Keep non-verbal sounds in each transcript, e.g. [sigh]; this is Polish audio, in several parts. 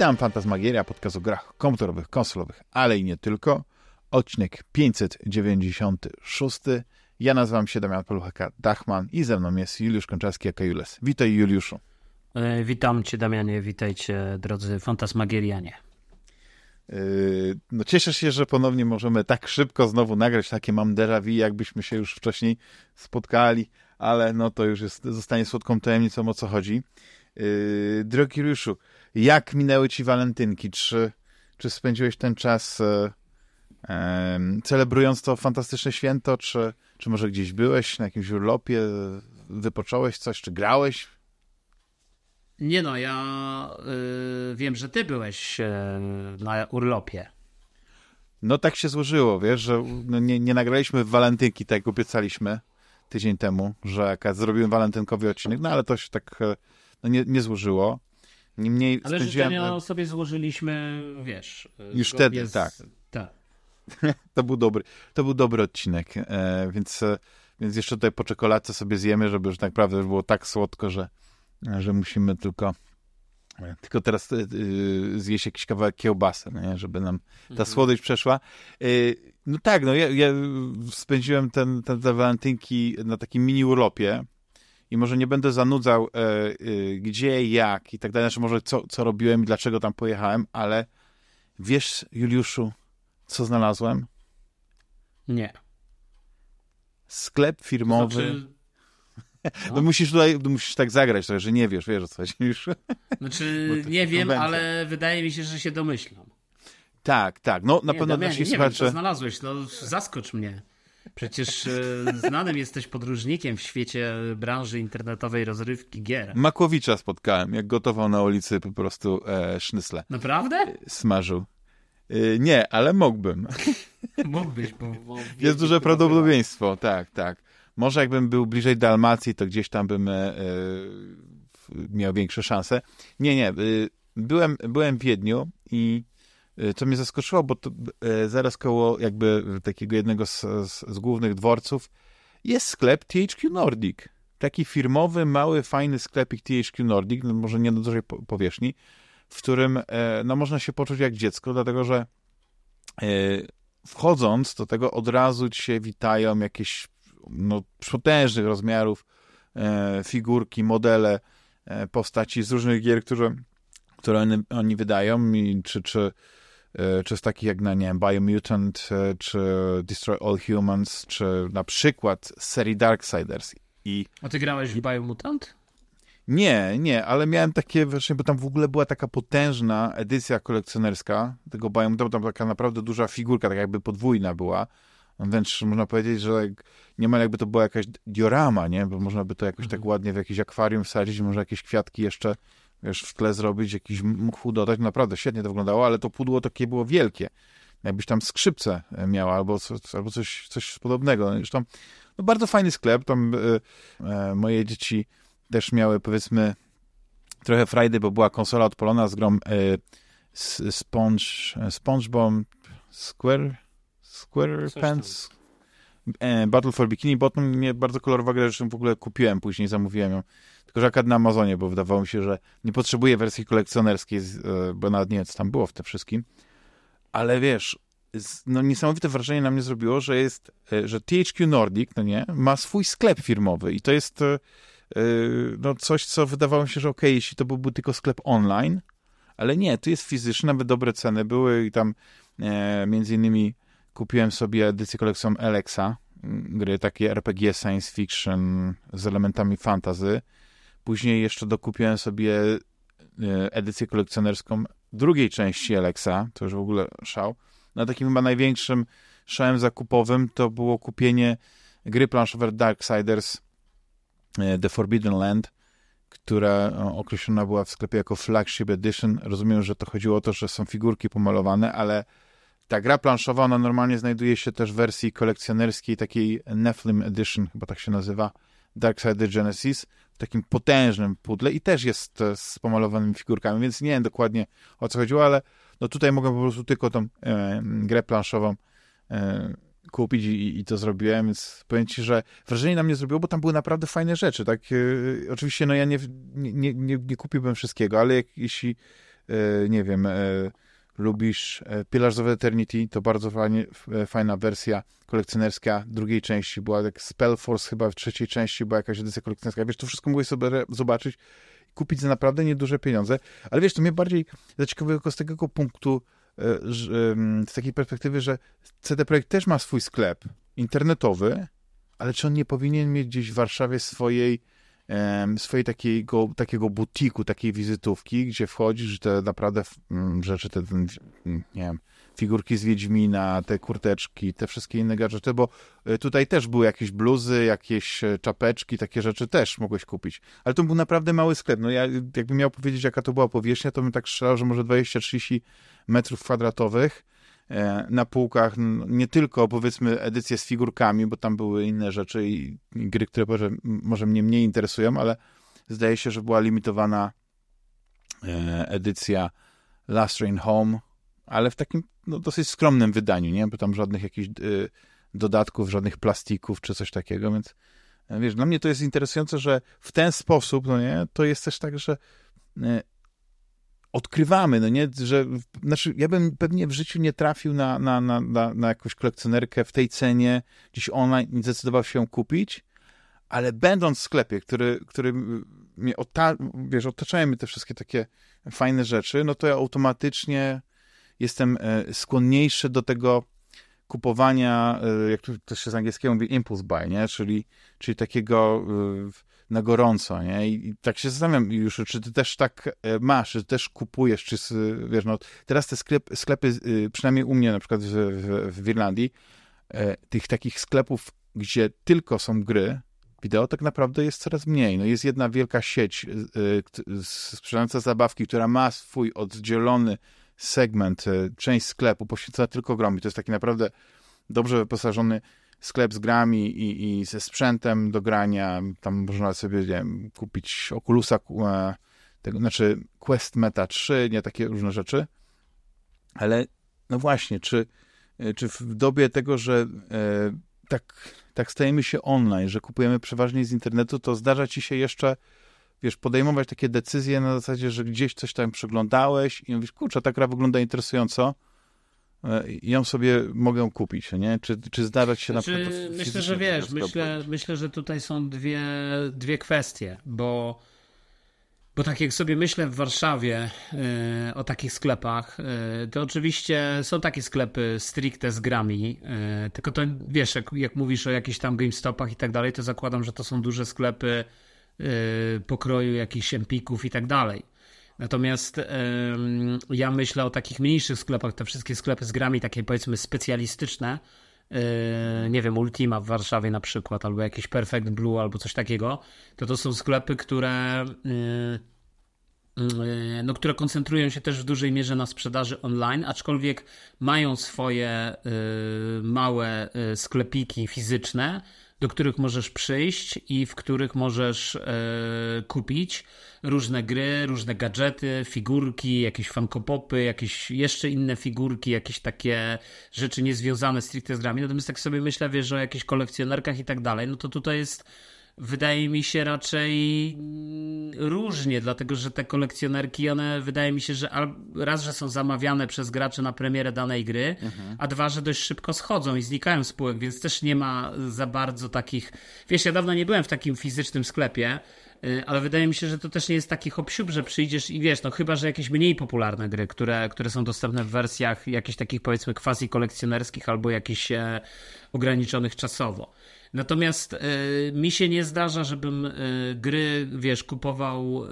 Witam, Fantasmagieria, podcast o grach komputerowych, konsolowych, ale i nie tylko. Odcinek 596. Ja nazywam się Damian Poluchaka-Dachman i ze mną jest Juliusz Konczarski, aka Jules. Witaj Juliuszu. E, witam cię Damianie, witajcie drodzy Fantasmagierianie. Yy, no cieszę się, że ponownie możemy tak szybko znowu nagrać takie mam déjà vu, jakbyśmy się już wcześniej spotkali, ale no to już jest, zostanie słodką tajemnicą o co chodzi. Yy, drogi Juliuszu, jak minęły ci walentynki? Czy, czy spędziłeś ten czas e, e, celebrując to fantastyczne święto, czy, czy może gdzieś byłeś na jakimś urlopie, wypocząłeś coś, czy grałeś? Nie no, ja y, wiem, że ty byłeś y, na urlopie. No tak się złożyło, wiesz, że no, nie, nie nagraliśmy walentynki, tak jak obiecaliśmy tydzień temu, że zrobiłem walentynkowy odcinek, no ale to się tak e, no, nie, nie złożyło. Niemniej ale spędziłem... życzenia sobie złożyliśmy, wiesz... Już wtedy, z... tak. tak. [laughs] to, był dobry, to był dobry odcinek, e, więc, e, więc jeszcze tutaj po czekoladce sobie zjemy, żeby już tak naprawdę było tak słodko, że, że musimy tylko tylko teraz zjeść jakiś kawałek kiełbasy, nie? żeby nam ta mhm. słodycz przeszła. No tak, no ja, ja spędziłem ten, ten, te walentynki na takim mini urlopie i może nie będę zanudzał e, e, gdzie, jak i tak dalej, znaczy może co, co robiłem i dlaczego tam pojechałem, ale wiesz, Juliuszu, co znalazłem? Nie. Sklep firmowy. Znaczy... No. [laughs] no musisz tutaj, musisz tak zagrać trochę, że nie wiesz, wiesz o co chodzi już. [laughs] Znaczy, nie wiem, ale wydaje mi się, że się domyślam. Tak, tak. No na nie, pewno nasi nie słuchacze... wiem, co znalazłeś, no zaskocz mnie. Przecież e, znanym jesteś podróżnikiem w świecie branży internetowej rozrywki gier. Makłowicza spotkałem, jak gotował na ulicy po prostu e, sznycle. Naprawdę? E, smażył. E, nie, ale mógłbym. [laughs] Mógłbyś, bo... bo Jest duże prawdopodobieństwo, tak, tak. Może jakbym był bliżej Dalmacji, to gdzieś tam bym e, e miał większe szanse. Nie, nie. byłem, byłem w Wiedniu i co mnie zaskoczyło, bo to, e, zaraz koło jakby takiego jednego z, z, z, głównych dworców jest sklep THQ Nordic. Taki firmowy, mały, fajny sklepik THQ Nordic, no może nie na dużej powierzchni, w którym e, no, można się poczuć jak dziecko, dlatego że wchodząc do tego od razu się witają jakieś no, potężnych rozmiarów figurki, modele postaci z różnych gier, które, które oni, oni wydają, i czy, czy E, czy z takich jak na, nie wiem, Biomutant, e, czy Destroy All Humans, czy na przykład z serii Darksiders. I... A ty grałeś w Biomutant? Nie, nie, ale miałem takie, właśnie, bo tam w ogóle była taka potężna edycja kolekcjonerska tego Biomutant, tam taka naprawdę duża figurka, tak jakby podwójna była. Wręcz można powiedzieć, że niemal jakby to była jakaś diorama, nie? Bo można by to jakoś tak mhm. tak ładnie w jakieś akwarium wsadzić, może jakieś kwiatki jeszcze wiesz, w tle zrobić, jakiś mchu dodać. Naprawdę świetnie to wyglądało, ale to pudło takie było wielkie. Jakbyś tam skrzypce e, miała albo, albo coś, coś podobnego. Zresztą no bardzo fajny sklep. Tam e, e, moje dzieci też miały powiedzmy trochę frajdy, bo była konsola odpalona z grą e, Sponge, SpongeBob Square Square Pants Battle for Bikini Bottom mnie bardzo kolorowa gra, zresztą w ogóle kupiłem później, zamówiłem ją tylko, że akurat na Amazonie, bo wydawało mi się, że nie potrzebuję wersji kolekcjonerskiej, e, bo nawet nie wiem, co tam było w tym wszystkim. Ale wiesz, no niesamowite wrażenie na mnie zrobiło, że jest, e, że THQ Nordic, no nie, ma swój sklep firmowy i to jest e, no coś, co wydawało mi się, że okay, jeśli to byłby tylko sklep online, ale nie, tu jest fizyczny, nawet dobre ceny były i tam e, między innymi kupiłem sobie edycję kolekcją Alexa, gry takie RPG science fiction z elementami fantasy Później jeszcze dokupiłem sobie e, edycję kolekcjonerską drugiej części Alexa, to już w ogóle szał. Na takim chyba największym szałem zakupowym to było kupienie gry planszowej Darksiders e, The Forbidden Land, która określona była w sklepie jako Flagship Edition. Rozumiem, że to chodziło o to, że są figurki pomalowane, ale ta gra planszowa, ona normalnie znajduje się też w wersji kolekcjonerskiej, takiej Nephilim Edition, chyba tak się nazywa, Darksider Genesis, takim potężnym pudle i też jest e, z pomalowanymi figurkami, więc nie wiem dokładnie o co chodziło, ale no tutaj mogę po prostu tylko tą e, grę planszową e, kupić i, i, to zrobiłem, więc powiem ci, że wrażenie na mnie zrobiło, bo tam były naprawdę fajne rzeczy, tak, e, oczywiście no ja nie, nie, nie, nie kupiłbym wszystkiego, ale jak, jeśli nie wiem, lubisz Pillars of Eternity, to bardzo fajnie, fajna wersja kolekcjonerska drugiej części była, jak Spellforce chyba w trzeciej części była jakaś edycja kolekcjonerska. Wiesz, to wszystko mogłeś sobie zobaczyć, kupić za naprawdę nieduże pieniądze, ale wiesz, to mnie bardziej zaciekawiło z tego punktu, z takiej perspektywy, że CD Projekt też ma swój sklep internetowy, ale czy on nie powinien mieć gdzieś w Warszawie swojej swojej takiego, takiego butiku, takiej wizytówki, gdzie wchodzisz, te naprawdę mm, rzeczy, te, mm, nie wiem, figurki z Wiedźmina, te kurteczki, te wszystkie inne gadżety, bo e, tutaj też były jakieś bluzy, jakieś e, czapeczki, takie rzeczy też mogłeś kupić. Ale to był naprawdę mały sklep. No ja jakbym miał powiedzieć, jaka to była powierzchnia, to bym tak strzelał, że może 20-30 metrów kwadratowych na półkach nie tylko powiedzmy edycje z figurkami, bo tam były inne rzeczy i, gry, które może, może mnie mniej interesują, ale zdaje się, że była limitowana e, edycja Last Train Home, ale w takim no, dosyć skromnym wydaniu, nie? Bo tam żadnych jakichś y, dodatków, żadnych plastików czy coś takiego, więc wiesz, dla mnie to jest interesujące, że w ten sposób, no nie, to jest też tak, że odkrywamy, no nie, że, znaczy ja bym pewnie w życiu nie trafił na, na, na, na, na jakąś kolekcjonerkę w tej cenie, gdzieś online nie zdecydował się ją kupić, ale będąc w sklepie, który, który mnie ota, wiesz, otaczają mnie te wszystkie takie fajne rzeczy, no to ja automatycznie jestem e, skłonniejszy do tego kupowania, e, jak to się z angielskiego mówi, impulse buy, nie? Czyli, czyli takiego e, gorąco, nie? I, I, tak się zastanawiam już, czy ty też tak e, masz, czy też kupujesz, czy wiesz, no teraz te sklep, sklepy, y, przynajmniej u mnie na przykład w, w, w Irlandii, e, tych takich sklepów, gdzie tylko są gry, wideo tak naprawdę jest coraz mniej. No jest jedna wielka sieć y, sprzedająca zabawki, która ma swój oddzielony segment, część sklepu poświęcona tylko grom. I to jest taki naprawdę dobrze wyposażony sklep z grami i, i ze sprzętem do grania. Tam można sobie nie wiem, kupić Oculusa, e, tego, znaczy Quest Meta 3, nie takie różne rzeczy. Ale no właśnie, czy, e, czy w dobie tego, że e, tak, tak stajemy się online, że kupujemy przeważnie z internetu, to zdarza ci się jeszcze wiesz, podejmować takie decyzje na zasadzie, że gdzieś coś tam przeglądałeś i mówisz, kurczę, ta gra wygląda interesująco, ją sobie mogę kupić, nie? Czy, czy zdarzać się znaczy, na przykład... Myślę, że wiesz, myślę, myślę, że tutaj są dwie, dwie kwestie, bo, bo tak jak sobie myślę w Warszawie y, o takich sklepach, y, to oczywiście są takie sklepy stricte z grami, y, tylko to wiesz, jak, jak mówisz o jakichś tam GameStopach i tak dalej, to zakładam, że to są duże sklepy pokroju jakichś empików i tak dalej. Natomiast ja myślę o takich mniejszych sklepach, te wszystkie sklepy z grami, takie powiedzmy specjalistyczne, e, nie wiem, Ultima w Warszawie na przykład, albo jakieś Perfect Blue, albo coś takiego, to to są sklepy, które e, e, no, które koncentrują się też w dużej mierze na sprzedaży online, aczkolwiek mają swoje małe sklepiki fizyczne, do których możesz przyjść i w których możesz e, kupić różne gry, różne gadżety, figurki, jakieś fankopopy, jakieś jeszcze inne figurki, jakieś takie rzeczy niezwiązane stricte z grami. Natomiast tak sobie myślę, wiesz, o jakichś kolekcjonerkach i tak dalej, no to tutaj jest wydaje mi się raczej różnie, dlatego że te kolekcjonerki, one wydaje mi się, że raz, że są zamawiane przez graczy na premierę danej gry, mhm. a dwa, że dość szybko schodzą i znikają spółek, więc też nie ma za bardzo takich. Wiesz, ja dawno nie byłem w takim fizycznym sklepie, y, ale wydaje mi się, że to też nie jest taki hop że przyjdziesz i wiesz, no chyba, że jakieś mniej popularne gry, które, które są dostępne w wersjach jakichś takich powiedzmy quasi kolekcjonerskich albo jakichś e, ograniczonych czasowo. Natomiast y, mi się nie zdarza, żebym y, gry, wiesz, kupował y,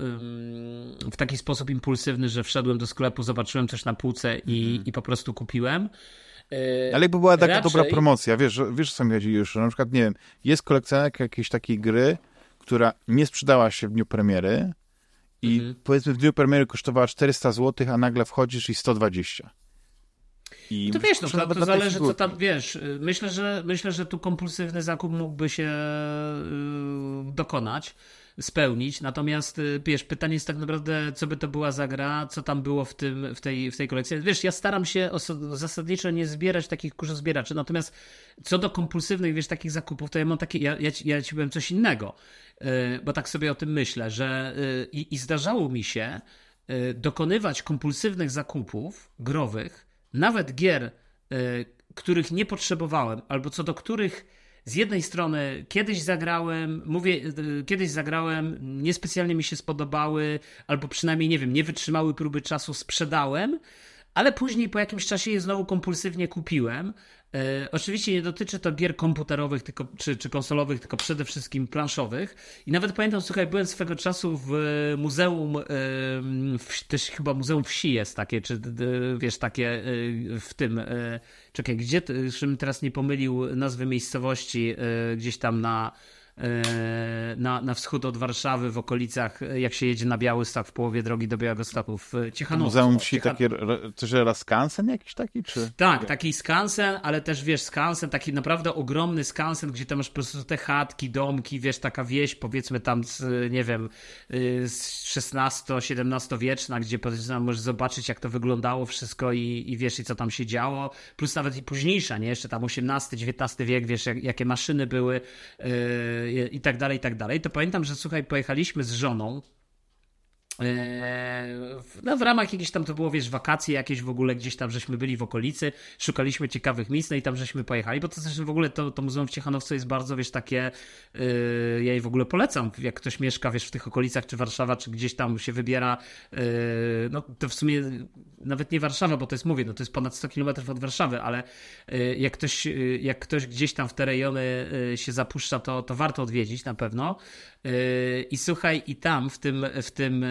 w taki sposób impulsywny, że wszedłem do sklepu, zobaczyłem coś na półce i, mm. i po prostu kupiłem. Ale jakby była taka Raczej... dobra promocja, wiesz, wiesz co mi chodzi już, na przykład, nie wiem, jest kolekcjonerka jakiejś takiej gry, która nie sprzedała się w dniu premiery i mhm. powiedzmy w dniu premiery kosztowała 400 zł, a nagle wchodzisz i 120. I to wiesz, no, to, to zależy, co tam wiesz. Myślę, że myślę, że tu kompulsywny zakup mógłby się yy, dokonać, spełnić. Natomiast yy, wiesz, pytanie jest tak naprawdę, co by to była za gra, co tam było w, tym, w, tej, w tej kolekcji. Wiesz, ja staram się zasadniczo nie zbierać takich zbieraczy. Natomiast co do kompulsywnych, wiesz, takich zakupów, to ja mam takie, ja, ja, ja ci powiem coś innego. Yy, bo tak sobie o tym myślę, że yy, i, i zdarzało mi się y, dokonywać kompulsywnych zakupów growych, nawet gier, y, których nie potrzebowałem, albo co do których z jednej strony kiedyś zagrałem, mówię, y, kiedyś zagrałem, niespecjalnie mi się spodobały, albo przynajmniej nie wiem, nie wytrzymały próby czasu, sprzedałem, ale później po jakimś czasie je znowu kompulsywnie kupiłem. E, oczywiście nie dotyczy to gier komputerowych tylko, czy, czy konsolowych, tylko przede wszystkim planszowych. I nawet pamiętam, słuchaj, byłem swego czasu w muzeum, e, w, też chyba Muzeum Wsi jest takie, czy wiesz, takie e, w tym, czekaj, gdzie, żebym teraz nie pomylił nazwy miejscowości, gdzieś tam na na, na wschód od Warszawy, w okolicach, jak się jedzie na Białystok w połowie drogi do Białegostoku, w Ciechanowsku. Muzeum Wsi, Ciechan... takie, raz skansen jakiś taki, czy? Tak, taki skansen, ale też, wiesz, skansen, taki naprawdę ogromny skansen, gdzie tam masz po prostu te chatki, domki, wiesz, taka wieś, powiedzmy tam z, nie wiem, y, z XVI-XVII wieczna, gdzie powiedzmy możesz zobaczyć, jak to wyglądało wszystko i, i wiesz, i co tam się działo, plus nawet i późniejsza, nie, jeszcze tam XVIII, XIX wiek, wiesz, jak, jakie maszyny były, yy, i tak dalej, i tak dalej, to pamiętam, że słuchaj, pojechaliśmy z żoną no, w ramach jakieś tam to było, wiesz, wakacje jakieś w ogóle gdzieś tam, żeśmy byli w okolicy, szukaliśmy ciekawych miejsc, no i tam żeśmy pojechali, bo to też w ogóle to, to muzeum w Ciechanowcu jest bardzo, wiesz, takie, yy, ja jej w ogóle polecam, jak ktoś mieszka, wiesz, w tych okolicach, czy Warszawa, czy gdzieś tam się wybiera, yy, no to w sumie nawet nie Warszawa, bo to jest, mówię, no to jest ponad 100 km od Warszawy, ale y, jak ktoś, jak ktoś gdzieś tam w te rejony się zapuszcza, to, to warto odwiedzić na pewno. I słuchaj, i tam w tym, w tym,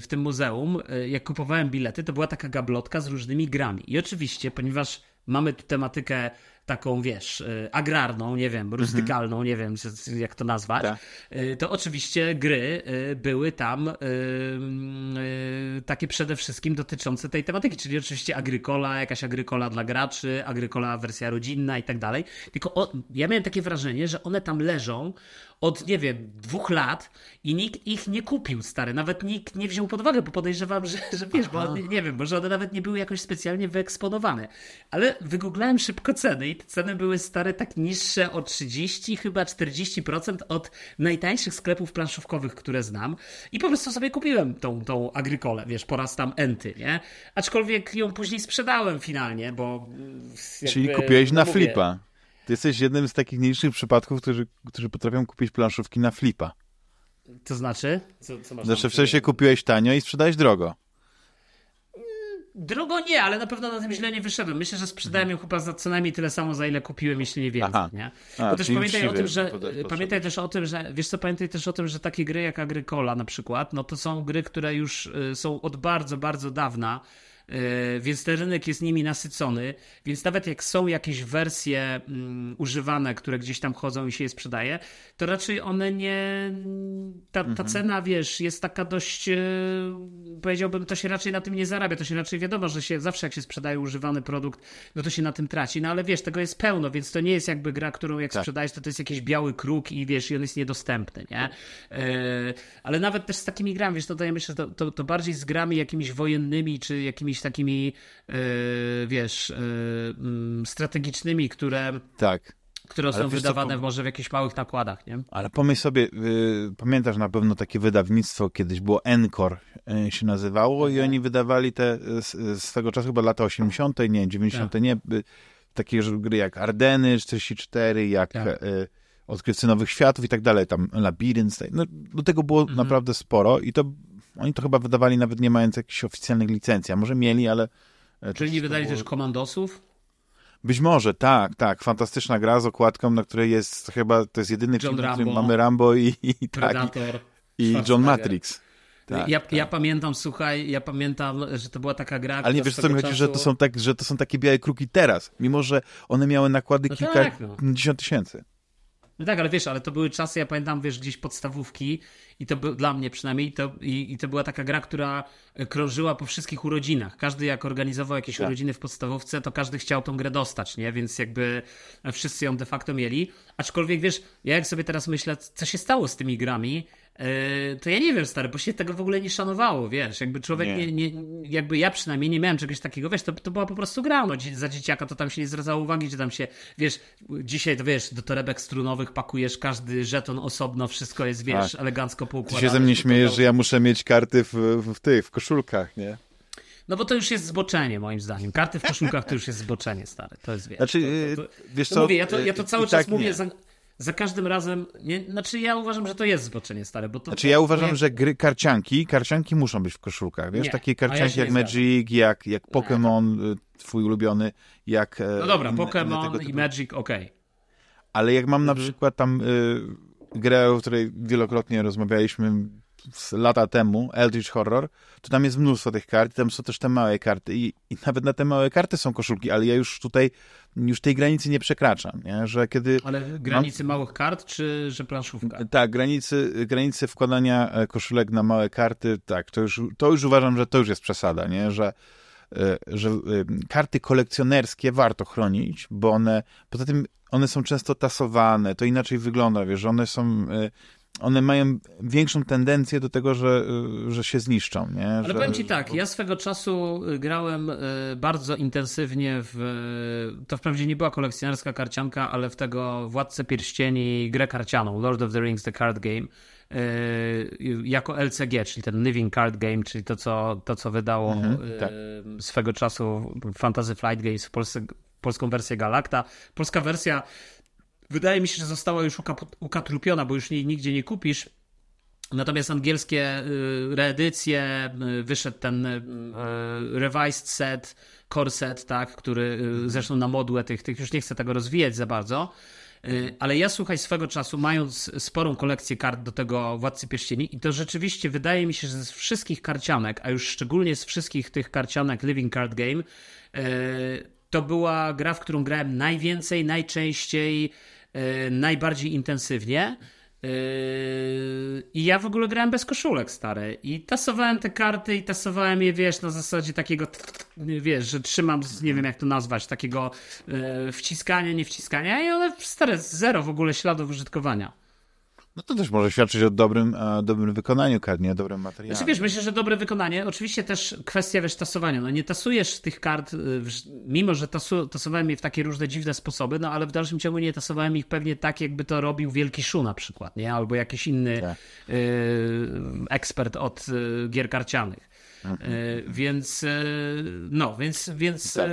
w tym muzeum, jak kupowałem bilety, to była taka gablotka z różnymi grami. I oczywiście, ponieważ mamy tu tematykę taką, wiesz, agrarną, nie wiem, rustykalną, nie wiem jak to nazwać, tak. To oczywiście gry były tam takie przede wszystkim dotyczące tej tematyki, czyli oczywiście agrykola, jakaś agrykola dla graczy, agrykola wersja rodzinna i tak dalej. Tylko o, ja miałem takie wrażenie, że one tam leżą od, nie wiem, dwóch lat i nikt ich nie kupił, stary. Nawet nikt nie wziął pod uwagę, bo podejrzewam, że, że wiesz, Aha. bo nie wiem, może one nawet nie były jakoś specjalnie wyeksponowane. Ale wygooglałem szybko ceny i te ceny były stare tak niższe o 30, chyba 40% od najtańszych sklepów planszówkowych, które znam. I po prostu sobie kupiłem tą, tą agrykolę, wiesz, po raz tam enty, nie? Aczkolwiek ją później sprzedałem finalnie, bo... Czyli kupiłeś na mówię, flipa. Ty jesteś jednym z takich nielicznych przypadków, którzy, którzy potrafią kupić planszówki na flipa. To znaczy? Co, co masz znaczy, wcześniej kupiłeś tanio i sprzedałeś drogo. Drogo nie, ale na pewno na tym źle nie wyszedłem. Myślę, że sprzedałem ją chyba za co najmniej tyle samo, za ile kupiłem, jeśli nie więcej. Aha. Nie? A, Bo też pamiętaj o tym, że pamiętaj też o tym, że wiesz co, pamiętaj też o tym, że takie gry jak Agricola na przykład, no to są gry, które już y, są od bardzo, bardzo dawna więc ten rynek jest nimi nasycony, więc nawet jak są jakieś wersje um, używane, które gdzieś tam chodzą i się je sprzedaje, to raczej one nie. Ta, ta mhm. cena, wiesz, jest taka dość. E, powiedziałbym, to się raczej na tym nie zarabia. To się raczej wiadomo, że się zawsze jak się sprzedaje używany produkt, no to się na tym traci. No ale wiesz, tego jest pełno, więc to nie jest jakby gra, którą jak tak. sprzedajesz, to to jest jakiś biały kruk i wiesz, i on jest niedostępny, nie? E, ale nawet też z takimi grami, wiesz, to, to ja myślę, że to, to, to bardziej z grami jakimiś wojennymi, czy jakimiś jakimiś takimi, yy, wiesz, yy, strategicznymi, które. Tak które są wydawane co, może w jakichś małych nakładach, nie? Ale pomyśl sobie, y, pamiętasz na pewno takie wydawnictwo, kiedyś było Encore y, się nazywało i oni wydawali te z, z, tego czasu chyba lata 80., nie, 90., tak. nie, y, takie gry jak Ardeny 44, jak tak. y, Odkrywcy Nowych Światów i tak dalej, tam Labirynt, no, do tego było mhm. naprawdę sporo i to oni to chyba wydawali nawet nie mając jakichś oficjalnych licencji, a może mieli, ale... E, Czyli nie wydali było... też komandosów? Być może, tak, tak. Fantastyczna gra z okładką, na której jest chyba, to jest jedyny John film, w którym mamy Rambo i, i, tak, i, i John Matrix. Tak, ja, tak. ja, pamiętam, słuchaj, ja pamiętam, że to była taka gra. Ale nie wiesz, co mi chodzi, że to, są tak, że to są takie białe kruki teraz, mimo że one miały nakłady no kilkadziesiąt tak, no. tysięcy. No tak, ale wiesz, ale to były czasy, ja pamiętam, wiesz, gdzieś podstawówki i to był, dla mnie przynajmniej, to, i, i to była taka gra, która krążyła po wszystkich urodzinach. Każdy jak organizował jakieś tak. urodziny w podstawówce, to każdy chciał tą grę dostać, nie? Więc jakby wszyscy ją de facto mieli. Aczkolwiek, wiesz, ja jak sobie teraz myślę, co się stało z tymi grami, E, to ja nie wiem, stary, bo się tego w ogóle nie szanowało, wiesz, jakby człowiek nie, nie, nie jakby ja przynajmniej nie miałem czegoś takiego, wiesz, to, to była po prostu gra, no, za dzieciaka to tam się nie zwracało uwagi, że tam się, wiesz, dzisiaj to wiesz, do torebek strunowych pakujesz każdy żeton osobno, wszystko jest, wiesz, tak. elegancko poukładane. Ty się ze mnie śmiejesz, że ja muszę mieć karty w, w, tych, w koszulkach, nie? No bo to już jest zboczenie, moim zdaniem. Karty w koszulkach to już jest zboczenie, stary. To jest, wiesz. Znaczy, to, to, to, wiesz co? Mówię, ja to, ja to cały czas tak mówię, za, każdym razem, nie, znaczy ja uważam, że to jest zboczenie, stare, bo to... Znaczy ja uważam, jak... że gry karcianki, karcianki muszą być w koszulkach, wiesz? Nie, Takie karcianki ja jak Magic, jak, jak Pokémon, y, twój ulubiony, jak... E, no dobra, Pokémon i Magic, okej. Okay. Ale jak mam na mhm. przykład tam y, grę, o której wielokrotnie rozmawialiśmy, lata temu, Eldritch Horror, to tam jest mnóstwo tych kart, tam są też te małe karty i, i nawet na te małe karty są koszulki, ale ja już tutaj, już tej granicy nie przekraczam, nie? że kiedy... Ale granicy mam... małych kart, czy że planszówka? Tak, granicy, granicy wkładania e, koszulek na małe karty, tak, to już, to już uważam, że to już jest przesada, nie? że e, że e, karty kolekcjonerskie warto chronić, bo one, poza tym one są często tasowane, to inaczej wygląda, wiesz, one są one mają większą tendencję do tego, że, y, że się zniszczą. Nie? Ale że, powiem ci tak, ja swego czasu y, grałem y, bardzo intensywnie w. To wprawdzie nie była kolekcjonerska karcianka, ale w tego Władcę Pierścieni grę karcianą, Lord of the Rings The Card Game. Jako LCG, czyli ten Living Card Game, czyli to, co, to, co wydało mhm, tak. swego czasu Fantasy Flight Games w Polsce, polską wersję Galacta. Polska wersja wydaje mi się, że została już ukatrupiona, bo już jej nigdzie nie kupisz. Natomiast angielskie y, reedycje, y, wyszedł ten y, revised set, core set, tak, który zresztą na modłę tych, tych już nie chcę tego rozwijać za bardzo. Ale ja słuchaj, swego czasu, mając sporą kolekcję kart do tego Władcy Pierścieni, i to rzeczywiście wydaje mi się, że z wszystkich karcianek, a już szczególnie z wszystkich tych karcianek Living Card Game, to była gra, w którą grałem najwięcej, najczęściej, najbardziej intensywnie. E, I ja w ogóle grałem bez koszulek, stare. I tasowałem te karty i tasowałem je, wiesz, na zasadzie takiego, wiesz, że trzymam, nie wiem jak to nazwać, takiego e, wciskania, nie wciskania i one, stare, zero w ogóle śladów użytkowania. No to też może świadczyć o dobrym, e, dobrym wykonaniu kart, nie dobrym materiale. Znaczy wiesz, myślę, że dobre wykonanie, oczywiście też kwestia wiesz, tasowania. No nie tasujesz tych kart, y, mimo że tasu, tasowałem je w takie różne dziwne sposoby, no ale w dalszym ciągu nie tasowałem ich pewnie tak, jakby to robił Wielki Szu na przykład, nie? Albo jakiś inny tak. y, ekspert od gier karcianych. Mhm. Y, więc y, no, więc, więc tak.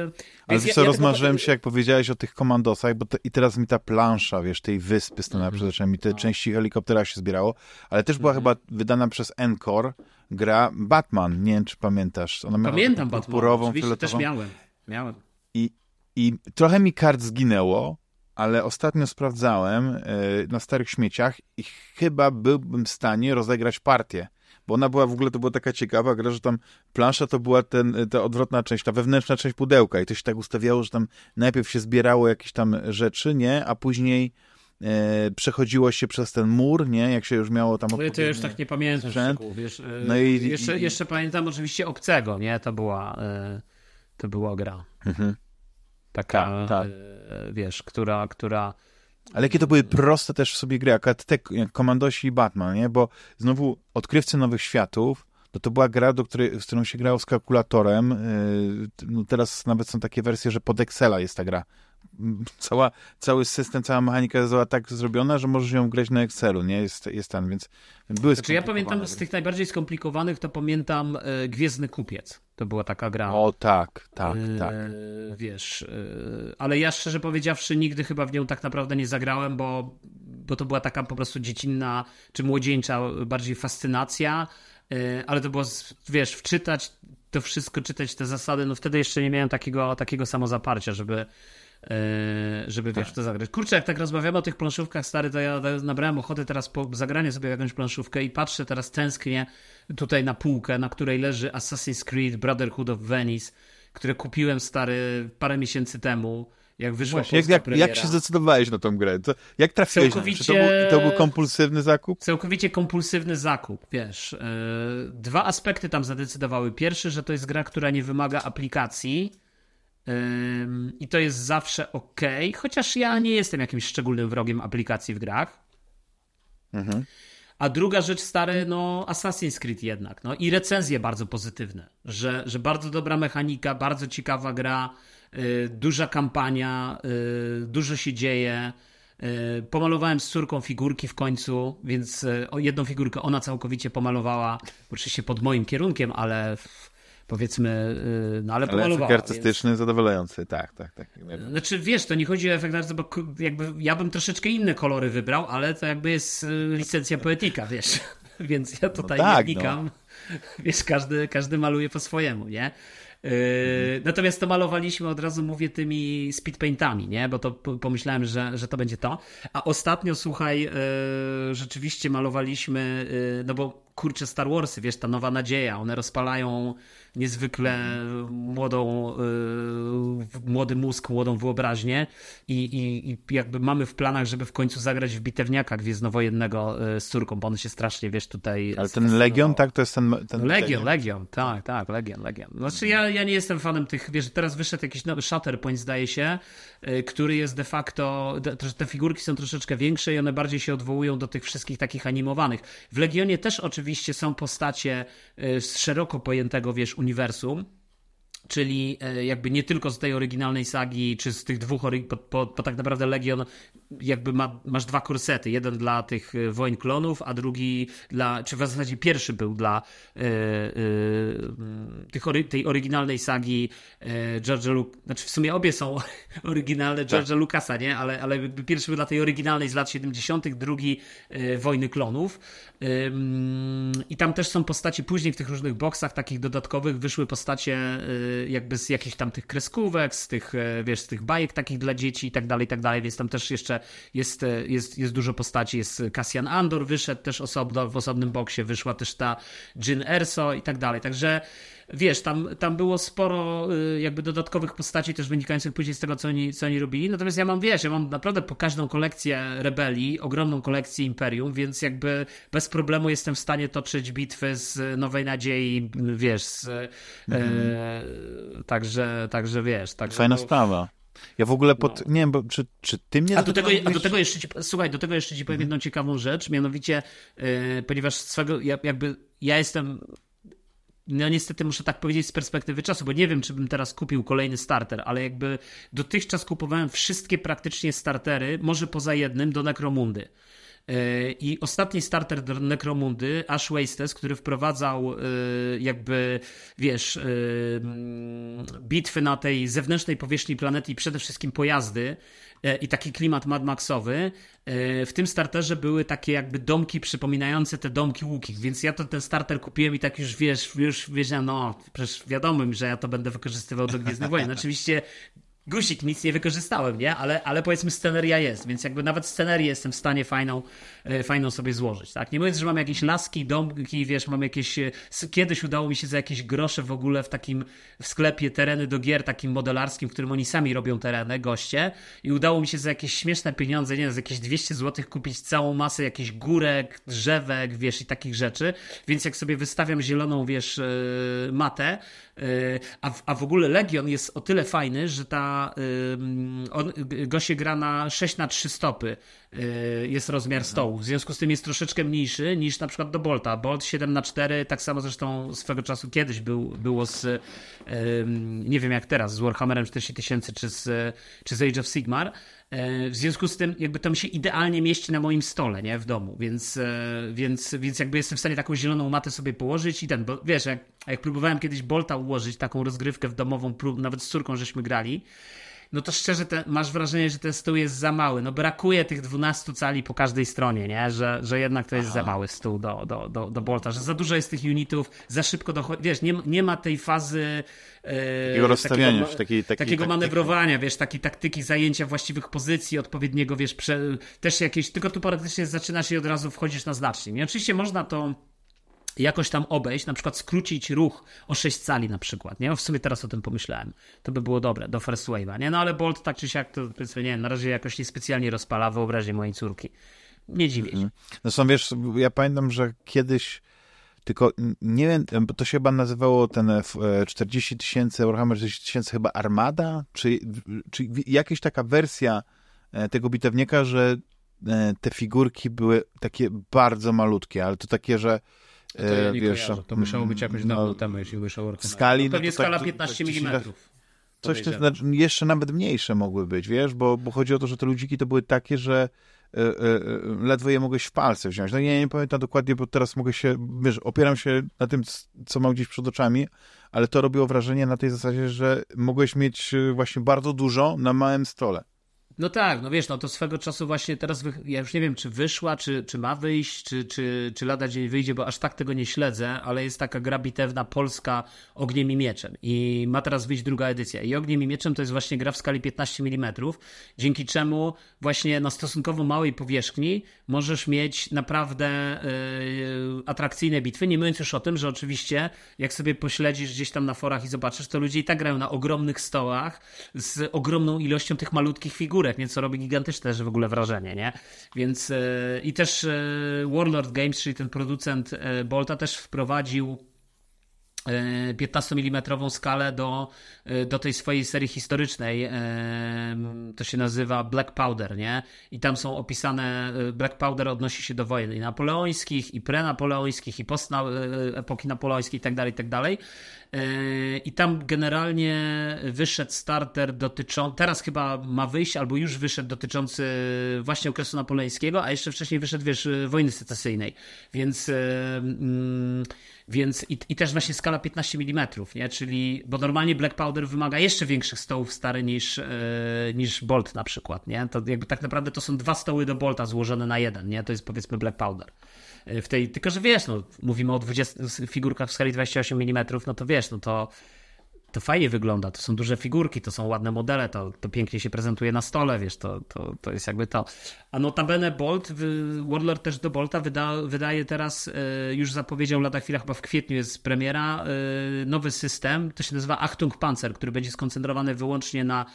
Ale wiesz co, ja, rozmarzyłem się, jak powiedziałeś o tych komandosach, bo to, i teraz mi ta plansza, wiesz, tej wyspy stanęła -hmm. przed oczami, te no. części helikoptera się zbierało, ale też była -hmm. chyba wydana przez Encore gra Batman, nie wiem, czy pamiętasz. Ona Pamiętam Batman, oczywiście też miałem, miałem. I, I trochę mi kart zginęło, ale ostatnio sprawdzałem na starych śmieciach i chyba byłbym w stanie rozegrać partię bo ona była w ogóle, to była taka ciekawa gra, że tam plansza to była ten, ta odwrotna część, ta wewnętrzna część pudełka i to się tak ustawiało, że tam najpierw się zbierało jakieś tam rzeczy, nie, a później e, przechodziło się przez ten mur, nie, jak się już miało tam odpowiednie... To ja już tak nie pamiętam sprzęt. wiesz, e, no i, jeszcze, i... jeszcze pamiętam oczywiście Obcego, nie, to była, e, to była gra. Mhm. Taka, ta, ta. E, wiesz, która, która ale jakie to były proste też w sobie gry, jak te jak Komandosi i Batman, nie? Bo znowu Odkrywcy Nowych Światów, to to była gra, do której, z którą się grało z kalkulatorem. Yy, no teraz nawet są takie wersje, że pod Excela jest ta gra. Cała, cały system, cała mechanika została tak zrobiona, że możesz ją grać na Excelu, nie? Jest, jest ten, więc były Znaczy ja pamiętam z tych najbardziej skomplikowanych, to pamiętam e, Gwiezdny Kupiec. To była taka gra. O tak, tak, e, tak. Wiesz, e, ale ja szczerze powiedziawszy nigdy chyba w nią tak naprawdę nie zagrałem, bo, bo to była taka po prostu dziecinna czy młodzieńcza bardziej fascynacja, e, ale to było, wiesz, wczytać to wszystko, czytać te zasady, no wtedy jeszcze nie miałem takiego, takiego samozaparcia, żeby E, żeby wiesz, tak. to zagrać. Kurczę, jak tak rozmawiamy o tych planszówkach, stary, to ja nabrałem ochoty teraz po zagranie sobie jakąś planszówkę i patrzę teraz tęsknię tutaj na półkę, na której leży Assassin's Creed Brotherhood of Venice, które kupiłem, stary, parę miesięcy temu jak wyszła Właśnie, jak, jak, jak, się zdecydowałeś na tą grę? To, jak trafiłeś? Całkowicie... Czy to był, to był kompulsywny zakup? Całkowicie kompulsywny zakup, wiesz. Yy, dwa aspekty tam zadecydowały. Pierwszy, że to jest gra, która nie wymaga aplikacji, i to jest zawsze ok, chociaż ja nie jestem jakimś szczególnym wrogiem aplikacji w grach. Mhm. A druga rzecz, stary, no Assassin's Creed jednak, no i recenzje bardzo pozytywne, że, że bardzo dobra mechanika, bardzo ciekawa gra, yy, duża kampania, yy, dużo się dzieje. Yy, pomalowałem z córką figurki w końcu, więc y, jedną figurkę ona całkowicie pomalowała, oczywiście pod moim kierunkiem, ale powiedzmy, y, no ale, ale pomalowała. efekt artystyczny więc... zadowalający, tak, tak, tak. Znaczy, wiesz, to nie chodzi o efekt artystyczny, bo jakby ja bym troszeczkę inne kolory wybrał, ale to jakby jest y, licencja poetyka, wiesz, [laughs] więc ja tutaj no tak, nie wnikam. No. Wiesz, każdy, każdy maluje po swojemu, nie? Yy, natomiast to malowaliśmy od razu, mówię, tymi speedpaintami, nie? Bo to pomyślałem, że, że to będzie to. A ostatnio, słuchaj, rzeczywiście malowaliśmy, no bo kurczę Star Warsy, wiesz, ta nowa nadzieja, one rozpalają niezwykle młodą, yy, młody mózg, młodą wyobraźnię i, i, i, jakby mamy w planach, żeby w końcu zagrać w bitewniaka Gwiezdnowojennego yy, z córką, bo on się strasznie, wiesz, tutaj... Ale ten Legion, tak? To jest ten... ten Legion, Legion, tak, tak, Legion, Legion. Znaczy ja, ja nie jestem fanem tych, wiesz, teraz wyszedł jakiś nowy Shatterpoint, zdaje się, yy, który jest de facto, te figurki są troszeczkę większe i one bardziej się odwołują do tych wszystkich takich animowanych. W Legionie też oczywiście są postacie yy, z szeroko pojętego, wiesz, uniwersum, czyli e, jakby nie tylko z tej oryginalnej sagi, czy z tych dwóch, bo, bo tak naprawdę Legion jakby ma, masz dwa kursety, jeden dla tych e, wojen klonów, a drugi dla, czy w zasadzie pierwszy był dla e, tych, tej oryginalnej sagi George'a Lucas, znaczy w sumie obie są [laughs] oryginalne George'a tak. Lucasa, nie? Ale, ale pierwszy był dla tej oryginalnej z lat 70., drugi Wojny Klonów i tam też są postacie później w tych różnych boksach takich dodatkowych. Wyszły postacie jakby z jakichś tam tych kreskówek, z tych, e, wiesz, z tych bajek takich dla dzieci i tak dalej, i tak dalej, więc tam też jeszcze jest, e, jest, jest dużo postaci, jest Cassian Andor wyszedł też osobno, w osobnym boksie, wyszła też ta Jin Erso i tak dalej, także wiesz, tam, tam było sporo y, jakby dodatkowych postaci też wynikających później z tego, co oni, co oni robili. Natomiast ja mam, wiesz, ja mam naprawdę po każdą kolekcję rebelii, ogromną kolekcję Imperium, więc jakby bez problemu jestem w stanie toczyć bitwy z Nowej Nadziei, wiesz, z, mhm. e, także, także wiesz. Także Fajna to... sprawa. Ja w ogóle pod. No. Nie wiem, bo czy, czy ty mnie. A do, tego, a do tego jeszcze ci, słuchaj, do tego jeszcze ci powiem mhm. jedną ciekawą rzecz, mianowicie, yy, ponieważ swego, ja, jakby ja jestem no niestety muszę tak powiedzieć z perspektywy czasu, bo nie wiem, czy bym teraz kupił kolejny starter, ale jakby dotychczas kupowałem wszystkie praktycznie startery, może poza jednym, do Necromundy. E, I ostatni starter do Necromundy, Ash Wastes, który wprowadzał e, jakby, wiesz, e, bitwy na tej zewnętrznej powierzchni planety i przede wszystkim pojazdy, i taki klimat Mad Maxowy. E, w tym starterze były takie jakby domki przypominające te domki łukich, więc ja to ten starter kupiłem i tak już wiesz, już wiedziałem, no przecież wiadomo że ja to będę wykorzystywał do Gwiezdnych Wojen. [laughs] Oczywiście Guzik nic nie wykorzystałem, nie? Ale, ale powiedzmy sceneria jest, więc jakby nawet scenerię jestem w stanie fajną, e, fajną sobie złożyć, tak? Nie mówiąc, że mam jakieś laski, domki, wiesz, mam jakieś... E, kiedyś udało mi się za jakieś grosze w ogóle w takim w sklepie tereny do gier takim modelarskim, w którym oni sami robią tereny, goście i udało mi się za jakieś śmieszne pieniądze, nie wiem, za jakieś 200 zł kupić całą masę jakichś górek, drzewek, wiesz, i takich rzeczy, więc jak sobie wystawiam zieloną, wiesz, e, matę, a w, a w ogóle Legion jest o tyle fajny, że ta on, goście gra na 6 na 3 stopy y, jest rozmiar stołu. W związku z tym jest troszeczkę mniejszy niż na przykład do Bolta. Bolt 7 na 4 tak samo zresztą swego czasu kiedyś był, było z nie wiem jak teraz, z Warhammerem 4000 czy z, czy z Age of Sigmar. E, w związku z tym, jakby to się idealnie mieści na moim stole, nie, w domu, więc, e, więc, więc jakby jestem w stanie taką zieloną matę sobie położyć i ten, bo wiesz, jak, jak próbowałem kiedyś Bolta ułożyć, taką rozgrywkę w domową, nawet z córką żeśmy grali, no to szczerze te, masz wrażenie, że ten stół jest za mały. No brakuje tych 12 cali po każdej stronie, nie? Że, że jednak to jest Aha. za mały stół do, do, do, do Bolta, że za dużo jest tych unitów, za szybko dochodzi, wiesz, nie, nie ma tej fazy e, takiego rozstawiania, takiego, takiej, takiej takiego manewrowania, wiesz, takiej taktyki zajęcia właściwych pozycji, odpowiedniego, wiesz, prze, też jakieś, tylko tu praktycznie zaczynasz i od razu wchodzisz na znacznik. I oczywiście można to jakoś tam obejść, na przykład skrócić ruch o 6 cali na przykład, nie? W sumie teraz o tym pomyślałem. To by było dobre, do first wave'a, nie? No ale Bolt tak czy siak to, powiedzmy, nie na razie jakoś niespecjalnie rozpala wyobraźnię mojej córki. Nie dziwię się. Zresztą wiesz, ja pamiętam, że kiedyś tylko nie wiem, bo to się chyba nazywało ten 40 e, tysięcy, Warhammer 40 tysięcy chyba Armada, czy, czy jakaś taka wersja e, tego bitewnika, że e, te figurki były takie bardzo malutkie, ale to takie, że to ja nie wiesz, kojarzę. to musiało być jakoś dawno no, temu, jeśli wyszło skali... No, pewnie no skala tak, 15 mm. Coś znaczy, jeszcze nawet mniejsze mogły być, wiesz, bo, bo chodzi o to, że te ludziki to były takie, że y, y, ledwo je mogłeś w palce wziąć. No ja nie pamiętam dokładnie, bo teraz mogę się, wiesz, opieram się na tym, co mam gdzieś przed oczami, ale to robiło wrażenie na tej zasadzie, że mogłeś mieć właśnie bardzo dużo na małym stole. No tak, no wiesz, no to swego czasu właśnie teraz, wy... ja już nie wiem, czy wyszła, czy, czy ma wyjść, czy, czy, czy lada dzień wyjdzie, bo aż tak tego nie śledzę, ale jest taka gra bitewna polska Ogniem i Mieczem. I ma teraz wyjść druga edycja. I Ogniem i Mieczem to jest właśnie gra w skali 15 mm, dzięki czemu właśnie na stosunkowo małej powierzchni możesz mieć naprawdę yy, atrakcyjne bitwy, nie mówiąc już o tym, że oczywiście jak sobie pośledzisz gdzieś tam na forach i zobaczysz, to ludzie i tak grają na ogromnych stołach z ogromną ilością tych malutkich figur figurek, więc to robi gigantyczne też w ogóle wrażenie, nie? Więc yy, i też yy, Warlord Games, czyli ten producent yy, Bolta też wprowadził 15 mm skalę do, do tej swojej serii historycznej. To się nazywa Black Powder, nie? I tam są opisane, Black Powder odnosi się do wojen i napoleońskich, i prenapoleońskich, i post epoki napoleońskiej, i tak dalej, i tak. I tam generalnie wyszedł starter dotyczący, teraz chyba ma wyjść, albo już wyszedł dotyczący właśnie okresu napoleońskiego, a jeszcze wcześniej wyszedł, wiesz, wojny secesyjnej. Więc, mm, więc i, i też właśnie skala 15 mm, nie? Czyli, bo normalnie Black Powder wymaga jeszcze większych stołów stary niż, e, niż Bolt na przykład, nie? To jakby tak naprawdę to są dwa stoły do Bolta złożone na jeden, nie? To jest powiedzmy Black Powder. E, w tej, tylko że wiesz, no, mówimy o 20 figurkach w skali 28 mm, no to wiesz, no to to fajnie wygląda, to są duże figurki, to są ładne modele, to, to pięknie się prezentuje na stole, wiesz, to, to, to jest jakby to. A notabene Bolt, Warlord też do Bolta wyda, wydaje teraz, e, już zapowiedział lada chwila, chyba w kwietniu jest premiera, e, nowy system, to się nazywa Achtung Panzer, który będzie skoncentrowany wyłącznie na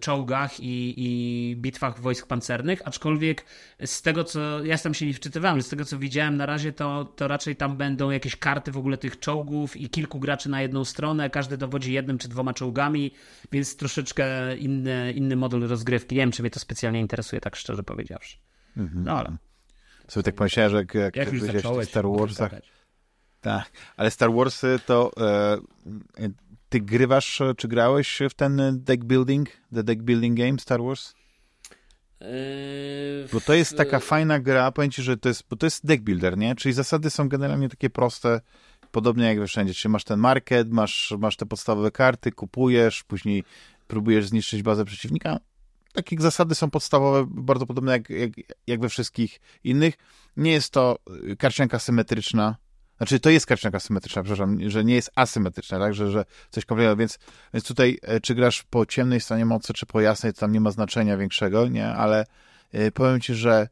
czołgach i, i bitwach wojsk pancernych, aczkolwiek z tego co, ja tam się nie wczytywałem, z tego co widziałem na razie, to, to raczej tam będą jakieś karty w ogóle tych czołgów i kilku graczy na jedną stronę, każdy dowodzi jednym czy dwoma czołgami, więc troszeczkę inny, inny model rozgrywki. Nie wiem, czy mnie to specjalnie interesuje, tak szczerze powiedziawszy. Mhm. No ale... Sobie tak pomyślałem, że jak, jak, jak już zacząłeś, Star Warsach... Tak, ale Star Warsy to e, ty grywasz, czy grałeś w ten deck building, the deck building game Star Wars? Yy, bo to jest taka fajna gra, powiem ci, że to jest, bo to jest deck builder, nie? Czyli zasady są generalnie takie proste, podobnie jak we wszędzie. Czyli masz ten market, masz, masz te podstawowe karty, kupujesz, później próbujesz zniszczyć bazę przeciwnika. Takie zasady są podstawowe, bardzo podobne jak, jak, jak we wszystkich innych. Nie jest to karcianka symetryczna, znaczy, to jest karczynka symetryczna, przepraszam, że nie jest asymetryczna, tak, że, że coś kompletnego, więc, więc tutaj, e, czy grasz po ciemnej stronie mocy, czy po jasnej, to tam nie ma znaczenia większego, nie, ale y, powiem ci, że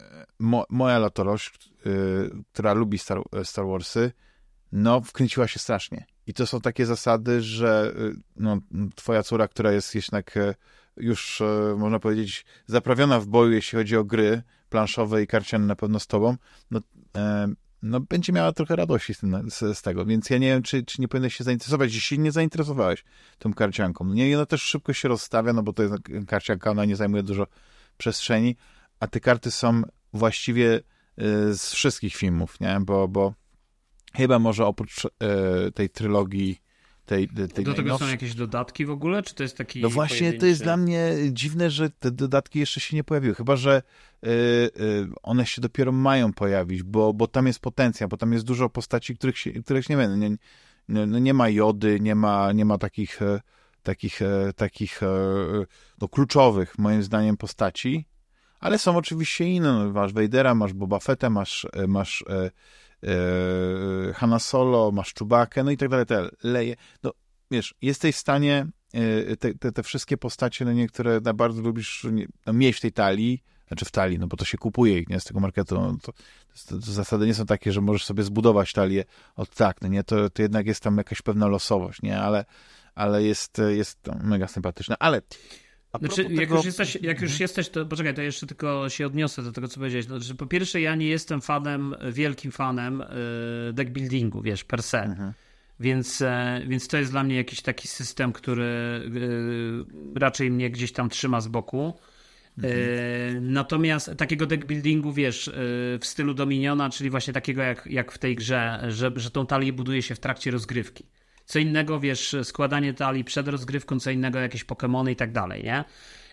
e, mo, moja latorość, y, która lubi Star, Star Warsy, no, wkręciła się strasznie. I to są takie zasady, że y, no, twoja córa, która jest jednak już, można powiedzieć, zaprawiona w boju, jeśli chodzi o gry planszowe i karciane na pewno z tobą, no, no, będzie miała trochę radości z, tym, z, z, tego, więc ja nie wiem, czy, czy nie powinieneś się zainteresować, jeśli nie zainteresowałeś tą karcianką. No nie, ona też szybko się rozstawia, no bo to jest karcianka, ona nie zajmuje dużo przestrzeni, a te karty są właściwie y, z wszystkich filmów, nie, bo, bo chyba może oprócz y, tej trylogii tej, tej Do tego są jakieś dodatki w ogóle, czy to jest taki No właśnie, pojedynczy... to jest dla mnie dziwne, że te dodatki jeszcze się nie pojawiły, chyba, że y, y, one się dopiero mają pojawić, bo, bo tam jest potencjał, bo tam jest dużo postaci, których, się, których nie ma. Nie, nie, no nie ma jody, nie ma, nie ma takich, e, takich, takich no, kluczowych, moim zdaniem, postaci, ale są oczywiście inne. No, masz Vadera, masz Boba Fetta, masz, masz e, Hanna Solo, masz Czubakę, no i tak dalej, te leje. No, wiesz, jesteś w stanie e, te, te, te wszystkie postacie, no niektóre na bardzo lubisz no, mieć w tej talii, znaczy w talii, no bo to się kupuje nie, z tego marketu, no, to, to, to, zasady nie są takie, że możesz sobie zbudować talię od tak, no nie, to, to jednak jest tam jakaś pewna losowość, nie, ale, ale jest, jest mega sympatyczne, ale znaczy, tego... jak, już jesteś, jak już mhm. jesteś, to poczekaj, to jeszcze tylko się odniosę do tego, co powiedziałeś. Znaczy, po pierwsze, ja nie jestem fanem, wielkim fanem yy, deck buildingu, wiesz, per se. Mhm. Więc, e, więc to jest dla mnie jakiś taki system, który yy, raczej mnie gdzieś tam trzyma z boku. Mhm. Natomiast takiego deckbuildingu, wiesz, w stylu Dominiona, czyli właśnie takiego jak, jak w tej grze, że, że tą talię buduje się w trakcie rozgrywki. Co innego, wiesz, składanie talii przed rozgrywką, co innego jakieś Pokémony i tak dalej, nie?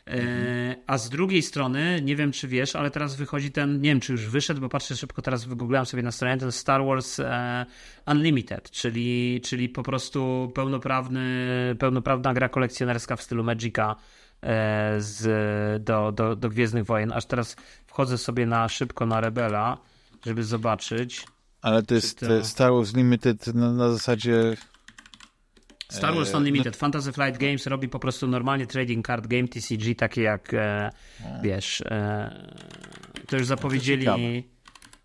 Mhm. A z drugiej strony, nie wiem czy wiesz, ale teraz wychodzi ten, nie wiem czy już wyszedł, bo patrzę szybko, teraz wygooglałem sobie na stronie, ten Star Wars e, Unlimited, czyli, czyli po prostu pełnoprawny, pełnoprawna gra kolekcjonerska w stylu Magica e, z, do, do, do Gwiezdnych Wojen. Aż teraz wchodzę sobie na szybko na Rebela, żeby zobaczyć. Ale to jest to... Star Wars Limited na, na zasadzie Star Wars e, Unlimited, no... Fantasy Flight Games robi po prostu normalnie trading card game TCG, takie jak e, wiesz, e, to już zapowiedzieli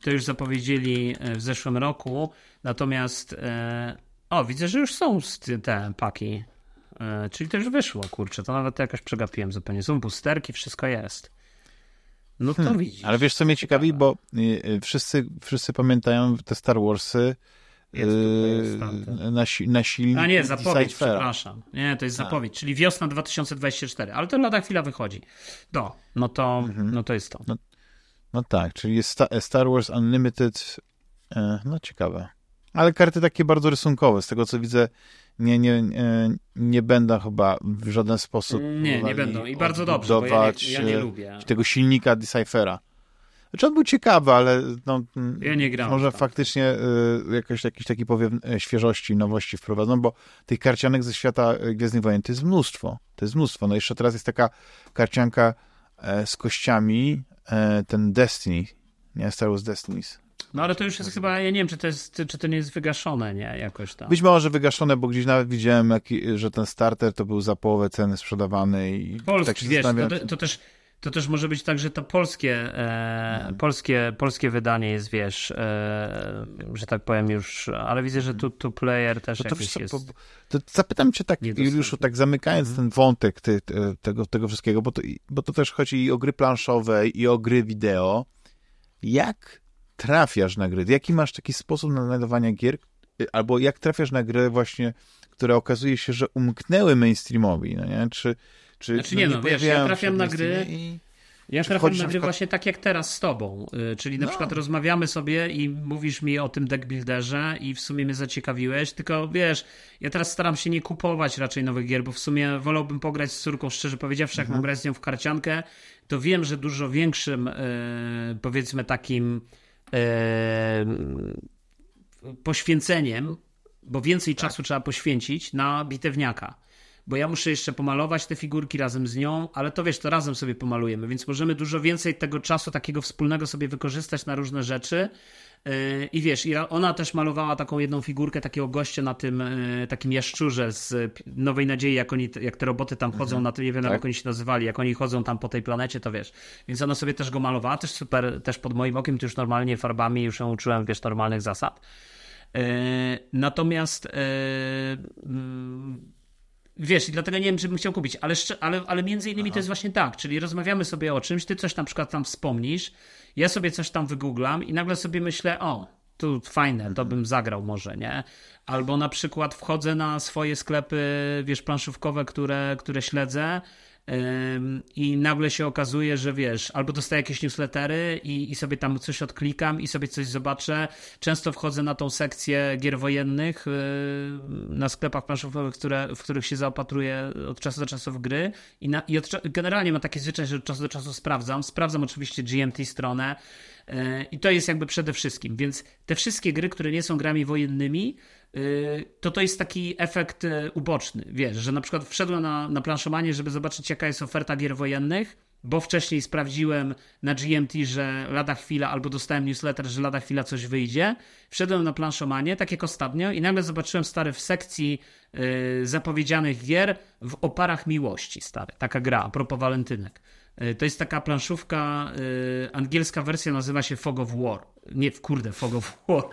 to już zapowiedzieli e, w zeszłym roku, natomiast e, o, widzę, że już są te paki, e, czyli to już wyszło, kurczę, to nawet jakoś przegapiłem zupełnie, są boosterki, wszystko jest. No to hmm, widzisz. Ale wiesz, co mnie ciekawi, bo wszyscy, wszyscy pamiętają te Star Warsy, jest, yy, na, na silnik A nie, zapowiedź, przepraszam. Nie, to jest tak. zapowiedź, czyli wiosna 2024, ale to lada chwila wychodzi. No, no to, mhm. no to jest to. No, no tak, czyli jest Star Wars Unlimited, e, no ciekawe. Ale karty takie bardzo rysunkowe, z tego co widzę, nie, nie, nie, nie będą chyba w żaden sposób. Nie, nie będą i bardzo dobrze, bo ja nie, ja nie lubię. Tego silnika Deciphera. Znaczy on był ciekawy, ale no, ja nie gram może faktycznie y, jakoś, jakiś taki powiem y, świeżości, nowości wprowadzą, bo tych karcianek ze świata y, Gwiezdnych Wojen to jest mnóstwo. To jest mnóstwo. No jeszcze teraz jest taka karcianka e, z kościami, e, ten Destiny, nie? Star Wars Destinies. No ale to już jest chyba, ja nie wiem, czy to, jest, czy to nie jest wygaszone, nie? Jakoś tam. Być może wygaszone, bo gdzieś nawet widziałem, że ten starter to był za połowę ceny sprzedawany i Polski, tak się wiesz, to, to, też to też może być tak, że to polskie, e, no. polskie, polskie wydanie jest, wiesz, e, że tak powiem już, ale widzę, że tu, tu player też no to jest... To zapytam cię tak, Juliuszu, tak zamykając mhm. ten wątek ty, tego, tego wszystkiego, bo to, bo to też chodzi i o gry planszowe, i o gry wideo. Jak trafiasz na gry? Jaki masz taki sposób na znajdowanie gier? Albo jak trafiasz na gry właśnie, które okazuje się, że umknęły mainstreamowi, no nie? Czy czy, znaczy nie, no, no wiesz, ja trafiam na gry... I... Ja trafiam na gry właśnie tak jak teraz z tobą, y, czyli na no. przykład rozmawiamy sobie i mówisz mi o tym deckbuilderze i w sumie mnie zaciekawiłeś, tylko wiesz, ja teraz staram się nie kupować raczej nowych gier, bo w sumie wolałbym pograć z córką, szczerze powiedziawszy, jak mhm. mam grać z nią w karciankę, to wiem, że dużo większym yy, powiedzmy takim yy, poświęceniem, bo więcej tak. czasu trzeba poświęcić na bitewniaka bo ja muszę jeszcze pomalować te figurki razem z nią, ale to wiesz, to razem sobie pomalujemy, więc możemy dużo więcej tego czasu takiego wspólnego sobie wykorzystać na różne rzeczy. Yy, I wiesz, ona też malowała taką jedną figurkę takiego gościa na tym yy, takim jaszczurze z Nowej Nadziei, jak, oni, jak te roboty tam chodzą mhm. na tym, nie wiem tak? jak oni się nazywali, jak oni chodzą tam po tej planecie, to wiesz. Więc ona sobie też go malowała, też super, też pod moim okiem, to już normalnie farbami, już ją uczyłem, wiesz, normalnych zasad. Yy, natomiast Wiesz, i dlatego nie wiem, czy bym chciał kupić, ale, ale, ale między innymi Aha. to jest właśnie tak, czyli rozmawiamy sobie o czymś, ty coś na przykład tam wspomnisz, ja sobie coś tam wygooglam i nagle sobie myślę, o, tu fajne, to mhm. bym zagrał może, nie? Albo na przykład wchodzę na swoje sklepy, wiesz, planszówkowe, które, które śledzę i nagle się okazuje, że wiesz, albo dostaję jakieś newslettery i, i sobie tam coś odklikam i sobie coś zobaczę. Często wchodzę na tą sekcję gier wojennych y, na sklepach planszowych, które, w których się zaopatruję od czasu do czasu w gry i, na, i od, generalnie mam takie zwyczaj, że od czasu do czasu sprawdzam. Sprawdzam oczywiście GMT stronę, y, i to jest jakby przede wszystkim. Więc te wszystkie gry, które nie są grami wojennymi, to to jest taki efekt y, uboczny, wiesz, że na przykład wszedłem na, na planszomanie, żeby zobaczyć jaka jest oferta gier wojennych, bo wcześniej sprawdziłem na GMT, że lada chwila, albo dostałem newsletter, że lada chwila coś wyjdzie. Wszedłem na planszomanie, tak jak ostatnio, i nagle zobaczyłem stary w sekcji yy, zapowiedzianych gier w oparach miłości, stary. Taka gra, a propos walentynek. Yy, to jest taka planszówka, yy, angielska wersja nazywa się Fog of War. Nie, kurde, Fog of War.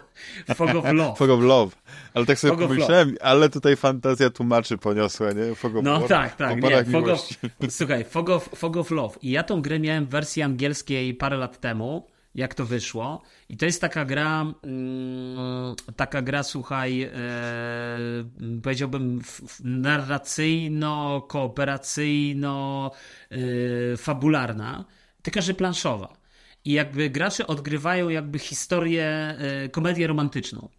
Fog of Love. [laughs] Fog of Love. Ale tak sobie Fog pomyślałem, ale tutaj fantazja tłumaczy poniosła, nie? Fog of no War. tak, tak. Nie, Fog of, słuchaj, Fog of, Fog of Love. I ja tą grę miałem w wersji angielskiej parę lat temu. Jak to wyszło. I to jest taka gra, mm, taka gra, słuchaj, e, powiedziałbym narracyjno, kooperacyjno, e, tylko że planszowa. I jakby gracze odgrywają jakby historię, e, komedię romantyczną.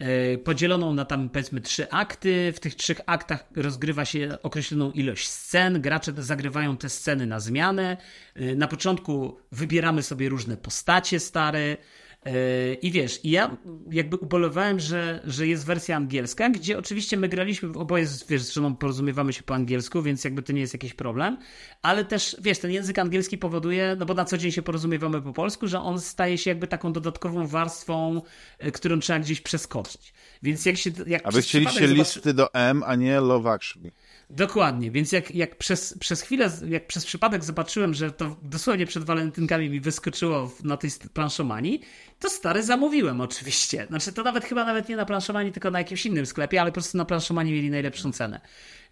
E, podzieloną na tam powiedzmy trzy akty. W tych trzech aktach rozgrywa się określoną ilość scen. Gracze zagrywają te sceny na zmianę. E, na początku wybieramy sobie różne postacie stare. I wiesz, i ja jakby ubolewałem, że, że jest wersja angielska, gdzie oczywiście my graliśmy, oboje wiesz, z żoną porozumiewamy się po angielsku, więc jakby to nie jest jakiś problem, ale też wiesz, ten język angielski powoduje, no bo na co dzień się porozumiewamy po polsku, że on staje się jakby taką dodatkową warstwą, e, którą trzeba gdzieś przeskoczyć. Więc jak się. Jak A wy chcieliście listy do M, a nie Love Actually. Dokładnie, więc jak, jak przez, przez chwilę, jak przez przypadek zobaczyłem, że to dosłownie przed walentynkami mi wyskoczyło na tej planszomanii, to stary zamówiłem oczywiście. Znaczy to nawet chyba nawet nie na planszomanii, tylko na jakimś innym sklepie, ale po prostu na planszomanii mieli najlepszą cenę.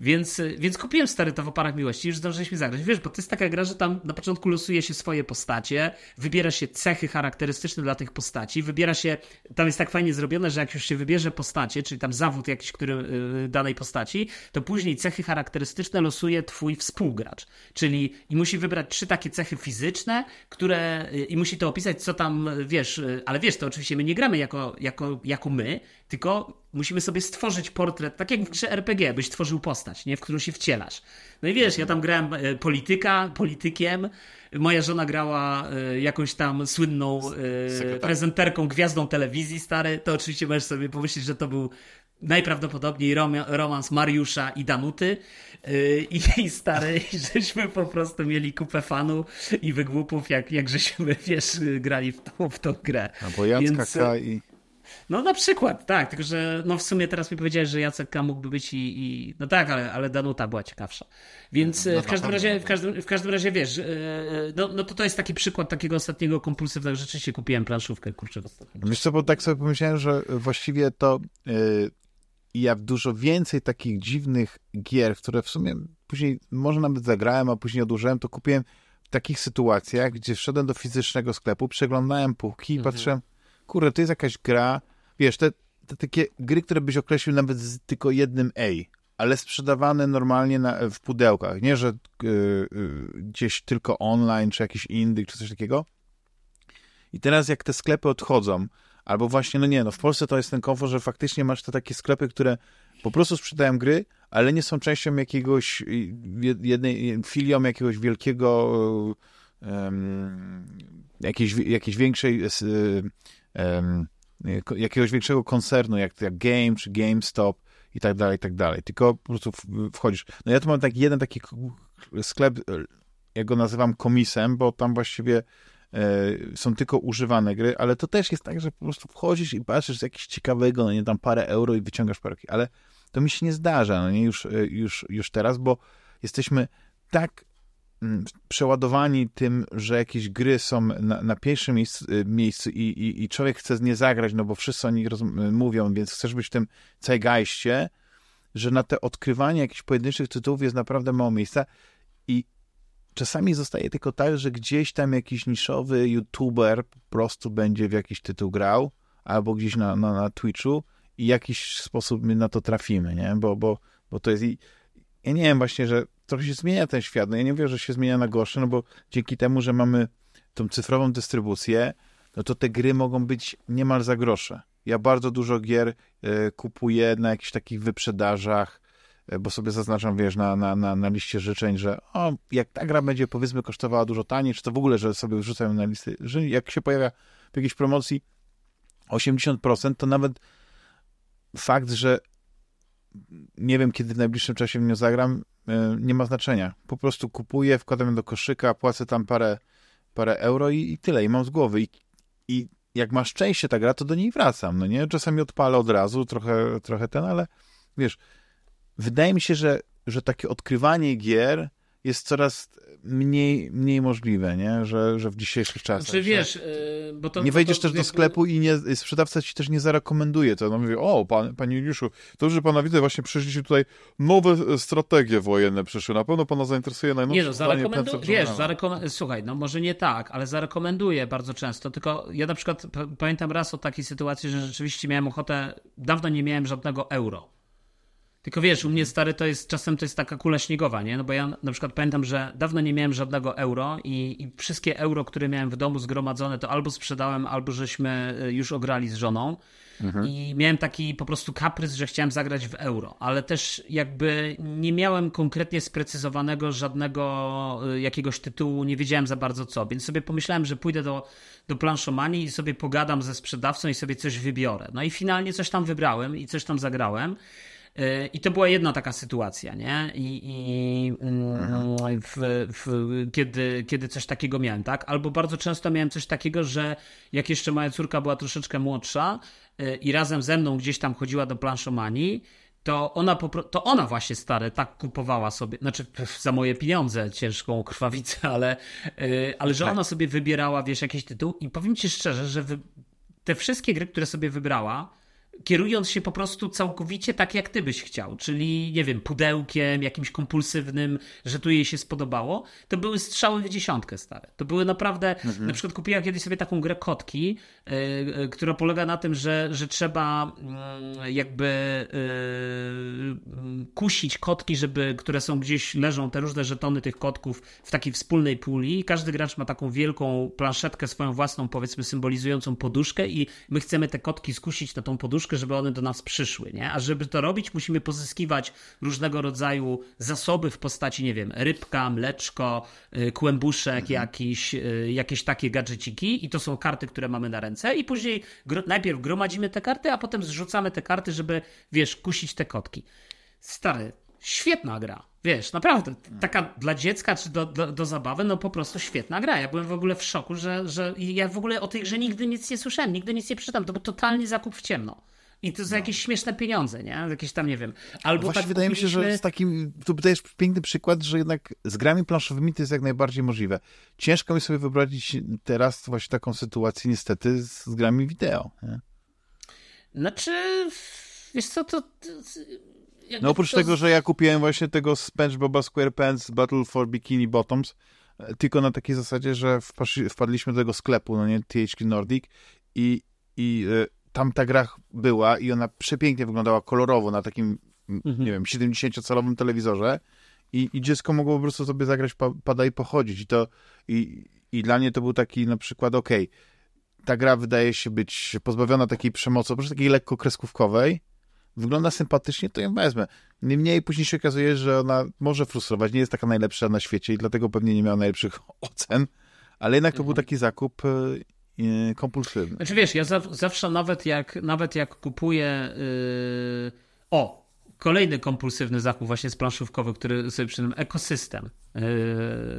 Więc, więc kupiłem stary to w oparach miłości, już zdążyliśmy zagrać. Wiesz, bo to jest taka gra, że tam na początku losuje się swoje postacie, wybiera się cechy charakterystyczne dla tych postaci, wybiera się, tam jest tak fajnie zrobione, że jak już się wybierze postacie, czyli tam zawód jakiś, który yy, danej postaci, to później cechy charakterystyczne losuje twój współgracz. Czyli i musi wybrać trzy takie cechy fizyczne, które yy, i musi to opisać, co tam, wiesz, ale wiesz, to oczywiście my nie gramy jako, jako, jako my, tylko musimy sobie stworzyć portret, tak jak w grze RPG, byś tworzył postać, nie? w którą się wcielasz. No i wiesz, ja tam grałem e, polityka, politykiem, moja żona grała e, jakąś tam słynną e, prezenterką, gwiazdą telewizji stary, to oczywiście możesz sobie pomyśleć, że to był najprawdopodobniej romans Mariusza i Danuty i, [laughs] i stary, żeśmy po prostu mieli kupę fanu i wygłupów, jak, jak żeśmy, [laughs] wiesz, grali w tą, w tą grę. A bo Jacka Więc... K. i no na przykład, tak, tylko że no w sumie teraz mi powiedziałeś, że Jacek K. mógłby być i, i no tak, ale, ale Danuta była ciekawsza. Więc no, w każdym razie, w każdym, w każdym razie wiesz, e, e, no, no to to jest taki przykład takiego ostatniego kompulsywnego, rzeczywiście kupiłem planszówkę, kurczę. Wiesz co, bo tak sobie pomyślałem, że właściwie to yy, ja dużo więcej takich dziwnych gier, które w sumie później może nawet zagrałem, a później odłożyłem, to kupiłem w takich sytuacjach, gdzie wszedłem do fizycznego sklepu, przeglądałem półki i mhm. patrzyłem, kurde, to jest jakaś gra, wiesz, te, te takie gry, które byś określił nawet z tylko jednym A, ale sprzedawane normalnie na, w pudełkach, nie, że y, y, gdzieś tylko online, czy jakiś indyk, czy coś takiego. I teraz jak te sklepy odchodzą, albo właśnie, no nie, no w Polsce to jest ten komfort, że faktycznie masz te takie sklepy, które po prostu sprzedają gry, ale nie są częścią jakiegoś, jednej, filią jakiegoś wielkiego um, jakiejś, jakiejś większej jakiegoś większego koncernu, jak, jak Game czy GameStop i tak dalej, i tak dalej. Tylko po prostu wchodzisz. No ja tu mam tak jeden taki sklep, ja go nazywam komisem, bo tam właściwie e, są tylko używane gry, ale to też jest tak, że po prostu wchodzisz i patrzysz z jakiegoś ciekawego, no nie tam parę euro i wyciągasz parę, ale to mi się nie zdarza, no nie już, e, już, już teraz, bo jesteśmy tak przeładowani tym, że jakieś gry są na, na pierwszym miejscu, y, miejscu i, i, i, człowiek chce z nie zagrać, no bo wszyscy o nich mówią, więc chcesz być w tym zeitgeistie, że na te odkrywanie jakichś pojedynczych tytułów jest naprawdę mało miejsca i czasami zostaje tylko tak, że gdzieś tam jakiś niszowy youtuber po prostu będzie w jakiś tytuł grał, albo gdzieś na, na, na Twitchu i w jakiś sposób my na to trafimy, nie? Bo, bo, bo to jest... I, ja nie wiem właśnie, że trochę się zmienia ten świat. No ja nie wiem, że się zmienia na gorsze, no bo dzięki temu, że mamy tą cyfrową dystrybucję, no to te gry mogą być niemal za grosze. Ja bardzo dużo gier y, kupuję na jakichś takich wyprzedażach, y, bo sobie zaznaczam, wiesz, na, na, na, na liście życzeń, że o, jak ta gra będzie, powiedzmy, kosztowała dużo taniej, czy to w ogóle, że sobie wrzucają na listy, że jak się pojawia w jakiejś promocji 80%, to nawet fakt, że nie wiem, kiedy w najbliższym czasie w nią zagram, nie ma znaczenia. Po prostu kupuję, wkładam do koszyka, płacę tam parę, parę euro i, i tyle, i mam z głowy. I, I jak ma szczęście ta gra, to do niej wracam, no nie? Czasami odpalę od razu, trochę, trochę ten, ale wiesz, wydaje mi się, że, że takie odkrywanie gier jest coraz mniej, mniej możliwe, nie? Że, że w dzisiejszych czasach. Czy znaczy, wiesz, bo to, nie wejdziesz to, to, też do sklepu i nie, sprzedawca ci też nie zarekomenduje to. No mówi, o, pan, panie Juliuszu, to, że pana widzę, właśnie przyszliście tutaj nowe strategie wojenne przyszły. Na pewno pana zainteresuje najnowsze Nie no, zarekomenduję, wiesz, zarekom słuchaj, no może nie tak, ale zarekomenduję bardzo często, tylko ja na przykład pamiętam raz o takiej sytuacji, że rzeczywiście miałem ochotę, dawno nie miałem żadnego euro tylko wiesz, u mnie stary to jest, czasem to jest taka kula śniegowa, nie? No bo ja na przykład pamiętam, że dawno nie miałem żadnego euro i, i wszystkie euro, które miałem w domu zgromadzone, to albo sprzedałem, albo żeśmy e, już ograli z żoną. Mhm. I miałem taki po prostu kaprys, że chciałem zagrać w euro, ale też jakby nie miałem konkretnie sprecyzowanego żadnego e, jakiegoś tytułu, nie wiedziałem za bardzo co, więc sobie pomyślałem, że pójdę do, do planszomanii i sobie pogadam ze sprzedawcą i sobie coś wybiorę. No i finalnie coś tam wybrałem i coś tam zagrałem. Y, I to była jedna taka sytuacja, nie? I, i mm, w, w, kiedy, kiedy coś takiego miałem, tak? Albo bardzo często miałem coś takiego, że jak jeszcze moja córka była troszeczkę młodsza y, i razem ze mną gdzieś tam chodziła do planszomanii, to ona, to ona właśnie stare tak kupowała sobie, znaczy za moje pieniądze, ciężką krwawicę, [laughs] ale, y, ale że tak. ona sobie wybierała, wiesz, jakiś tytuł i powiem ci szczerze, że wy, te wszystkie gry, które sobie wybrała, kierując się po prostu całkowicie tak, jak ty byś chciał, czyli, nie wiem, pudełkiem, jakimś kompulsywnym, że tu jej się spodobało, to były strzały w dziesiątkę stare. To były naprawdę, mhm. na przykład kupiła kiedyś sobie taką grę kotki, yy, która polega na tym, że, że trzeba yy, jakby yy, kusić kotki, żeby, które są gdzieś, leżą te różne żetony tych kotków w takiej wspólnej puli. Każdy gracz ma taką wielką planszetkę swoją własną, powiedzmy, symbolizującą poduszkę i my chcemy te kotki skusić na tą poduszkę, żeby one do nas przyszły, nie? A żeby to robić, musimy pozyskiwać różnego rodzaju zasoby w postaci, nie wiem, rybka, mleczko, y, kłębuszek, mhm. jakiś, y, jakieś takie gadżeciki i to są karty, które mamy na ręce i później najpierw gromadzimy te karty, a potem zrzucamy te karty, żeby, wiesz, kusić te kotki. Stary, świetna gra. Wiesz, naprawdę, taka dla dziecka czy do, do, do, zabawy, no po prostu świetna gra. Ja byłem w ogóle w szoku, że, że ja w ogóle o tej grze nigdy nic nie słyszałem, nigdy nic nie przeczytałem. To był totalnie zakup w ciemno. I to za no. jakieś śmieszne pieniądze, nie? Jakieś tam, nie wiem. Albo Właśnie tak wydaje kupiliśmy... mi się, że z takim, tu dajesz piękny przykład, że jednak z grami planszowymi to jest jak najbardziej możliwe. Ciężko mi sobie wyobrazić teraz właśnie taką sytuację niestety z, z grami wideo, nie? Znaczy, wiesz co, to... no oprócz to... tego, że ja kupiłem właśnie tego SpongeBoba SquarePants Battle for Bikini Bottoms, e, tylko na takiej zasadzie, że wpadliśmy do tego sklepu, no nie, THQ Nordic i, i e, tam ta gra była i ona przepięknie wyglądała kolorowo na takim, mhm. nie wiem, 70-calowym telewizorze i, i dziecko mogło po prostu sobie zagrać pa, pada i pochodzić i to i, i dla mnie to był taki na przykład, okej, okay, ta gra wydaje się być pozbawiona takiej przemocy, oprócz takiej lekko kreskówkowej, wygląda sympatycznie, to ją wezmę. Niemniej później się okazuje, że ona może frustrować, nie jest taka najlepsza na świecie i dlatego pewnie nie miała najlepszych [laughs] ocen, ale jednak to był mhm. taki zakup e, kompulsywny. Znaczy wiesz, ja zawsze nawet jak, nawet jak kupuję yy... o, kolejny kompulsywny zakup właśnie z planszówkowy, który sobie przynajmniej ekosystem. Yy,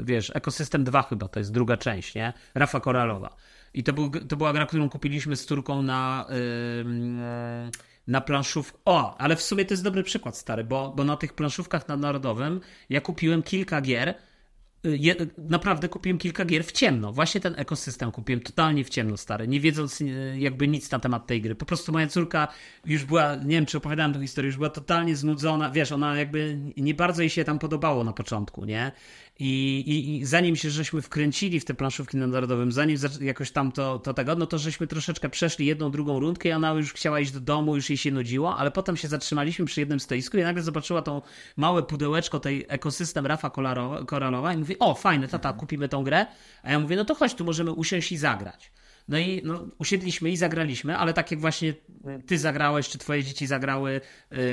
wiesz, ekosystem 2 chyba to jest druga część, nie? Rafa Koralowa. I to, był, to była gra, którą kupiliśmy z Turką na yy, na planszówkę. O, ale w sumie to jest dobry przykład, stary, bo, bo na tych planszówkach na Narodowym ja kupiłem kilka gier, je, naprawdę kupiłem kilka gier w ciemno. Właśnie ten ekosystem kupiłem totalnie w ciemno, stary, nie wiedząc e, jakby nic na temat tej gry. Po prostu moja córka już była, nie wiem czy opowiadałem tę historię, już była totalnie znudzona. Wiesz, ona jakby nie bardzo jej się tam podobało na początku, nie? I, i, I, zanim się żeśmy wkręcili w te planszówki na narodowym, zanim jakoś tam to, to tego, no to żeśmy troszeczkę przeszli jedną, drugą rundkę i ona już chciała iść do domu, już jej się nudziło, ale potem się zatrzymaliśmy przy jednym stoisku i nagle zobaczyła to małe pudełeczko tej ekosystem Rafa Koralowa i mówi, o fajne, tata, kupimy tą grę. A ja mówię, no to chodź, tu możemy usiąść i zagrać. No i no, usiedliśmy i zagraliśmy, ale tak jak właśnie ty zagrałeś, czy twoje dzieci zagrały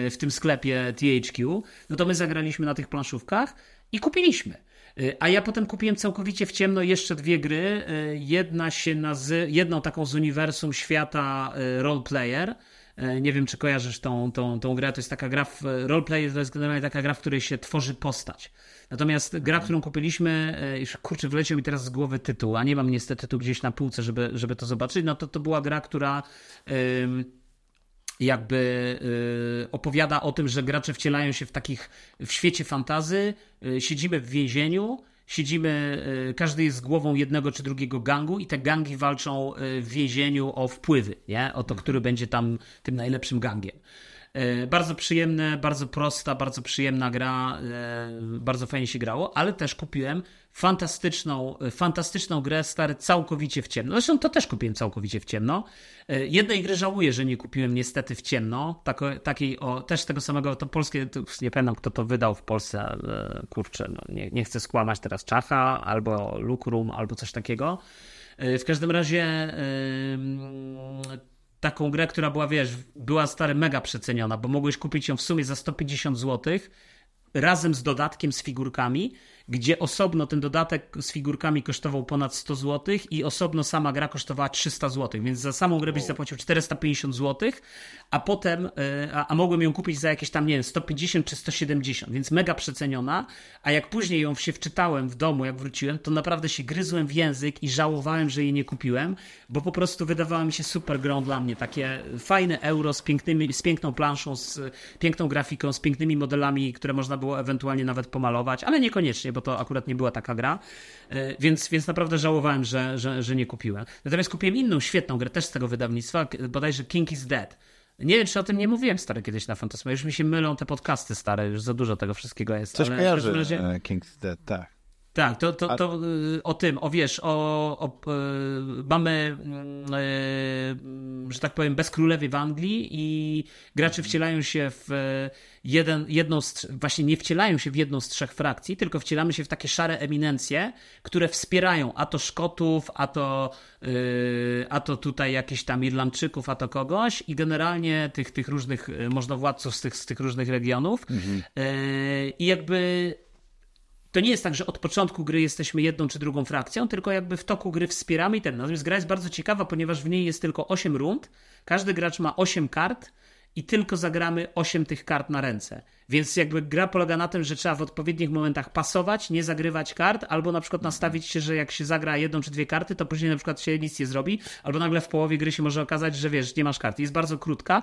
y, w tym sklepie THQ, no to my zagraliśmy na tych planszówkach i kupiliśmy. Y, a ja potem kupiłem całkowicie w ciemno jeszcze dwie gry. Y, jedna się nazy jedną taką z uniwersum świata y, roleplayer. Nie wiem, czy kojarzysz tą, tą, tą grę. To jest taka gra w roleplayer, to jest generalnie taka gra, w której się tworzy postać. Natomiast gra, którą kupiliśmy, już kurczę, wleciał mi teraz z głowy tytuł, a nie mam niestety tu gdzieś na półce, żeby, żeby to zobaczyć. No to to była gra, która. Jakby y, opowiada o tym, że gracze wcielają się w takich, w świecie fantazy, y, siedzimy w więzieniu, siedzimy, y, każdy jest głową jednego czy drugiego gangu i te gangi walczą w więzieniu o wpływy, nie? O to, który będzie tam tym najlepszym gangiem. Y, bardzo przyjemne, bardzo prosta, bardzo przyjemna gra, bardzo fajnie się grało, ale też kupiłem fantastyczną, fantastyczną grę, stary, całkowicie w ciemno. Zresztą to też kupiłem całkowicie w ciemno. E, jednej gry żałuję, że nie kupiłem niestety w ciemno. Takiej o, też tego samego, to polskie, nie pamiętam kto to wydał w Polsce, kurczę, no, nie, nie chcę skłamać teraz Czacha, albo Lukrum, albo coś takiego. E, w każdym razie taką grę, która była, wiesz, była stary mega przeceniona, bo mogłeś kupić ją w sumie za 150 zł razem z dodatkiem z figurkami gdzie osobno ten dodatek z figurkami kosztował ponad 100 zł i osobno sama gra kosztowała 300 zł, więc za samą grę byś zapłacił 450 zł, a potem, e, a, a mogłem ją kupić za jakieś tam, nie wiem, 150 czy 170, więc mega przeceniona, a jak później ją się wczytałem w domu, jak wróciłem, to naprawdę się gryzłem w język i żałowałem, że jej nie kupiłem, bo po prostu wydawała mi się super grą dla mnie, takie fajne euro z, pięknymi, z piękną planszą, z piękną grafiką, z pięknymi modelami, które można było ewentualnie nawet pomalować, ale niekoniecznie, bo to akurat nie była taka gra, e, więc, więc naprawdę żałowałem, że, że, że nie kupiłem. Natomiast kupiłem inną świetną grę, też z tego wydawnictwa, bodajże King is Dead. Nie wiem, czy o tym nie mówiłem stary kiedyś na Fantasma. Już mi się mylą te podcasty stare, już za dużo tego wszystkiego jest. Coś ale kojarzy razie... E, King's Dead, tak. Tak, to, to, to y, o tym, o wiesz, o, o y, mamy, y, że tak powiem, bez królewy w Anglii i gracze wcielają się w jeden, jedną z, właśnie nie wcielają się w jedną z trzech frakcji, tylko wcielamy się w takie szare eminencje, które wspierają a to Szkotów, a to, a to tutaj jakieś tam Irlandczyków, a to kogoś i generalnie tych, tych różnych możnowładców z tych, z tych różnych regionów. Mhm. I jakby to nie jest tak, że od początku gry jesteśmy jedną czy drugą frakcją, tylko jakby w toku gry wspieramy ten. Natomiast gra jest bardzo ciekawa, ponieważ w niej jest tylko 8 rund, każdy gracz ma 8 kart i tylko zagramy 8 tych kart na ręce. Więc jakby gra polega na tym, że trzeba w odpowiednich momentach pasować, nie zagrywać kart, albo na przykład nastawić się, że jak się zagra jedną czy dwie karty, to później na przykład się nic nie zrobi, albo nagle w połowie gry się może okazać, że wiesz, nie masz karty. Jest bardzo krótka,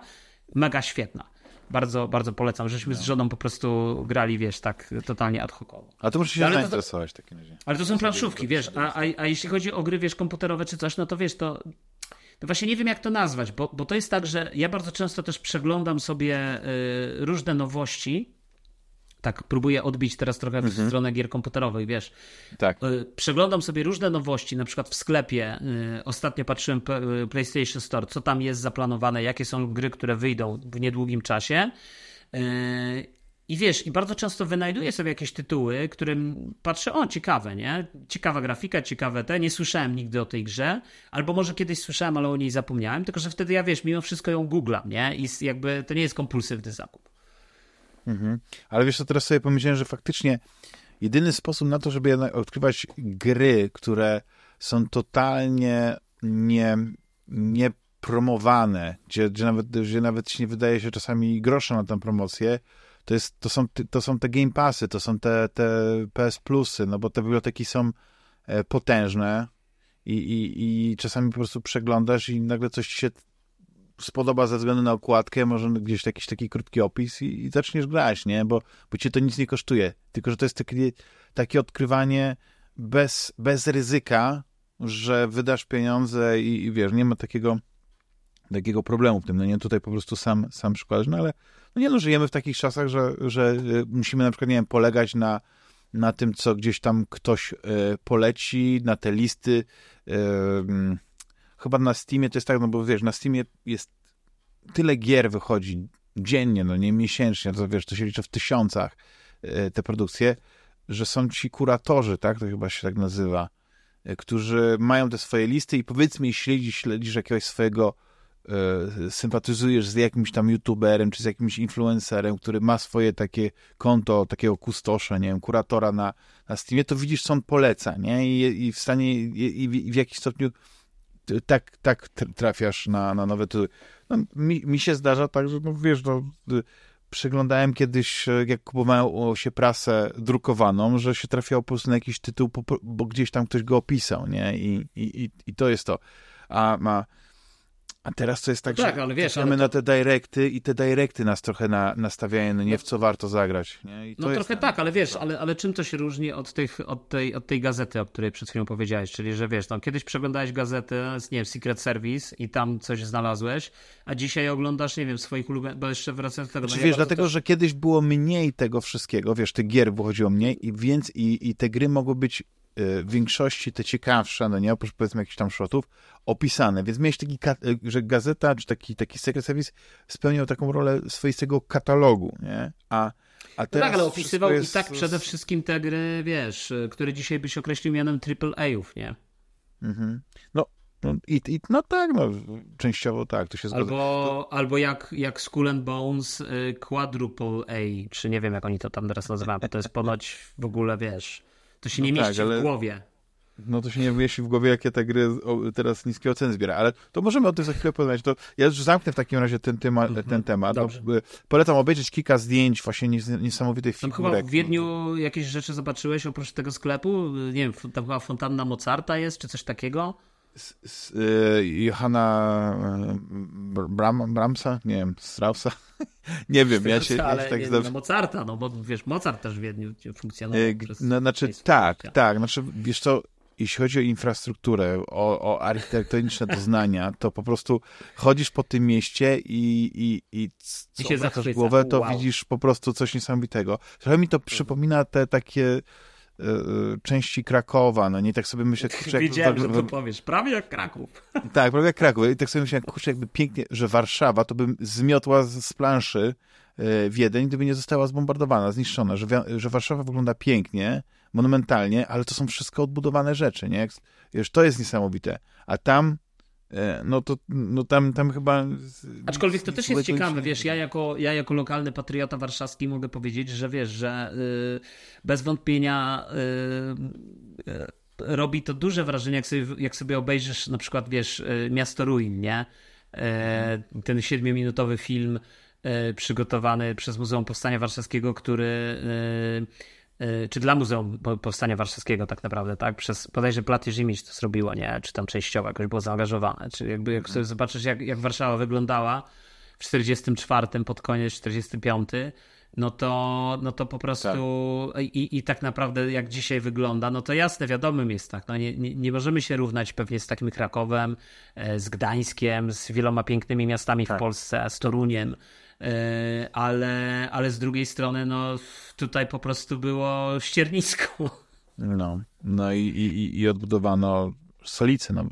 mega świetna bardzo, bardzo polecam. Żeśmy no. z żoną po prostu grali, wiesz, tak totalnie ad hocowo. A to muszę się ale zainteresować w takim razie. Ale to są planszówki, wiesz, a, a, a jeśli chodzi o gry, wiesz, komputerowe czy coś, no to wiesz, to to właśnie nie wiem, jak to nazwać, bo, bo to jest tak, że ja bardzo często też przeglądam sobie y, różne nowości tak próbuję odbić teraz trochę w mhm. stronę gier komputerowych, wiesz. Tak. Y, przeglądam sobie różne nowości, na przykład w sklepie. Y, ostatnio patrzyłem y, PlayStation Store, co tam jest zaplanowane, jakie są gry, które wyjdą w niedługim czasie. I wiesz, i bardzo często wynajduję sobie jakieś tytuły, którym patrzę, o, ciekawe, nie? Ciekawa grafika, ciekawe te, nie słyszałem nigdy o tej grze, albo może kiedyś słyszałem, ale o niej zapomniałem, tylko że wtedy ja, wiesz, mimo wszystko ją googlam, nie? I jakby to nie jest kompulsywny zakup. Mhm. Ale wiesz co, teraz sobie pomyślałem, że faktycznie jedyny sposób na to, żeby odkrywać gry, które są totalnie nie, nie promowane, gdzie, gdzie, nawet, gdzie nawet się nie wydaje się czasami grosza na tę promocję, to, jest, to, są, to są te Game Passy, to są te, te PS Plusy, no bo te biblioteki są e, potężne i, i, i czasami po prostu przeglądasz i nagle coś się spodoba ze względu na okładkę, może gdzieś jakiś taki krótki opis i, i zaczniesz grać, nie? Bo, bo cię to nic nie kosztuje. Tylko, że to jest takie, takie odkrywanie bez, bez ryzyka, że wydasz pieniądze i, i wiesz, nie ma takiego takiego problemu w tym, no nie, tutaj po prostu sam, sam przykładasz, no ale no nie no, żyjemy w takich czasach, że, że y, musimy na przykład, nie wiem, polegać na, na tym, co gdzieś tam ktoś y, poleci, na te listy, y, chyba na Steamie to jest tak, no bo wiesz, na Steamie jest tyle gier wychodzi dziennie, no nie miesięcznie, to wiesz, to się liczy w tysiącach e, te produkcje, że są ci kuratorzy, tak, to chyba się tak nazywa, e, którzy mają te swoje listy i powiedzmy, jeśli śledzisz jakiegoś swojego e, sympatyzujesz z jakimś tam youtuberem, czy z jakimś influencerem, który ma swoje takie konto, takiego kustosza, nie wiem, kuratora na, na Steamie, to widzisz, co on poleca, nie? I, i w stanie, i, i w jakiś stopniu tak, tak trafiasz na, na nowe tytuły. No, mi, mi się zdarza tak, że no wiesz, no, y, przeglądałem kiedyś, e, jak kupowałem się prasę drukowaną, że się trafiał po prostu na jakiś tytuł, bo gdzieś tam ktoś go opisał, nie? I, i, i to jest to. A ma A teraz to jest tak, tak że ale wiesz, ale to... na te directy i te directy nas trochę na, nastawiają, no nie w co warto zagrać. No trochę tak, ale wiesz, ale, ale czym to się różni od, tych, od, tej, od tej gazety, o której przed chwilą powiedziałeś, czyli że wiesz, no, kiedyś przeglądałeś gazetę, nie wiem, Secret Service i tam coś znalazłeś, a dzisiaj oglądasz, nie wiem, swoich ulubionych, bo jeszcze wracając do tego... Znaczy, no wiesz, dlatego, to... że kiedyś było mniej tego wszystkiego, wiesz, tych gier wychodziło mniej i więc i, i te gry mogły być w większości te ciekawsze, no nie, oprócz powiedzmy jakichś tam shotów, opisane, więc miałeś taki, że gazeta, czy taki, taki Secret Service spełniał taką rolę swoistego katalogu, nie, a a teraz no tak, ale opisywał jest... i tak przede wszystkim te gry, wiesz, które dzisiaj byś określił mianem AAA-ów, nie? Mhm. No, no, i, i, no tak, no, częściowo tak, to się zgadza. Albo, to... albo jak, jak Skull and Bones y, Quadruple A, czy nie wiem jak oni to tam teraz nazywają, bo to jest ponoć w ogóle, wiesz, to się nie no mieści tak, ale... w głowie. No to się nie mieści w głowie, jakie te gry teraz niskie oceny zbiera, ale to możemy o tym za chwilę porozmawiać. To ja już zamknę w takim razie ten, tema, mm -hmm. ten temat. No, polecam obejrzeć kilka zdjęć właśnie niesamowitych figurek. Tam chyba w Wiedniu jakieś rzeczy zobaczyłeś oprócz tego sklepu? Nie wiem, tam chyba fontanna Mozarta jest, czy coś takiego? Z, y, Johanna y, Bram, Bramsa? Nie wiem, Straussa? [laughs] nie wiem, ja się, ale ja się tak nie, no Mozarta, no bo wiesz, Mozart też w Wiedniu funkcjonował. Y, przez no, znaczy tak, tak, znaczy wiesz co, jeśli chodzi o infrastrukturę, o, o architektoniczne doznania, to po prostu chodzisz po tym mieście i, i, i, I się głowę, to wow. widzisz po prostu coś niesamowitego. Trochę mi to przypomina te takie części Krakowa, no nie tak sobie myślę, [laughs] kurczę, Wiedziałem, że to powiesz, prawie jak Kraków. [laughs] Tak, prawie jak Kraków. I tak sobie myślę, kurczę, jakby pięknie, że Warszawa to by zmiotła z, z planszy y, Wiedeń, gdyby nie została zbombardowana, zniszczona, że, że Warszawa wygląda pięknie, monumentalnie, ale to są wszystko odbudowane rzeczy, nie? Wiesz, to jest niesamowite. A tam no to no tam, tam chyba... Aczkolwiek to też jest ciekawe, wiesz, ja jako, ja jako lokalny patriota warszawski mogę powiedzieć, że wiesz, że y, bez wątpienia y, y, robi to duże wrażenie, jak sobie, jak sobie obejrzysz na przykład, wiesz, Miasto Ruin, nie? E, ten siedmiominutowy film y, przygotowany przez Muzeum Powstania Warszawskiego, który czy dla Muzeum Powstania Warszawskiego tak naprawdę, tak? Przez bodajże Platy Image to zrobiło, nie? Czy tam częściowo jakoś było zaangażowane. Czy jakby jak sobie zobaczysz, jak, jak Warszawa wyglądała w 44 pod koniec 45, no to, no to po prostu tak. I, i tak naprawdę jak dzisiaj wygląda, no to jasne, wiadomym jest tak, no nie, nie, nie możemy się równać pewnie z takim Krakowem, e, z Gdańskiem, z wieloma pięknymi miastami tak. w Polsce, z Toruniem, ale, ale z drugiej strony, no tutaj po prostu było ściernisko. No, no i, i, i odbudowano stolicę. No,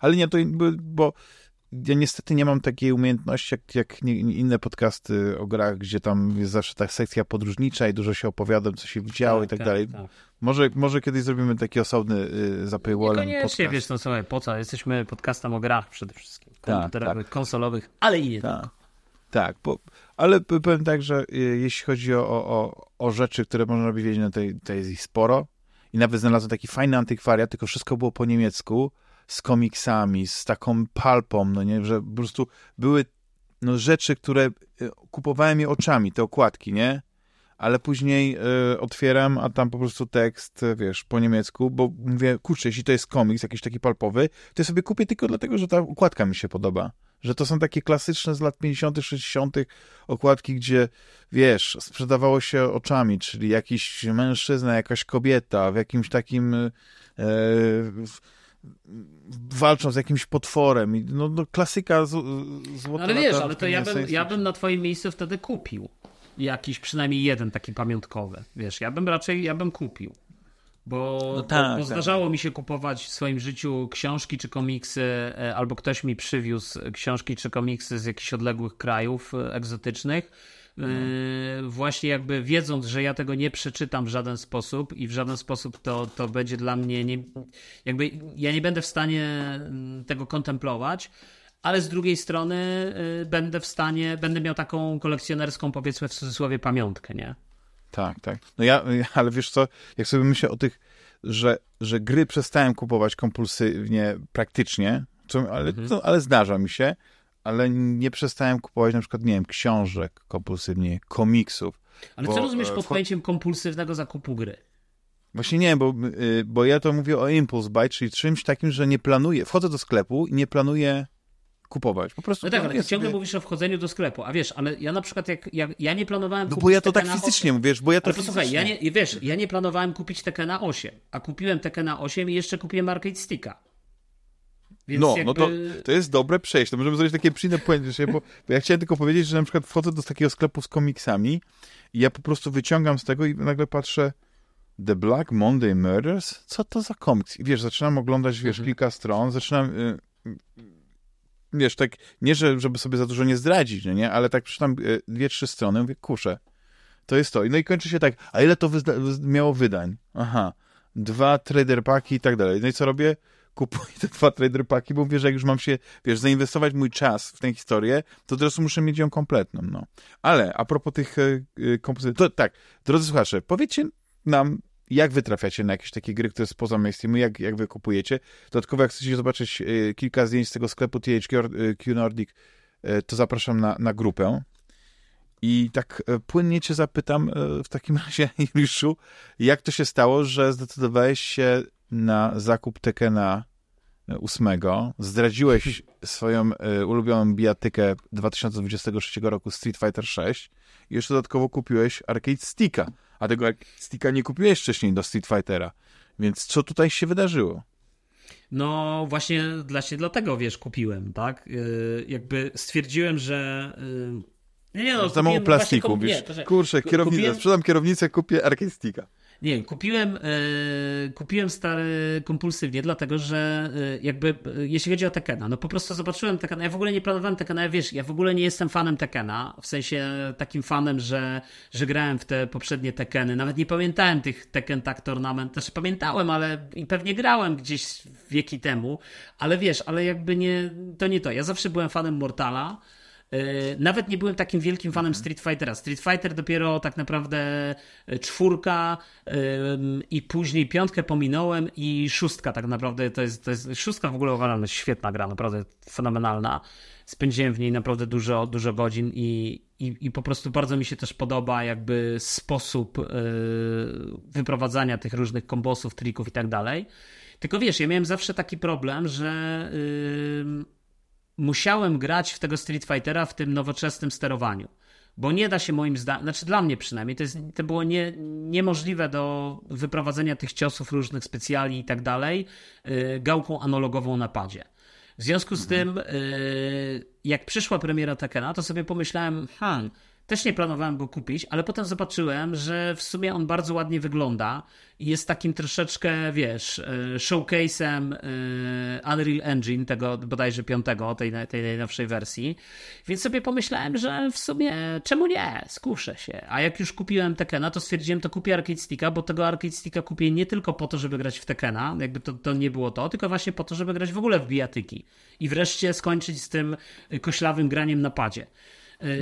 ale nie, to bo ja niestety nie mam takiej umiejętności jak, jak inne podcasty o grach, gdzie tam jest zawsze ta sekcja podróżnicza i dużo się opowiadam, co się widziało tak, i tak, tak dalej. Tak. Może, może kiedyś zrobimy taki osobny y, za paywallem Niekoniecznie, wiesz, no słuchaj, po co? Jesteśmy podcastem o grach przede wszystkim. Tak, komputerowych, tak. konsolowych, ale i nie tak. Tak, bo, ale powiem tak, że y, jeśli chodzi o, o, o rzeczy, które można robić no to, to jest ich sporo. I nawet znalazłem taki fajny antykwariat, tylko wszystko było po niemiecku, z komiksami, z taką palpą, no nie, że po prostu były no, rzeczy, które y, kupowałem je oczami, te okładki, nie? Ale później y, otwieram, a tam po prostu tekst, wiesz, po niemiecku, bo mówię, kurczę, jeśli to jest komiks jakiś taki palpowy, to ja sobie kupię tylko dlatego, że ta układka mi się podoba że to są takie klasyczne z lat 50., 60. okładki, gdzie wiesz, sprzedawało się oczami, czyli jakiś mężczyzna, jakaś kobieta w jakimś takim. E, walczą z jakimś potworem. No, no klasyka z, złota. Ale wiesz, ale to ja bym, ja bym na twoim miejscu wtedy kupił jakiś przynajmniej jeden taki pamiątkowy. Wiesz, ja bym raczej, ja bym kupił. Bo, no tak, bo, bo tak. zdarzało mi się kupować w swoim życiu książki czy komiksy, e, albo ktoś mi przywiózł książki czy komiksy z jakichś odległych krajów e, egzotycznych. No. Właśnie jakby wiedząc, że ja tego nie przeczytam w żaden sposób i w żaden sposób to, to będzie dla mnie nie, jakby ja nie będę w stanie mm, tego kontemplować, ale z drugiej strony będę w stanie, będę miał taką kolekcjonerską powiedzmy w cudzysłowie pamiątkę, nie? Tak, tak. No ja, ale wiesz co, jak sobie myślę o tych, że, że gry przestałem kupować kompulsywnie praktycznie, co, ale, mhm. ale zdarza mi się, ale nie przestałem kupować na przykład, nie wiem, książek kompulsywnie, komiksów. Ale bo, co rozumiesz e, pod pojęciem kompulsywnego zakupu gry? Właśnie nie, bo, y, bo ja to mówię o impulse buy, czyli czymś takim, że nie planuję, wchodzę do sklepu i nie planuję kupować. Po prostu no tak, ale ciągle sobie... mówisz o wchodzeniu do sklepu, a wiesz, ale ja na przykład jak, jak ja nie planowałem No bo ja to tak fizycznie mówię, wiesz, bo ja to ale fizycznie... posłuchaj, ja nie, wiesz, ja nie planowałem kupić Tekena 8, a kupiłem Tekena 8 i jeszcze kupiłem Arcade Sticka. Więc no, jakby... no to, to jest dobre przejście. To możemy zrobić takie przyjemne pojęcie, bo, bo ja chciałem tylko powiedzieć, że na przykład wchodzę do takiego sklepu z komiksami i ja po prostu wyciągam z tego i nagle patrzę The Black Monday Murders? Co to za komiks? I wiesz, zaczynam oglądać, wiesz, mhm. kilka stron, zaczynam... Y, wiesz, tak, nie, że, żeby sobie za dużo nie zdradzić, nie, ale tak przeczytam y, dwie, trzy strony, mówię, kuszę, to jest to. No i kończy się tak, a ile to miało wydań? Aha, dwa trader paki i tak dalej. No i co robię? kupuję te dwa trader paki, bo mówię, że jak już mam się, wiesz, zainwestować mój czas w tę historię, to teraz muszę mieć ją kompletną, no. Ale a propos tych kompozycji, to tak, drodzy słuchacze, powiedzcie nam, jak wy trafiacie na jakieś takie gry, które spoza mainstreamu, jak, jak wy kupujecie. Dodatkowo, jak chcecie zobaczyć y, kilka zdjęć z tego sklepu THQ Nordic, y, to zapraszam na, na grupę. I tak płynnie cię zapytam w takim [laughs] razie, Juliuszu, jak to się stało, że zdecydowałeś się na zakup Tekena 8. Zdradziłeś [laughs] swoją ulubioną bijatykę 2023 roku Street Fighter 6 i jeszcze dodatkowo kupiłeś Arcade Sticka, a tego Sticka nie kupiłeś wcześniej do Street Fightera. Więc co tutaj się wydarzyło? No właśnie właśnie dlatego, wiesz, kupiłem, tak? Yy, jakby stwierdziłem, że... Yy... Nie, no, Za mało plastiku, wiesz, kurczę, kierownicę, kupiłem... sprzedam kierownicę, kupię Arcade Sticka. Nie, kupiłem, e, kupiłem stary kompulsywnie, dlatego że e, jakby, e, jeśli chodzi o Tekena, no po prostu zobaczyłem Tekena, ja w ogóle nie planowałem Tekena, ja wiesz, ja w ogóle nie jestem fanem Tekena, w sensie takim fanem, że, że grałem w te poprzednie Tekeny, nawet nie pamiętałem tych Tekken Tag Tournament, też pamiętałem, ale i pewnie grałem gdzieś wieki temu, ale wiesz, ale jakby nie, to nie to, ja zawsze byłem fanem Mortala, nawet nie byłem takim wielkim fanem Street Fightera. Street Fighter dopiero tak naprawdę e, czwórka i później piątkę pominąłem i szóstka tak naprawdę to jest, to jest szóstka w ogóle uważam, świetna gra, naprawdę fenomenalna. Spędziłem w niej naprawdę dużo, dużo godzin i, i, i po prostu bardzo mi się też podoba jakby sposób yy, wyprowadzania tych różnych kombosów, trików i tak dalej. Tylko wiesz, ja miałem zawsze taki problem, że yy, musiałem grać w tego Street Fightera w tym nowoczesnym sterowaniu. Bo nie da się moim zdaniem, znaczy dla mnie przynajmniej, to, jest, to było nie, niemożliwe do wyprowadzenia tych ciosów różnych specjali i tak dalej yy, gałką analogową na padzie. W związku z mhm. tym, yy, jak przyszła premiera Tekena, to sobie pomyślałem, hmm, też nie planowałem go kupić, ale potem zobaczyłem, że w sumie on bardzo ładnie wygląda i jest takim troszeczkę, wiesz, e, showcase'em e, Unreal Engine, tego bodajże piątego, tej, tej najnowszej wersji. Więc sobie pomyślałem, że w sumie czemu nie, skuszę się. A jak już kupiłem Tekena, to stwierdziłem, to kupię Arcade Sticka, bo tego Arcade Sticka kupię nie tylko po to, żeby grać w Tekena, jakby to, to nie było to, tylko właśnie po to, żeby grać w ogóle w bijatyki. I wreszcie skończyć z tym koślawym graniem na padzie.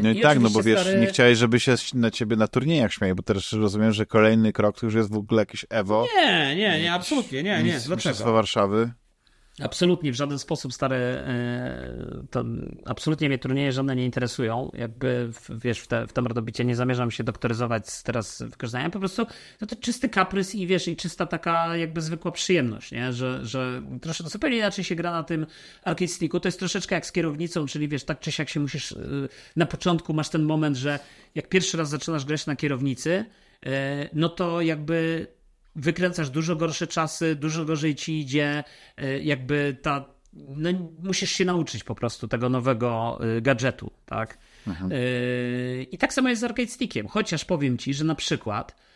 No i, I tak, no bo wiesz, stary... nie chciałeś, żeby się na ciebie na turniejach śmiali, bo teraz rozumiem, że kolejny krok to już jest w ogóle jakieś Evo. Nie, nie, nie, absolutnie, nie, nie. Dlaczego? Warszawy. Absolutnie, w żaden sposób stare, e, to absolutnie mnie turnieje żadne nie interesują. Jakby, wiesz, w, te, w tym rodobicie nie zamierzam się doktoryzować teraz wykorzystania. Po prostu no to czysty kaprys i wiesz, i czysta taka jakby zwykła przyjemność, nie? Że, że troszkę to zupełnie inaczej się gra na tym arcade. To jest troszeczkę jak z kierownicą, czyli wiesz, tak czy siak się musisz, e, na początku masz ten moment, że jak pierwszy raz zaczynasz grać na kierownicy, e, no to jakby wykręcasz dużo gorsze czasy, dużo gorzej ci idzie, e, jakby ta. No, musisz się nauczyć po prostu tego nowego e, gadżetu, tak? Mhm. E, I tak samo jest z arcade stickiem, chociaż powiem ci, że na przykład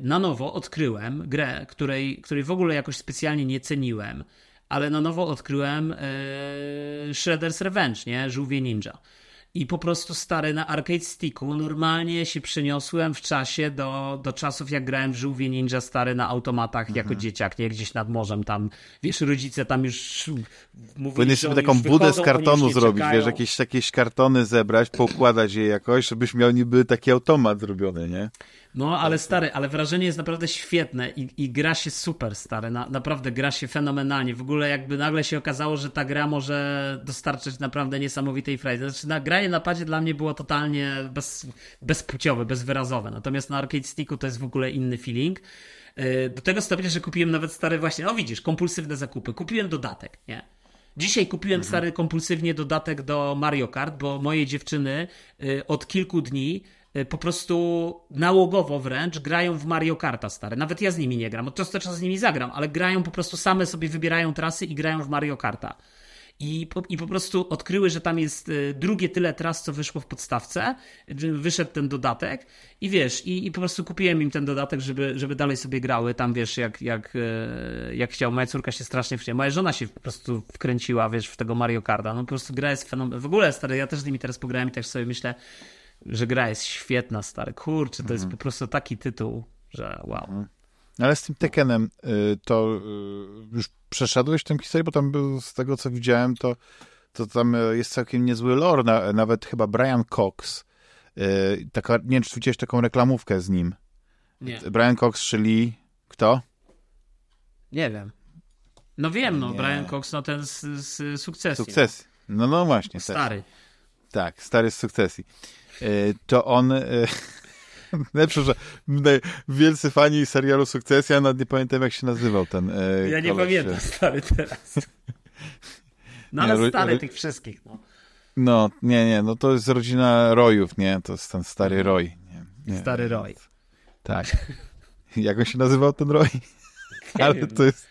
na nowo odkryłem grę, której, której w ogóle jakoś specjalnie nie ceniłem, ale na nowo odkryłem Shredder's Revenge, nie? Żółwie Ninja i po prostu stary na arcade sticku normalnie się przeniosłem w czasie do, do czasów jak grałem w Żółwie Ninja stary na automatach mhm. jako dzieciak, nie gdzieś nad morzem tam, wiesz, rodzice tam już mówili, Powinien sobie taką budę z kartonu zrobić, wiesz, jakieś, jakieś kartony zebrać, poukładać je jakoś, żebyś miał niby taki automat zrobiony, nie? No, ale stary, ale wrażenie jest naprawdę świetne i, i gra się super, stary. Na, naprawdę gra się fenomenalnie. W ogóle jakby nagle się okazało, że ta gra może dostarczyć naprawdę niesamowitej frajdy. Znaczy, na, granie na padzie dla mnie było totalnie bez, bezpłciowe, bezwyrazowe. Natomiast na arcade sticku to jest w ogóle inny feeling. Yy, do tego stopnia, że kupiłem nawet stare właśnie, no widzisz, kompulsywne zakupy. Kupiłem dodatek, nie? Dzisiaj kupiłem mhm. stary kompulsywnie dodatek do Mario Kart, bo moje dziewczyny y, od kilku dni y, po prostu nałogowo wręcz grają w Mario Karta stare. Nawet ja z nimi nie gram. Od czasu do czasu z nimi zagram, ale grają po prostu same sobie wybierają trasy i grają w Mario Karta i po, i po prostu odkryły, że tam jest y, drugie tyle tras, co wyszło w podstawce. Wyszedł ten dodatek i wiesz, i, i po prostu kupiłem im ten dodatek, żeby, żeby dalej sobie grały. Tam wiesz, jak, jak, y, jak chciał. Moja córka się strasznie wkręciła. Moja żona się po prostu wkręciła, wiesz, w tego Mario Karta. No po prostu gra jest fenomenalna. W ogóle, stary, ja też z nimi teraz pograłem i też sobie myślę, że gra jest świetna, stary. Kurczę, to mhm. jest po prostu taki tytuł, że wow. Mhm. Ale z tym Tekkenem y, to już przeszedłeś tę historię, bo tam był, z tego co widziałem, to, to tam e, jest całkiem niezły lore, na, nawet chyba Brian Cox, taka, nie wiem, czy widziałeś taką reklamówkę z nim. Nie. Brian Cox, czyli kto? Nie wiem. No wiem, no, nie. Brian Cox, no ten z, z sukcesji. Sukcesji. No, no właśnie. Stary. Tak, stary z sukcesji. Yy, to on... Yy, [laughs] Lepsze, że wielcy fani serialu Sukcesja, nawet nie pamiętam jak się nazywał ten e, Ja nie pamiętam, stary, teraz. [laughs] No ale nie, stary tych wszystkich, no. No, nie, nie, no to jest rodzina Royów, nie? To jest ten stary mhm. Roy. Nie, nie, stary Roy. Tak. [laughs] Jak on się nazywał ten Roy? Ale wiem. to jest...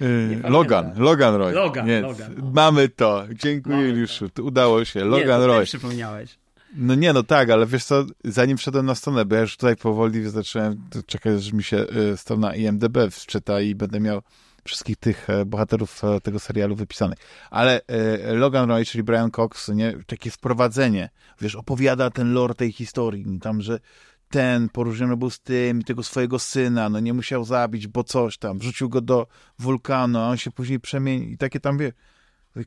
E, Logan, Logan Roy. Logan, Logan. Mamy to. Dziękuję, Juliuszu. Udało się. Logan nie, Roy. przypomniałeś. No nie, no tak, ale wiesz co, zanim wszedłem na stronę, bo ja już tutaj powoli zacząłem czekać, że mi się y, strona IMDB wczyta i będę miał wszystkich tych e, bohaterów e, tego serialu wypisanych. Ale e, Logan Roy, czyli Brian Cox, nie, takie wprowadzenie, wiesz, opowiada ten lore tej historii, tam, że ten poróżniony był z tym tego swojego syna, no nie musiał zabić, bo coś tam, wrzucił go do wulkanu, a on się później przemienił i takie tam, wie,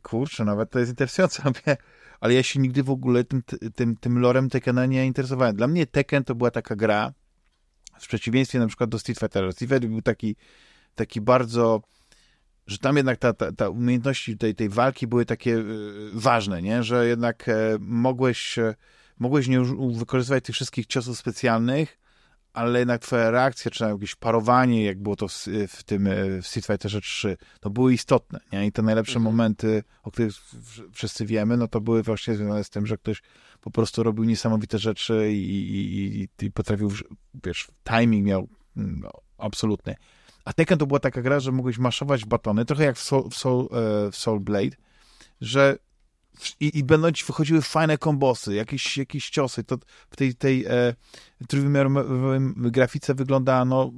kurczę, nawet to jest interesujące, [laughs] ale ja się nigdy w ogóle tym, tym, tym lorem Tekkena nie interesowałem. Dla mnie Tekken to była taka gra, w przeciwieństwie na przykład do Street Fightera. Street Fighter był taki, taki bardzo, że tam jednak ta, ta, ta umiejętności tej, tej walki były takie y, ważne, nie? że jednak e, mogłeś, e, mogłeś nie wykorzystywać tych wszystkich ciosów specjalnych, ale jednak twoja reakcja, czy jakieś parowanie, jak było to w, w tym e, w Street Fighterze 3, to były istotne, nie? I te najlepsze mhm. momenty, o których wszyscy wiemy, no to były właśnie związane z tym, że ktoś po prostu robił niesamowite rzeczy i, i, i, i potrafił, wiesz, timing miał no, absolutny. A Tekken to była taka gra, że mogłeś maszować batony, trochę jak w Soul, w Soul, e, w Soul Blade, że i, i będą ci wychodziły fajne kombosy, jakieś, jakieś ciosy. To w tej, tej e, trójwymiarowej grafice wygląda no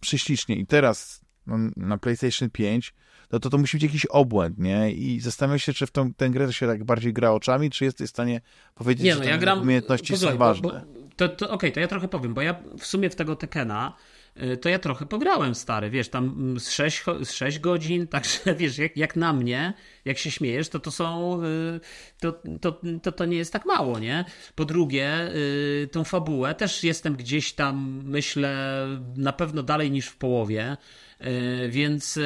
prześlicznie. I teraz no, na PlayStation 5 no to to musi być jakiś obłęd, nie? I zastanawiam się, czy w tą, tę grę się tak bardziej gra oczami, czy jesteś w stanie powiedzieć, nie, no, że ja gram, umiejętności są ważne. Bo, bo, to, to Okej, okay, to ja trochę powiem, bo ja w sumie w tego Tekena to ja trochę pograłem stary, wiesz, tam mm, z 6, z 6 godzin, [laughs] także wiesz, jak, jak na mnie, jak się śmiejesz, to to są, y, to, to, to, to nie jest tak mało, nie? Po drugie, y, tą fabułę też jestem gdzieś tam, myślę, na pewno dalej niż w połowie, więc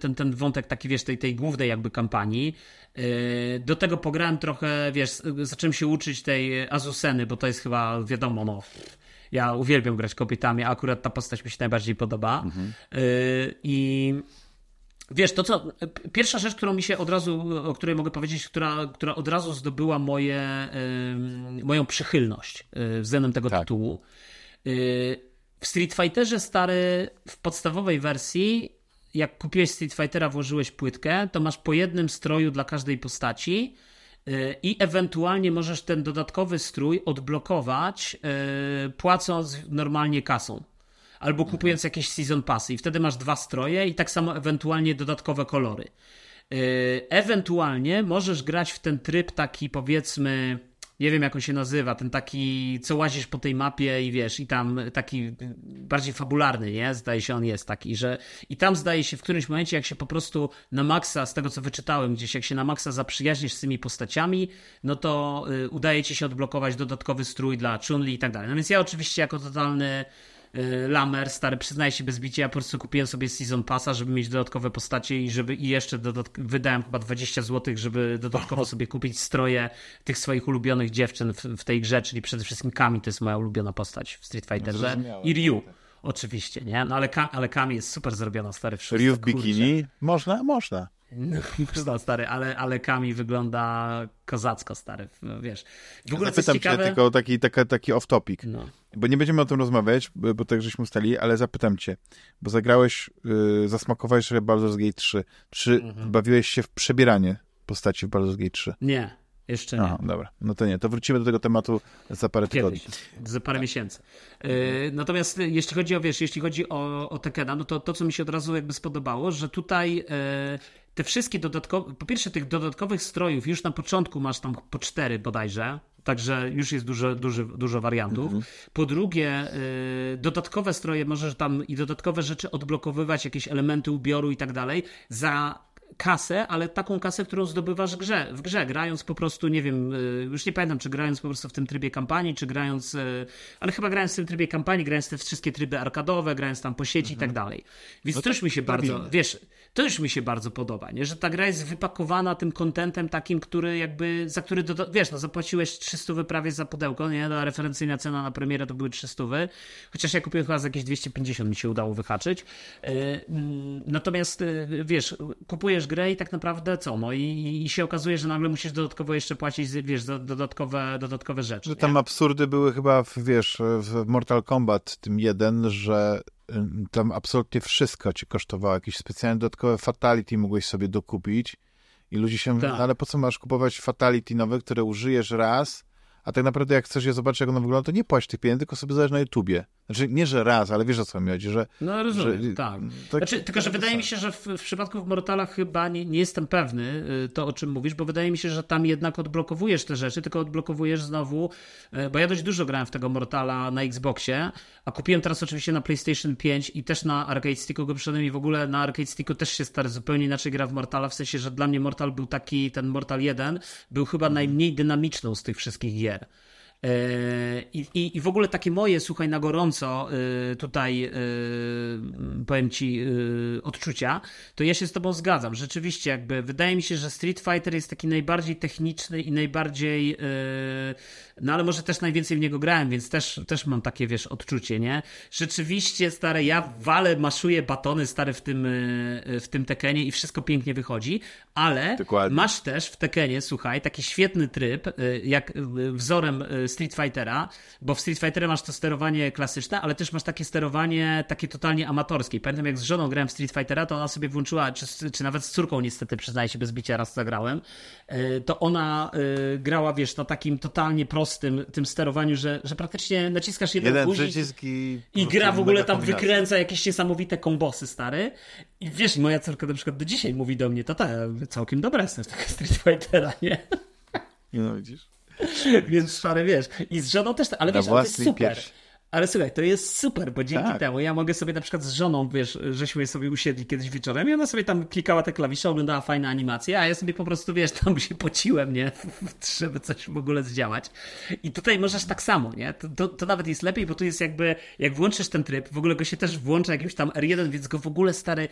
ten, ten wątek taki, wiesz, tej, tej głównej jakby kampanii, do tego pograłem trochę, wiesz, zacząłem się uczyć tej Azuseny, bo to jest chyba, wiadomo, no, ja uwielbiam grać kobietami, a akurat ta postać mi się najbardziej podoba. Mhm. Y, I wiesz, to co. Pierwsza rzecz, którą mi się od razu, o której mogę powiedzieć, która, która od razu zdobyła moje, moją przychylność y, względem tego tak. tytułu. Y, w Street Fighterze stary, w podstawowej wersji, jak kupiłeś Street Fightera, włożyłeś płytkę, to masz po jednym stroju dla każdej postaci i ewentualnie możesz ten dodatkowy strój odblokować e, płacąc normalnie kasą. Albo kupując jakieś season passy i wtedy masz dwa stroje i tak samo ewentualnie dodatkowe kolory. E, ewentualnie możesz grać w ten tryb taki powiedzmy nie wiem jak on się nazywa, ten taki, co łazisz po tej mapie i wiesz, i tam taki bardziej fabularny, nie? Zdaje się on jest taki, że i tam zdaje się w którymś momencie, jak się po prostu na maksa, z tego co wyczytałem gdzieś, jak się na maksa zaprzyjaźnisz z tymi postaciami, no to y, udaje ci się odblokować dodatkowy strój dla Chun-Li i tak dalej. No więc ja oczywiście jako totalny Lamer, stary, przyznaję się bez bicia, ja po prostu kupiłem sobie Season Passa, żeby mieć dodatkowe postacie i żeby i jeszcze dodatk- wydałem chyba 20 zł, żeby dodatkowo sobie kupić stroje tych swoich ulubionych dziewczyn w, w tej grze, czyli przede wszystkim Kami to jest moja ulubiona postać w Street Fighterze i Ryu. Oczywiście, nie? No ale, ale Kami jest super zrobiona, stary. Ryu w bikini? Można? Można. No, no [laughs] stary, ale, ale Kami wygląda kozacko, stary, wiesz. W ogóle Zapytam ciekawe... cię tylko taki, taka, taki off-topic, no. bo nie będziemy o tym rozmawiać, bo, tak żeśmy ustali, ale zapytam cię, bo zagrałeś, yy, zasmakowałeś sobie Baldur's Gate 3. Czy mhm. bawiłeś się w przebieranie postaci w Baldur's Gate 3? Nie. Jeszcze nie. Aha, dobra, no to nie, to wrócimy do tego tematu za parę tygodni. za parę miesięcy. Yy, natomiast jeśli chodzi o, wiesz, jeśli chodzi o, o Tekena, no to to, co mi się od razu jakby spodobało, że tutaj yy, te wszystkie dodatkowe, po pierwsze tych dodatkowych strojów już na początku masz tam po cztery bodajże, Także już jest dużo, dużo, dużo wariantów. Mhm. Po drugie, dodatkowe stroje możesz tam i dodatkowe rzeczy odblokowywać, jakieś elementy ubioru i tak dalej za kasę, ale taką kasę, którą zdobywasz w grze, w grze, grając po prostu, nie wiem, y, już nie pamiętam, czy grając po prostu w tym trybie kampanii, czy grając, y, ale chyba grając w tym trybie kampanii, grając te wszystkie tryby arkadowe, grając tam po sieci i tak mhm. dalej. Więc no to już mi się bardzo, wiesz, to już mi się bardzo podoba, nie? że ta gra jest wypakowana tym kontentem takim, który jakby, za który, do, wiesz, no zapłaciłeś 300 prawie za pudełko, nie? Ta referencyjna cena na premierę to były 300, chociaż ja kupiłem chyba za jakieś 250 mi się udało wyhaczyć. Y, mm, natomiast, wiesz, kupujesz grę i tak naprawdę co? No i, i się okazuje, że nagle musisz dodatkowo jeszcze płacić, wiesz, dodatkowe, dodatkowe rzeczy. Że tam nie? absurdy były chyba, w, wiesz, w Mortal Kombat tym jeden, że tam absolutnie wszystko ci kosztowało. Jakieś specjalne dodatkowe fatality mogłeś sobie dokupić i ludzie się tak. ale po co masz kupować fatality nowe, które użyjesz raz, a tak naprawdę jak chcesz je zobaczyć, jak ono wygląda, to nie płać tych pieniędzy, tylko sobie zależy na YouTubie. Znaczy, nie, że raz, ale wiesz o co mi chodzi, że... No rozumiem, że, tak. To, znaczy, tylko, że wydaje mi się, że w, w przypadku Mortala chyba nie, nie jestem pewny y, to, o czym mówisz, bo wydaje mi się, że tam jednak odblokowujesz te rzeczy, tylko odblokowujesz znowu, y, bo ja dość dużo grałem w tego Mortala na Xboxie, a kupiłem teraz oczywiście na PlayStation 5 i też na Arcade Sticku go przyszedłem i w ogóle na Arcade Sticku też się stary zupełnie inaczej gra w Mortala, w sensie, że dla mnie Mortal był taki, ten Mortal 1 był chyba najmniej dynamiczną z tych wszystkich gier. E, I, i, I w ogóle takie moje, słuchaj, na gorąco e, tutaj e, powiem ci odczucia, to ja się z tobą zgadzam. Rzeczywiście, jakby wydaje mi się, że Street Fighter jest taki najbardziej techniczny i najbardziej no ale może też najwięcej w niego grałem, więc też, też mam takie, wiesz, odczucie, nie? Rzeczywiście, stare, ja walę, maszuję batony, stare, w tym, w tym Tekenie i wszystko pięknie wychodzi, ale Dokładnie. masz też w Tekenie, słuchaj, taki świetny tryb, jak wzorem Street Fightera, bo w Street Fighterze masz to sterowanie klasyczne, ale też masz takie sterowanie takie totalnie amatorskie. Pamiętam jak z żoną grałem w Street Fightera, to ona sobie włączyła, czy, czy nawet z córką niestety, przyznaję się, bez bicia raz zagrałem, e, to ona e, grała, wiesz, na takim totalnie prostym tym sterowaniu, że, że praktycznie naciskasz jeden, jeden i, i gra w ogóle tam wykręca jakieś niesamowite kombosy, stary. I wiesz, moja córka na przykład do dzisiaj mówi do mnie, tata, całkiem dobra jestem w Street Fightera, nie? No widzisz. Więc szary wiesz. I z żoną też, ale wiesz, ale to jest super. Pierś. Ale słuchaj, to jest super, bo dzięki tak. temu ja mogę sobie na przykład z żoną, wiesz, żeśmy sobie usiedli kiedyś wieczorem i ona sobie tam klikała te klawisze, oglądała fajne animacje, a ja sobie po prostu, wiesz, tam się pociłem, nie? [laughs] Żeby coś w ogóle zdziałać. I tutaj możesz tak samo, nie? To, to, to, nawet jest lepiej, bo tu jest jakby, jak włączysz ten tryb, w ogóle go się też włącza jakimś tam R1, więc go w ogóle stary,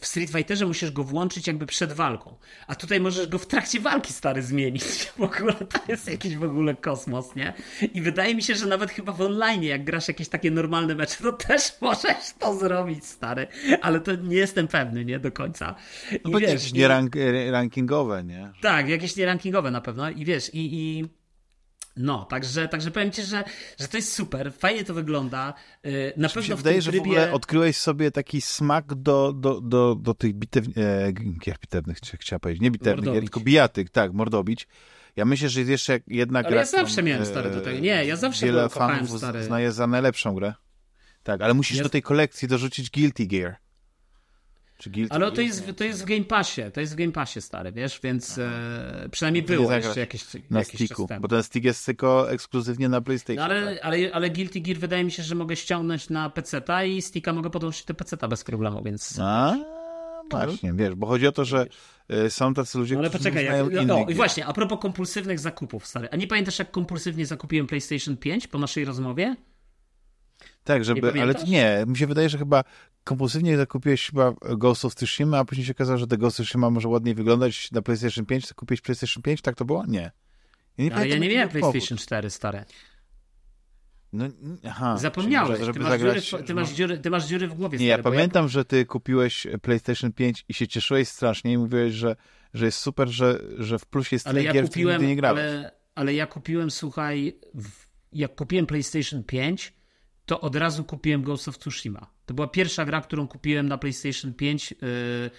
w Street Fighterze musisz go włączyć jakby przed walką. A tutaj możesz go w trakcie walki stary zmienić. [laughs] W ogóle to jest jakiś w ogóle kosmos, nie? I wydaje mi się, że nawet chyba w online, jak grasz jakieś takie normalne mecze, to też [laughs] możesz to zrobić, stary. Ale to nie jestem pewny, nie? Do końca. I no wiesz, jakieś nie rank rankingowe, nie? Tak, jakieś nie rankingowe na pewno. I wiesz, i, i no, także, także powiem ci, że, że to jest super, fajnie to wygląda. Y, na pewno się w wydaje, że w ogóle odkryłeś sobie taki smak do, do, do, do tych bitew... e, gier bitewnych, chciałem powiedzieć, nie bitewnych, gier, tylko bijatyk, tak, mordobić. Ja myślę, że jest jeszcze jedna ale gra. Ale ja zawsze miałem e, stary do tego. Nie, ja zawsze wiele fanów stary. znaje za najlepszą grę. Tak, ale musisz do tej kolekcji dorzucić Guilty Gear. Ale to jest, to jest w Game Passie, to jest w Game Passie stary, wiesz, więc e, przynajmniej było jeszcze jakieś, na jakiś sticku, bo ten stick jest tylko ekskluzywnie na PlayStation. No ale, tak? ale, ale Guilty Gear wydaje mi się, że mogę ściągnąć na PC-ta i sticka mogę podłączyć do PC-ta bez problemu, więc... A, właśnie, wiesz, bo chodzi o to, że są tacy ludzie, no, ale poczekaj, jak, no, i właśnie, a propos kompulsywnych zakupów, stary, a nie pamiętasz jak kompulsywnie zakupiłem PlayStation 5 po naszej rozmowie? Tak, żeby, ale nie, mi się wydaje, że chyba kompulsywnie zakupiłeś chyba Ghost of Tsushima, a później się okazało, że ten Ghost of Tsushima może ładniej wyglądać na PlayStation 5, to kupiłeś PlayStation 5, tak to było? Nie. Ja nie, ale ja nie miałem PlayStation 4, stare. No, aha, Zapomniałeś, może, ty, masz zagrać, dziury, ty, masz dziury, ty masz dziury w głowie. Nie, stary, ja pamiętam, ja... że ty kupiłeś PlayStation 5 i się cieszyłeś strasznie i mówiłeś, że, że jest super, że, że w plusie jest tyle ja gier, kupiłem, nigdy nie grałeś. Ale, ale ja kupiłem, słuchaj, w, jak kupiłem PlayStation 5, to od razu kupiłem Ghost of Tsushima. To była pierwsza gra, którą kupiłem na PlayStation 5, yy,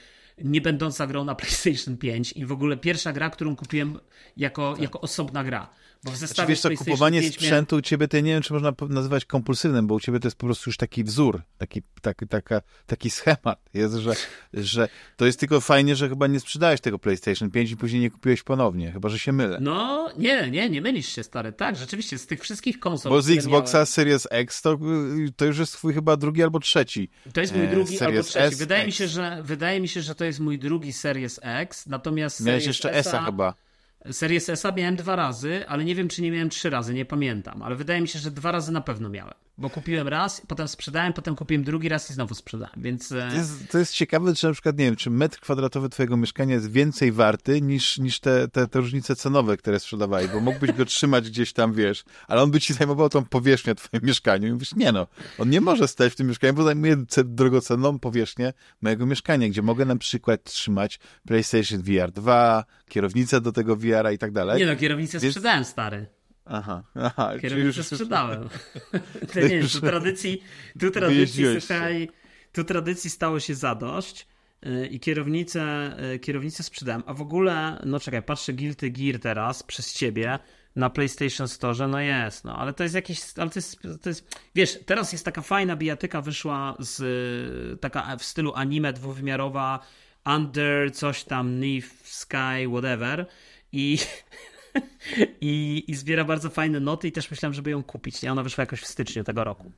nie będąca grą na [laughs] PlayStation 5 i w ogóle pierwsza gra, którą kupiłem jako, tak. jako osobna gra. Bo w zestawie znaczy, wiesz co, kupowanie sprzętu miałem... u ciebie to nie wiem, czy można nazywać kompulsywnym, bo u ciebie to jest po prostu już taki wzór, taki, taki, taka, taki schemat jest, że, że to jest tylko fajnie, że chyba nie sprzedałeś tego PlayStation 5 i później nie kupiłeś ponownie, chyba, że się mylę. No, nie, nie, nie mylisz się, stary. Tak, rzeczywiście, z tych wszystkich konsol, Bo z Xboxa miałem... Series X to, to już jest twój chyba drugi albo trzeci. To jest mój e, drugi albo trzeci. S, wydaje, mi się, że, wydaje mi się, że to jest mój drugi Series X, natomiast Miałeś jeszcze S chyba. Series S miałem dwa razy, ale nie wiem, czy nie miałem trzy razy, nie pamiętam. Ale wydaje mi się, że dwa razy na pewno miałem. Bo kupiłem raz, potem sprzedałem, potem kupiłem drugi raz i znowu sprzedałem, więc... E, to jest, to jest ciekawe, czy na przykład, nie wiem, czy metr kwadratowy twojego mieszkania jest więcej warty niż, niż te, te, te różnice cenowe, które sprzedawali, bo mógłbyś go trzymać gdzieś tam, wiesz, ale on by ci zajmował tą powierzchnię w twoim mieszkaniu i mówisz, nie no, on nie może stać w tym mieszkaniu, bo zajmuje drogocenną powierzchnię mojego mieszkania, gdzie mogę na przykład trzymać PlayStation VR 2, kierownicę do tego VR-a i tak dalej. Nie no, kierownicę Więc... sprzedałem, stary. Aha, aha. Kierownicę już... sprzedałem. [laughs] to nie wiem, tu tradycji, tu tradycji, słuchaj, tu tradycji stało się zadość y, i kierownicę, y, kierownicę sprzedałem. A w ogóle, no czekaj, patrzę Guilty Gear teraz przez ciebie na PlayStation Store, no jest, no, ale to jest jakieś, ale to jest, to jest, wiesz, teraz jest taka fajna bijatyka wyszła z, taka w stylu anime dwuwymiarowa, Under, coś tam, Nif, Sky, whatever i [laughs] [laughs] I, I zbiera bardzo fajne noty i też myślałem, żeby ją kupić. Nie? Ona wyszła jakoś w styczniu tego roku.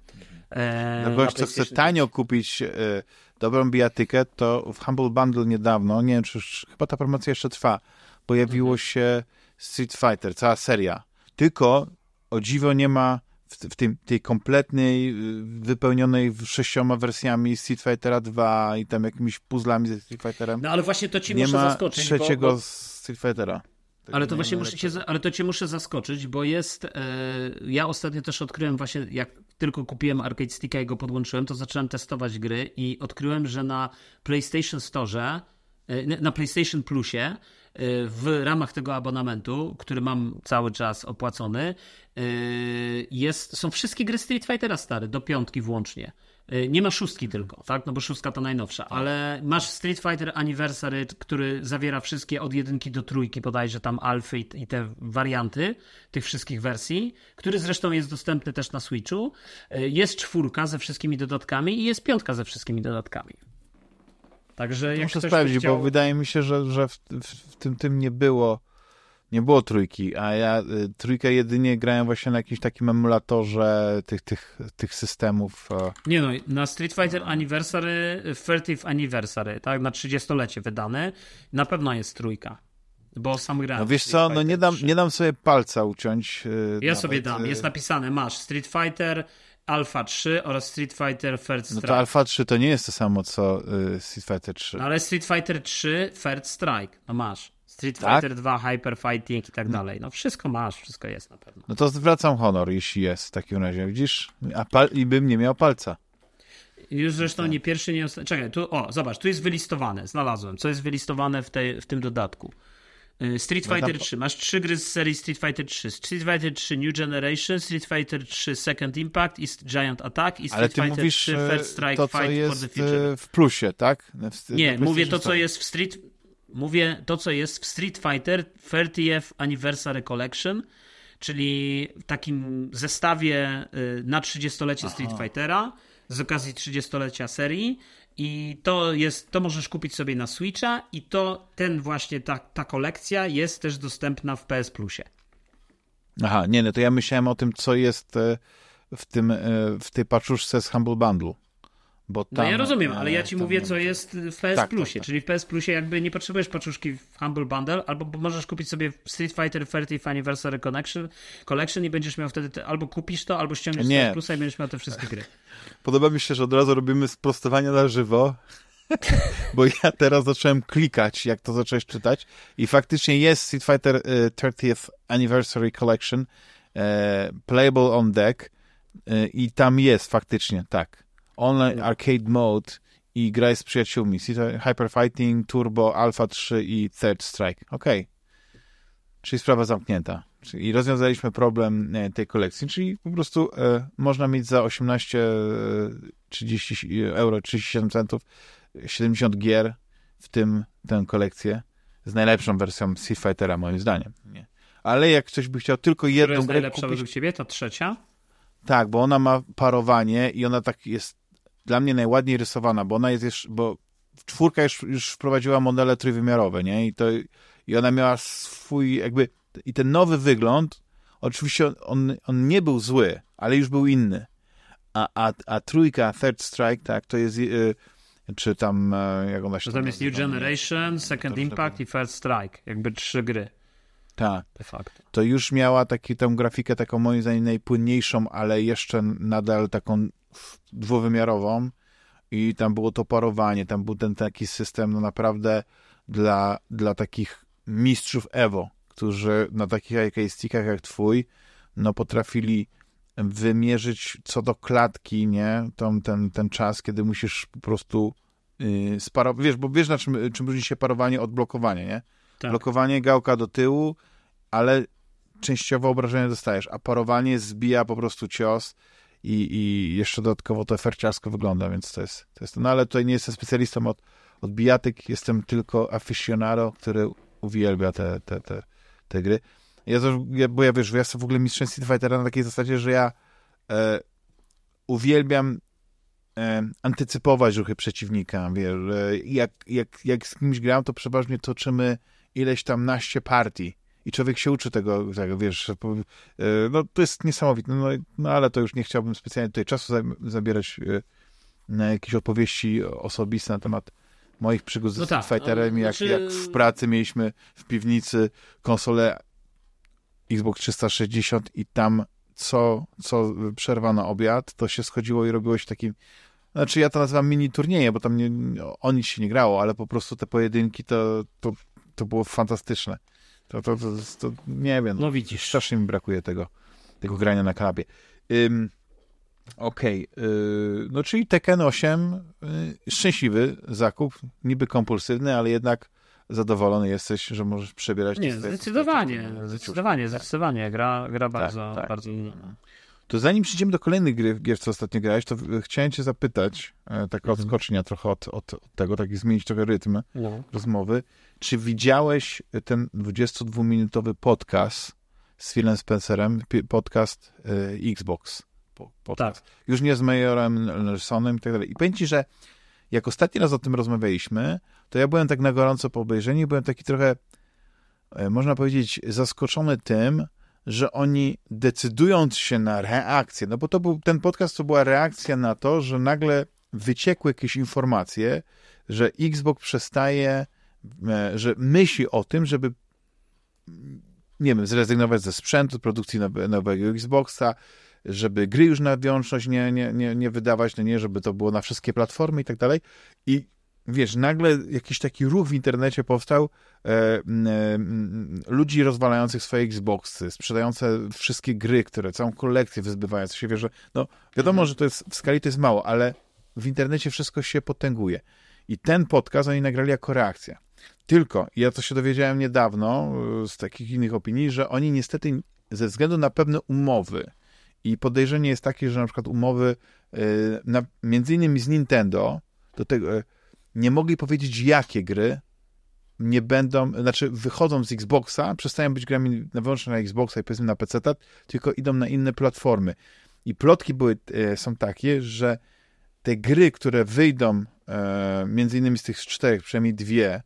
E, no gość, co chce tanio kupić e, dobrą bijatykę, to w Humble Bundle niedawno, nie wiem, czy już, chyba ta promocja jeszcze trwa, pojawiło mhm. się Street Fighter, cała seria. Tylko o dziwo nie ma w, w tym, tej kompletnej, y, wypełnionej sześcioma wersjami Street Fightera 2 i tam jakimiś puzzlami ze Street Fighterem. No ale właśnie to ci nie muszę zaskoczyć. trzeciego bo, bo... Street Fightera. Ale to właśnie muszę cię, ale to cię muszę zaskoczyć, bo jest, e, ja ostatnio też odkryłem właśnie, jak tylko kupiłem Arcade Sticka i go podłączyłem, to zacząłem testować gry i odkryłem, że na PlayStation Store, e, na PlayStation Plusie, e, w ramach tego abonamentu, który mam cały czas opłacony, e, jest, są wszystkie gry Street Fightera stare, do piątki włącznie. Y, nie ma szóstki tylko, tak? No bo szóstka to najnowsza, tak. ale masz Street Fighter Anniversary, który zawiera wszystkie od jedynki do trójki, bodajże tam alfy i, te warianty tych wszystkich wersji, który zresztą jest dostępny też na Switchu. Y, jest czwórka ze wszystkimi dodatkami i jest piątka ze wszystkimi dodatkami. Także jak Muszę sprawdzić, chciał... bo wydaje mi się, że, że w, w, w tym, tym nie było nie było trójki, a ja y, trójkę jedynie grałem właśnie na jakimś takim emulatorze tych, tych, tych systemów. Nie no, na Street Fighter Anniversary, 30th Anniversary, tak, na 30-lecie wydane, na pewno jest trójka. Bo sam grałem. No wiesz co, no nie dam, nie dam sobie palca uciąć. Yy, ja nawet. sobie dam, jest napisane, masz Street Fighter Alpha 3 oraz Street Fighter First Strike. No to Alpha 3 to nie jest to samo co y, Street Fighter 3. No ale Street Fighter 3 First Strike, no masz. Street tak? Fighter 2, Hyper Fighting i tak dalej. No wszystko masz, wszystko jest na pewno. No to zwracam honor, jeśli jest w takim razie. Widzisz? A pal- I bym nie miał palca. Już zresztą nie pierwszy, nie ostatni. Czekaj, tu, o, zobacz, tu jest wylistowane, znalazłem, co jest wylistowane w, tej, w tym dodatku. Y, Street no Fighter 3. Masz trzy gry z serii Street Fighter 3. Street Fighter 3 New Generation, Street Fighter 3 Second Impact i Giant Attack i Street Ale ty Fighter mówisz 3 First Strike to, Fight jest for the Future. w plusie, tak? W, nie, mówię to, co jest w Street Mówię to, co jest w Street Fighter 30th Anniversary Collection, czyli w takim zestawie y, na 30-lecie Aha. Street Fightera z okazji 30-lecia serii i to jest, to możesz kupić sobie na Switcha i to ten właśnie, ta, ta kolekcja jest też dostępna w PS Plusie. Aha, nie, no to ja myślałem o tym, co jest e, w tym, e, w tej paczuszce z Humble Bundle. Bo tam, no ja rozumiem, ale ja ci mówię, co jest w PS tak, Plusie, tak, tak. czyli w PS Plusie jakby nie potrzebujesz paczuszki w Humble Bundle, albo możesz kupić sobie Street Fighter 30th Anniversary Collection, Collection i będziesz miał wtedy, te, albo kupisz to, albo ściągniesz nie. PS Plusa i będziesz miał te wszystkie gry. [laughs] Podoba mi się, że od razu robimy sprostowania na żywo, [laughs] bo ja teraz zacząłem klikać, jak to zacząłeś czytać i faktycznie jest Street Fighter 30th y, Anniversary Collection, uh, playable on deck, i tam jest faktycznie, tak. Online Arcade Mode i graj z przyjaciółmi. Hyper Fighting, Turbo, Alpha 3 i Third Strike. Okej. Okay. Czyli sprawa zamknięta. I rozwiązaliśmy problem e, tej kolekcji, czyli po prostu e, można mieć za 18 30 e, euro, 37 centów 70 gier, w tym tę kolekcję z najlepszą wersją Street Fightera moim zdaniem. Nie. Ale jak ktoś by chciał tylko jedną Która jest grę najlepsza kupić, według ciebie? Ta trzecia? Tak, bo ona ma parowanie i ona tak jest dla mnie najładniej rysowana, bo ona jest jeszcze, bo czwórka już, już wprowadziła modele trójwymiarowe, nie? I to i ona miała swój jakby i ten nowy wygląd, oczywiście on, on nie był zły, ale już był inny. A, a, a trójka, Third Strike, tak, to jest y, czy tam, y, jak ona się To tam jest New Generation, Second Impact i First Strike, jakby trzy gry. Tak. De facto. To już miała taki, tę grafikę taką moim zdaniem najpłynniejszą, ale jeszcze nadal taką dwuwymiarową i tam było to parowanie, tam był ten taki system no naprawdę dla, dla takich mistrzów Evo, którzy na takich stickach jak twój, no potrafili wymierzyć co do klatki, nie, Tą, ten, ten czas, kiedy musisz po prostu yy, sparować, wiesz, bo wiesz na czym, czym różni się parowanie od blokowania, nie? Tak. Blokowanie, gałka do tyłu, ale częściowo obrażenie dostajesz, a parowanie zbija po prostu cios i, i jeszcze dodatkowo to ferciarsko wygląda, więc to jest, to jest no ale tutaj nie jestem specjalistą od, od bijatyk, jestem tylko aficionado, który uwielbia te, te, te, te gry. Ja, to, ja, bo ja wiesz, ja jestem w ogóle mistrzem Street Fightera na takiej zasadzie, że ja e, uwielbiam e, antycypować ruchy przeciwnika, wiesz, e, jak, jak, jak z kimś gram, to przeważnie toczymy ileś tam naście partii. I człowiek się uczy tego, tego wiesz, e, no to jest niesamowite, no, no ale to już nie chciałbym specjalnie tutaj czasu zabierać e, na jakieś opowieści osobiste na temat moich przygód ze no Street tak, Fighterem, no, jak, znaczy... jak w pracy mieliśmy w piwnicy konsolę Xbox 360 i tam co, co przerwa na obiad, to się schodziło i robiło się takim znaczy ja to nazywam mini turnieje, bo tam nie, o nic się nie grało, ale po prostu te pojedynki to, to, to było fantastyczne. To, to, to, to, nie wiem. No widzisz. Strasznie mi brakuje tego, tego grania na kanapie. Ym, Okej, okay. no czyli Tekken 8, yy, szczęśliwy zakup, niby kompulsywny, ale jednak zadowolony jesteś, że możesz przebierać... Nie, zdecydowanie, zdecydowanie, zdecydowanie, gra, gra tak, bardzo, tak, tak. bardzo... To zanim przejdziemy do kolejnych gier, gier, co ostatnio grałeś, to chciałem cię zapytać, e, taka mhm. odskocznia trochę od, od, od, tego, tak zmienić trochę rytm no. rozmowy. Czy widziałeś ten 22-minutowy podcast z Philem Spencerem, podcast y, Xbox? podcast. Tak. Już nie z Majorem Nelsonem i tak dalej. I powiem ci, że jak ostatni raz o tym rozmawialiśmy, to ja byłem tak na gorąco po obejrzeniu, byłem taki trochę, e, można powiedzieć, zaskoczony tym, że oni decydując się na reakcję, no bo to był, ten podcast to była reakcja na to, że nagle wyciekły jakieś informacje, że Xbox przestaje, e, że myśli o tym, żeby nie wiem, zrezygnować ze sprzętu, produkcji nowego Xboxa, żeby gry już na wyłączność nie, nie, nie, nie wydawać, no nie, żeby to było na wszystkie platformy i tak dalej. I wiesz, nagle jakiś taki ruch w internecie powstał e, e, ludzi rozwalających swoje Xboxy, sprzedające wszystkie gry, które, całą kolekcję wyzbywając się, wiesz, że no wiadomo, że to jest, w skali to jest mało, ale w internecie wszystko się potęguje. I ten podcast oni nagrali jako reakcja. Tylko, ja to się dowiedziałem niedawno e, z takich innych opinii, że oni niestety ze względu na pewne umowy, i podejrzenie jest takie, że na przykład umowy y, na, między innymi z Nintendo do tego y, nie mogli powiedzieć, jakie gry nie będą, znaczy wychodzą z Xboxa, przestają być grami wyłącznie na Xboxa i powiedzmy na PC, tylko idą na inne platformy. I plotki były, y, są takie, że te gry, które wyjdą między innymi z tych czterech, przynajmniej dwie,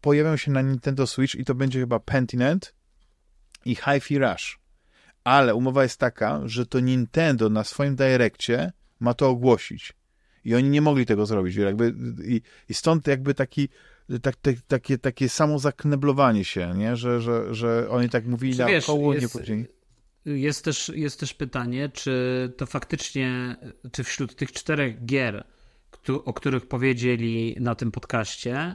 pojawią się na Nintendo Switch i to będzie chyba Pentiment i Hi-Fi Rush ale umowa jest taka, że to Nintendo na swoim Direccie ma to ogłosić. I oni nie mogli tego zrobić. Jakby, i, i stąd jakby taki, tak, tak, takie, takie samo zakneblowanie się, nie? Że, że, że oni tak mówili na koło, nie powiedzieli. Jest też, jest też pytanie, czy to faktycznie, czy wśród tych czterech gier, o których powiedzieli na tym podcaście,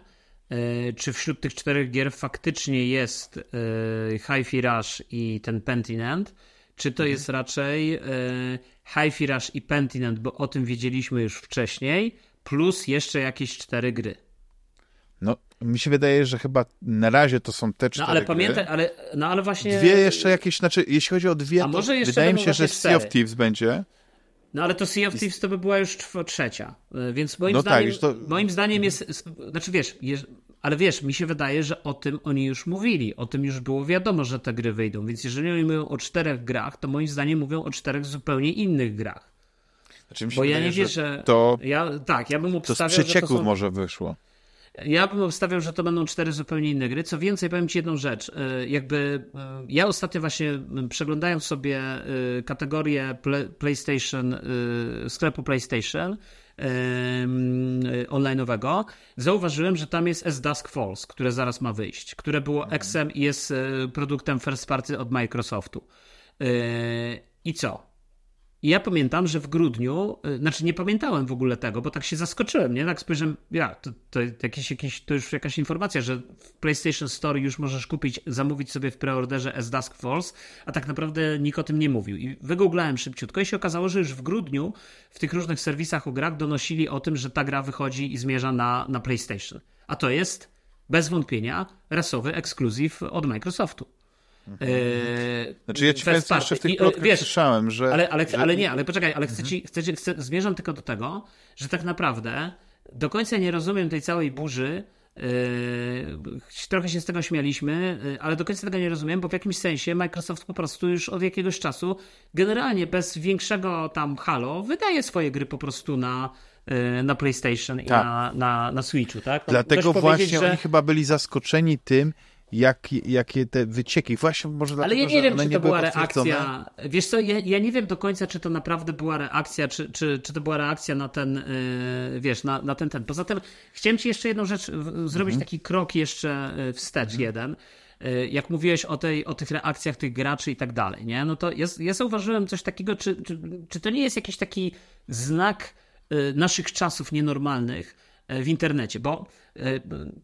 e, czy wśród tych czterech gier faktycznie jest e, Hi-Fi Rush i ten Pentinent, czy to jest raczej y, Hi-Fi Rush i Pentinent, bo o tym wiedzieliśmy już wcześniej, plus jeszcze jakieś cztery gry. No, mi się wydaje, że chyba na razie to są te cztery No ale gry. pamiętaj, ale, no ale właśnie... Dwie jeszcze jakieś, znaczy jeśli chodzi o dwie, A może jeszcze wydaje mi się, że Sea of. Thieves będzie. No ale to Sea of Thieves to by była już trzecia, Y, więc moim No tak, zdaniem, już to- moim zdaniem jest, znaczy wiesz, ale wiesz, mi się wydaje, że o tym oni już mówili, o tym już było wiadomo, że te gry wyjdą, więc jeżeli oni mówią o czterech grach, to moim zdaniem mówią o czterech zupełnie innych grach. Znaczy, Bo ja wydaje, nie wierzę, To, ja, tak, ja bym to z obstawiał, że to przecieków są, może wyszło. ja bym obstawiał, że to będą cztery zupełnie inne gry. Co więcej, powiem Ci jedną rzecz. Y, Jakby y, ja ostatnio właśnie przeglądając sobie y, kategorię Pla- PlayStation, sklepu PlayStation online'owego, zauważyłem, że tam jest S Dusk Falls, które zaraz ma wyjść, które było XM i jest y, produktem first party od Microsoftu. Y, I co? I ja pamiętam, że w grudniu, y, znaczy nie pamiętałem w ogóle tego, bo tak się zaskoczyłem, nie? Tak spojrzałem, ja, to, to, jakieś, jakieś, to już jakaś informacja, że w PlayStation Store już możesz kupić, zamówić sobie w preorderze S Dusk Falls, a tak naprawdę nikt o tym nie mówił. I wygooglałem szybciutko i się okazało, że już w grudniu w tych różnych serwisach o grach donosili o tym, że ta gra wychodzi i zmierza na, na PlayStation. A to jest bez wątpienia rasowy ekskluzyw od Microsoftu. Eee, Znaczy ja ci powiem, jeszcze w tych I, e, plotkach wiesz, słyszałem, że... ale, ale, że... ale nie, ale poczekaj, ale chcę ci, chcę chcę, zmierzam tylko do tego, że tak naprawdę do końca nie rozumiem tej całej burzy. Yy, trochę się z tego śmialiśmy, yy, ale do końca tego nie rozumiem, bo w jakimś sensie Microsoft po prostu już od jakiegoś czasu generalnie bez większego tam halo wydaje swoje gry po prostu na, na PlayStation i Tak. na, na, na Switchu, tak? No, Dlatego właśnie że- oni chyba byli zaskoczeni tym, jak, jakie te wycieki. Właśnie może Ale dlatego, ja nie wiem, czy to była reakcja. Wiesz co, ja, ja nie wiem do końca, czy to naprawdę była reakcja, czy, czy, czy to była reakcja na ten, yy, wiesz, na, na ten, ten. Poza tym chciałem ci jeszcze jedną rzecz, w- zrobić Mhm. taki krok jeszcze yy, wstecz jeden. Yy, Jak mówiłeś o, tej, o tych reakcjach tych graczy i tak dalej, nie? No to ja, ja zauważyłem coś takiego, czy, czy, czy to nie jest jakiś taki znak yy, naszych czasów nienormalnych, w internecie, bo e,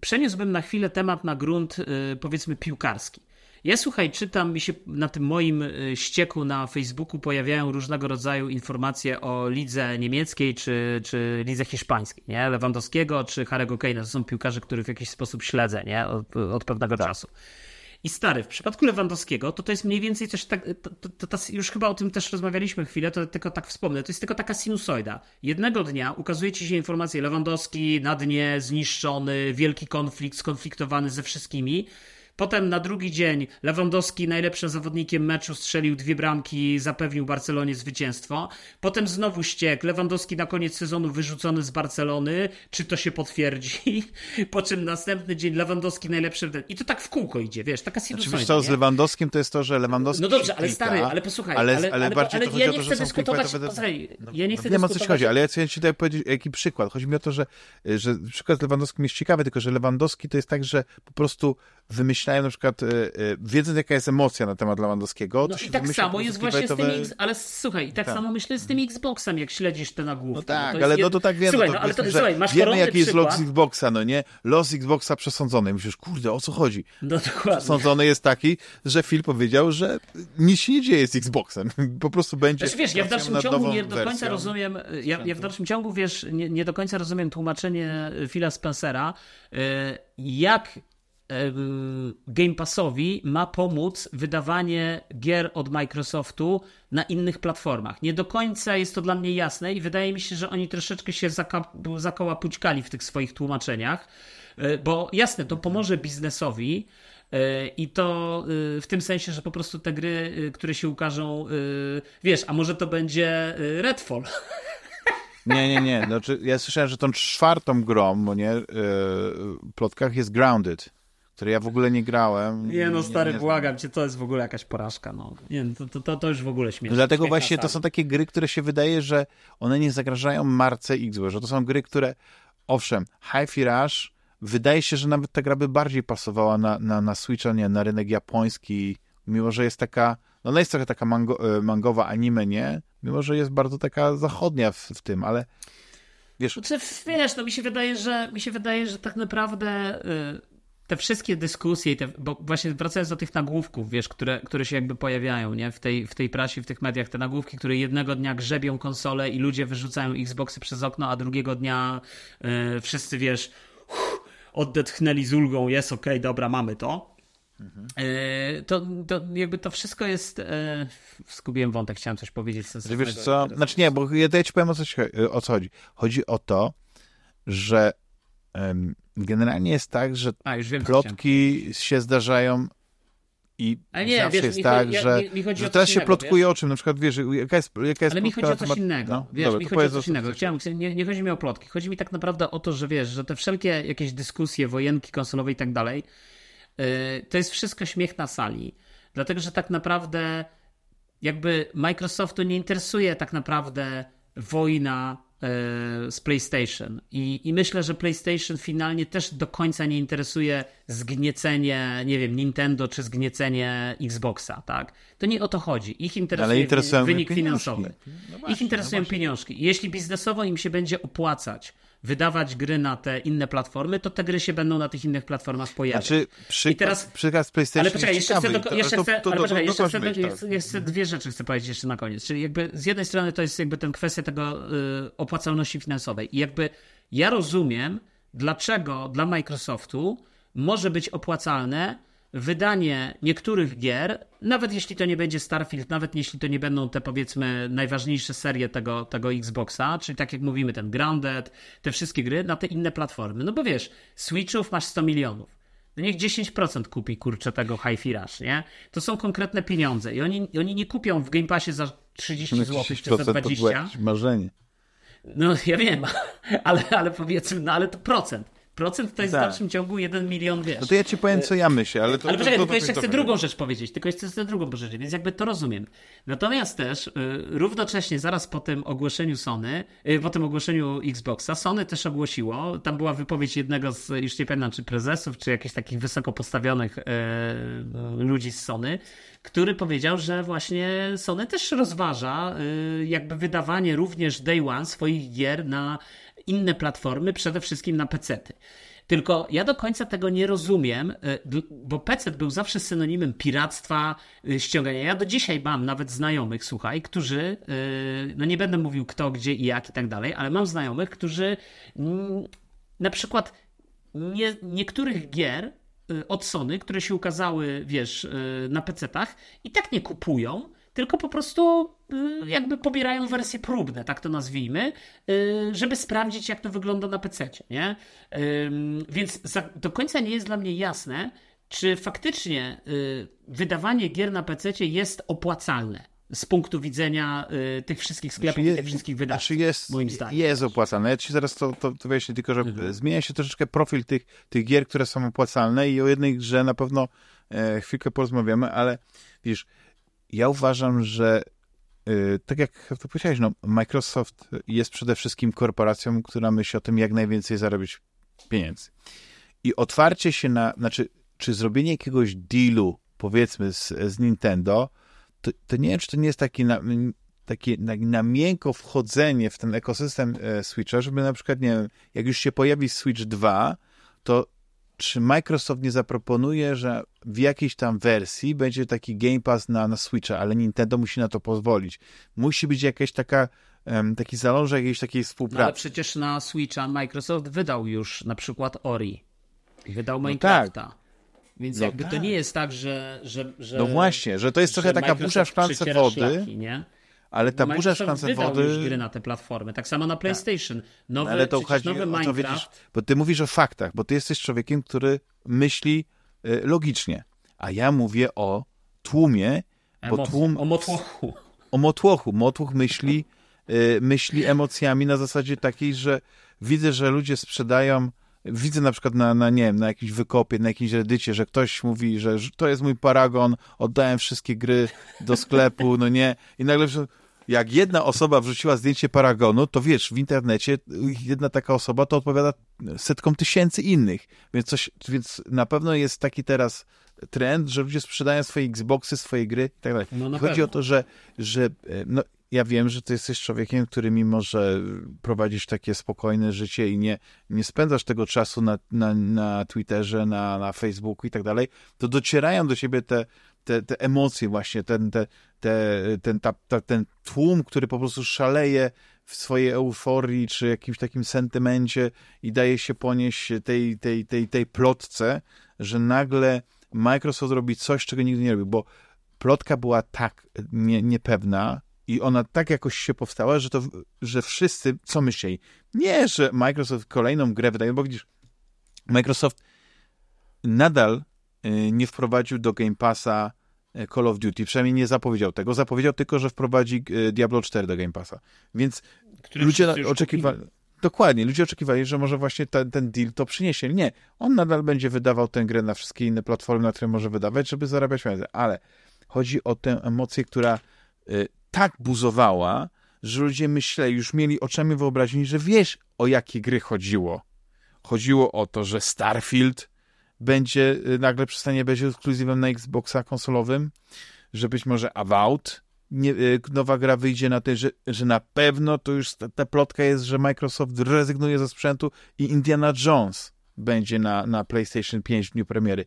przeniósłbym na chwilę temat na grunt, e, powiedzmy, piłkarski. Ja słuchaj, czytam mi się na tym moim e, ścieku na Facebooku pojawiają różnego rodzaju informacje o lidze niemieckiej czy, czy lidze hiszpańskiej, nie? Lewandowskiego czy Harry'ego Kane'a. To są piłkarze, których w jakiś sposób śledzę, nie? Od, od pewnego czasu. I stary, w przypadku Lewandowskiego, to to jest mniej więcej coś tak, to, to, to, już chyba o tym też rozmawialiśmy chwilę, to tylko tak wspomnę, to jest tylko taka sinusoida. Jednego dnia ukazuje ci się informacja, Lewandowski na dnie, zniszczony, wielki konflikt, skonfliktowany ze wszystkimi. Potem na drugi dzień Lewandowski najlepszym zawodnikiem meczu strzelił dwie bramki, zapewnił Barcelonie zwycięstwo. Potem znowu ściek. Lewandowski na koniec sezonu wyrzucony z Barcelony. Czy to się potwierdzi? [laughs] Po czym następny dzień Lewandowski najlepszy. I to tak w kółko idzie, wiesz, taka Znaczy, sinusoida. wiesz co, z? Lewandowskim to jest to, że Lewandowski No dobrze, ale stary, ale posłuchaj, ale, ale, ale, bardziej ale to chodzi ja o nie to, że są dyskutować, to posłuchaj, no, ja nie chcę Wiem o co ci chodzi, ale ja chcę ci tutaj powiedzieć jaki przykład. Chodzi mi o to, że, że przykład z Lewandowskim jest ciekawy, tylko że Lewandowski to jest tak, że po prostu wymyślają na przykład, e, e, wiedząc jaka jest emocja na temat Lewandowskiego, No to i się tak samo jest właśnie z tymi, X- ale słuchaj, i tak, Tak. samo myślę z tym Xboxem, jak śledzisz te nagłówki. No tak, jest ale jed- no to tak wiem, Słuchaj, no no, ale to, powiedzmy, słuchaj, masz wiemy jaki jest przykład. los Xboxa, no nie? Los Xboxa przesądzony. Myślisz, kurde, o co chodzi? No dokładnie. Sądzony jest taki, że Phil powiedział, że nic się nie dzieje z Xboxem. [laughs] Po prostu będzie... Znaczy, wiesz, ja w dalszym ciągu nie do końca wersją. rozumiem, ja, ja w dalszym ciągu, wiesz, nie, nie do końca rozumiem tłumaczenie Phila Spencera, y, jak y, Game Passowi ma pomóc wydawanie gier od Microsoftu na innych platformach. Nie do końca jest to dla mnie jasne i wydaje mi się, że oni troszeczkę się zaka- zakołapućkali w tych swoich tłumaczeniach, y, bo jasne, to pomoże biznesowi, y, i to w tym sensie, że po prostu te gry, które się ukażą, wiesz, a może to będzie Redfall. [laughs] Nie, nie, nie. Znaczy, ja słyszałem, że tą czwartą grą, nie, w plotkach jest Grounded, której ja w ogóle nie grałem. Nie no, stary, znam. błagam cię, to jest w ogóle jakaś porażka, no. Nie, no, to, to, to już w ogóle śmieszne. No dlatego właśnie to są takie gry, które się wydaje, że one nie zagrażają marce Xbox, że to są gry, które, owszem, Hi-Fi Rush, wydaje się, że nawet ta gra by bardziej pasowała na, na, na Switcha, nie, na rynek japoński, mimo że jest taka, no ona jest trochę taka mango, e, mangowa anime, nie? Mimo, że jest bardzo taka zachodnia w, w tym, ale wiesz, Znaczy, wiesz, no mi się wydaje, że mi się wydaje, że tak naprawdę y, te wszystkie dyskusje, te, bo właśnie wracając do tych nagłówków, wiesz, które, które się jakby pojawiają, nie? W tej, w tej prasie, w tych mediach, te nagłówki, które jednego dnia grzebią konsole i ludzie wyrzucają Xboxy przez okno, a drugiego dnia yy, wszyscy, wiesz, uff, oddetchnęli z ulgą, jest okej, okay, dobra, mamy to. Mhm. To, to jakby to wszystko jest. E, skubiłem wątek, chciałem coś powiedzieć. Wiesz co? Znaczy nie, bo ja, ja ci powiem o o co chodzi. Chodzi o to, że generalnie jest tak, że A, wiem, plotki się zdarzają i nie, zawsze wiesz, jest tak, chodzi, że, mi, mi że teraz się plotkuje wiesz? o czym, na przykład, wiesz, jaka jest, jaka jest Ale mi chodzi o coś temat... innego, no, wiesz, dobra, mi chodzi o coś innego. Chciałem, nie, nie chodzi mi o plotki, chodzi mi tak naprawdę o to, że wiesz, że te wszelkie jakieś dyskusje, wojenki konsolowe i tak dalej, yy, to jest wszystko śmiech na sali. Dlatego, że tak naprawdę jakby Microsoftu nie interesuje tak naprawdę wojna z PlayStation. I, I myślę, że PlayStation finalnie też do końca nie interesuje zgniecenie, nie wiem, Nintendo czy zgniecenie Xboxa, tak? To nie o to chodzi. Ich interesuje wynik finansowy. No właśnie, Ich interesują no pieniążki. Jeśli biznesowo im się będzie opłacać wydawać gry na te inne platformy, to te gry się będą na tych innych platformach pojawiać. Znaczy, przykład, I teraz, przykład z PlayStation Ale poczekaj, jeszcze chcę, do, jeszcze chcę, ale poczekaj, jeszcze chcę, jeszcze dwie rzeczy chcę powiedzieć jeszcze na koniec. Czyli jakby z jednej strony to jest jakby ten kwestia tego y, opłacalności finansowej i jakby ja rozumiem, dlaczego dla Microsoftu może być opłacalne wydanie niektórych gier, nawet jeśli to nie będzie Starfield, nawet jeśli to nie będą te powiedzmy najważniejsze serie tego, tego Xboxa, czyli tak jak mówimy, ten Grounded, te wszystkie gry na te inne platformy. No bo wiesz, Switchów masz 100 milionów. No niech 10% kupi, kurczę, tego Hi-Fi Rush, nie? To są konkretne pieniądze i oni, oni nie kupią w Game Passie za 30 zł czy za 20. To marzenie. No ja wiem, [laughs] ale, ale powiedzmy, no ale to procent. Procent to jest tak. w dalszym ciągu jeden milion, wiesz. No to ja ci powiem, co ja myślę, ale to... Ale poczekaj, to, to, tylko jeszcze chcę drugą rzecz powiedzieć, tylko jeszcze chcę drugą rzecz, więc jakby to rozumiem. Natomiast też y, równocześnie zaraz po tym ogłoszeniu Sony, y, po tym ogłoszeniu Xboxa, Sony też ogłosiło, tam była wypowiedź jednego z, już nie pamiętam, czy prezesów, czy jakichś takich wysoko postawionych y, ludzi z Sony, który powiedział, że właśnie Sony też rozważa y, jakby wydawanie również day one swoich gier na inne platformy, przede wszystkim na PC-ty. Tylko ja do końca tego nie rozumiem, y, bo PC był zawsze synonimem piractwa, y, ściągania. Ja do dzisiaj mam nawet znajomych, słuchaj, którzy, y, no nie będę mówił kto, gdzie i jak i tak dalej, ale mam znajomych, którzy mm, na przykład nie, niektórych gier od Sony, które się ukazały, wiesz, na PC-tach i tak nie kupują, tylko po prostu jakby pobierają wersje próbne, tak to nazwijmy, y, żeby sprawdzić, jak to wygląda na PC, nie? Więc do końca nie jest dla mnie jasne, czy faktycznie y, wydawanie gier na PC jest opłacalne z punktu widzenia tych wszystkich sklepów znaczy jest, tych wszystkich wydawców, znaczy jest, moim zdaniem. Jest opłacalne. Ja ci zaraz to, to, to wyjaśnię, tylko że mhm. zmienia się troszeczkę profil tych, tych gier, które są opłacalne i o jednej grze na pewno e, chwilkę porozmawiamy, ale wiesz, ja uważam, że tak jak to powiedziałeś, no, Microsoft jest przede wszystkim korporacją, która myśli o tym, jak najwięcej zarobić pieniędzy. I otwarcie się na, znaczy, czy zrobienie jakiegoś dealu, powiedzmy, z, z Nintendo, to, to nie wiem, czy to nie jest taki na, takie na, na miękko wchodzenie w ten ekosystem e, Switcha, żeby na przykład, nie wiem, jak już się pojawi Switch 2, to czy Microsoft nie zaproponuje, że w jakiejś tam wersji będzie taki Game Pass na, na Switcha, ale Nintendo musi na to pozwolić. Musi być jakaś taka um, taki zalążek jakiejś takiej współpracy. No, ale przecież na Switcha Microsoft wydał już na przykład Ori. Wydał no Minecrafta. Tak. Więc no jakby tak. to nie jest tak, że, że, że... No właśnie, że to jest trochę taka burza w szklance wody. Szlaki, nie? Ale ta burza szklance wody... już gry na te platformy, tak samo na. PlayStation. Nowy, ale to chodzi nowy Minecraft... To widzisz, bo ty mówisz o faktach, bo ty jesteś człowiekiem, który myśli y, logicznie, a ja mówię o tłumie, bo tłum... O motłochu. O motłochu. Motłoch myśli, y, myśli emocjami na zasadzie takiej, że widzę, że ludzie sprzedają widzę na przykład na, na, nie wiem, na jakimś wykopie, na jakimś reddycie, że ktoś mówi, że, że to jest mój paragon, oddałem wszystkie gry do sklepu, no nie, i nagle jak jedna osoba wrzuciła zdjęcie Paragonu, to wiesz, w internecie jedna taka osoba to odpowiada setkom tysięcy innych. Więc, coś, więc na pewno jest taki teraz trend, że ludzie sprzedają swoje Xboxy, swoje gry i tak dalej. No, Chodzi pewno. o to, że, że e, no, ja wiem, że ty jesteś człowiekiem, który mimo, że prowadzisz takie spokojne życie i nie, nie spędzasz tego czasu na, na, na Twitterze, na, na Facebooku i tak dalej, to docierają do ciebie te, te, te emocje właśnie, ten, te, te, ten, ta, ta, ten tłum, który po prostu szaleje w swojej euforii czy jakimś takim sentymencie i daje się ponieść tej, tej, tej, tej plotce, że nagle Microsoft robi coś, czego nigdy nie robił, bo plotka była tak nie, niepewna i ona tak jakoś się powstała, że to, że wszyscy, co myśleli? Nie, że Microsoft kolejną grę wydaje, bo widzisz, Microsoft nadal nie wprowadził do Game Passa y, Call of Duty, przynajmniej nie zapowiedział tego. Zapowiedział tylko, że wprowadzi y, Diablo 4 do Game Passa. Więc Który ludzie oczekiwali. Dokładnie, ludzie oczekiwali, że może właśnie ten, ten deal to przyniesie. Nie, on nadal będzie wydawał tę grę na wszystkie inne platformy, na które może wydawać, żeby zarabiać pieniądze. Ale chodzi o tę emocję, która y, tak buzowała, że ludzie myśleli, już mieli oczami wyobraźni, że wiesz, o jakie gry chodziło. Chodziło o to, że Starfield będzie, y, nagle przestanie być ekskluzywem na Xboxa konsolowym, że być może Avowed, nie, y, nowa gra wyjdzie na tej, że, że na pewno to już ta, ta plotka jest, że Microsoft rezygnuje ze sprzętu i Indiana Jones będzie na, na PlayStation 5 w dniu premiery.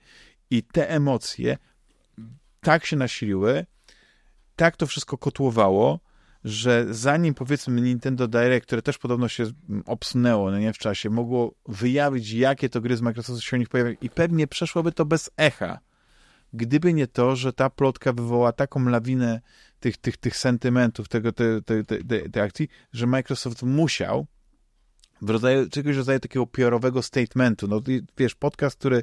I te emocje tak się nasiliły, tak to wszystko kotłowało, że zanim powiedzmy Nintendo Direct, które też podobno się obsunęło no nie, w czasie, mogło wyjawić, jakie to gry z Microsoftu się u nich pojawiają i pewnie przeszłoby to bez echa. Gdyby nie to, że ta plotka wywoła taką lawinę tych, tych, tych sentymentów, tego, tej, tej, tej, tej akcji, że Microsoft musiał w rodzaju, czegoś rodzaju takiego PR-owego statementu. No wiesz, podcast, który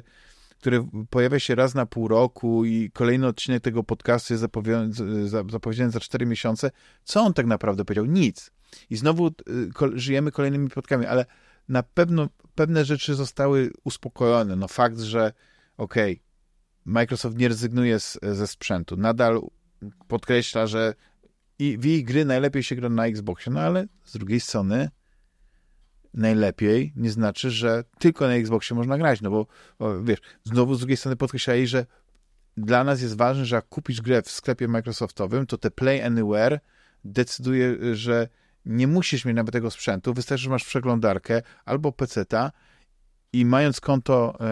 który pojawia się raz na pół roku i kolejny odcinek tego podcastu jest zapowiedziany za cztery miesiące. Co on tak naprawdę powiedział? Nic. I znowu y, żyjemy kolejnymi plotkami, ale na pewno pewne rzeczy zostały uspokojone. No fakt, że okej, okay, Microsoft nie rezygnuje z, ze sprzętu. Nadal podkreśla, że i w ich gry najlepiej się gra na Xboxie, no ale z drugiej strony najlepiej nie znaczy, że tylko na Xboxie można grać, no bo, bo wiesz, znowu z drugiej strony podkreślali, że dla nas jest ważne, że jak kupisz grę w sklepie Microsoftowym, to te Play Anywhere decyduje, że nie musisz mieć nawet tego sprzętu, wystarczy, że masz przeglądarkę albo PC-ta i mając konto e,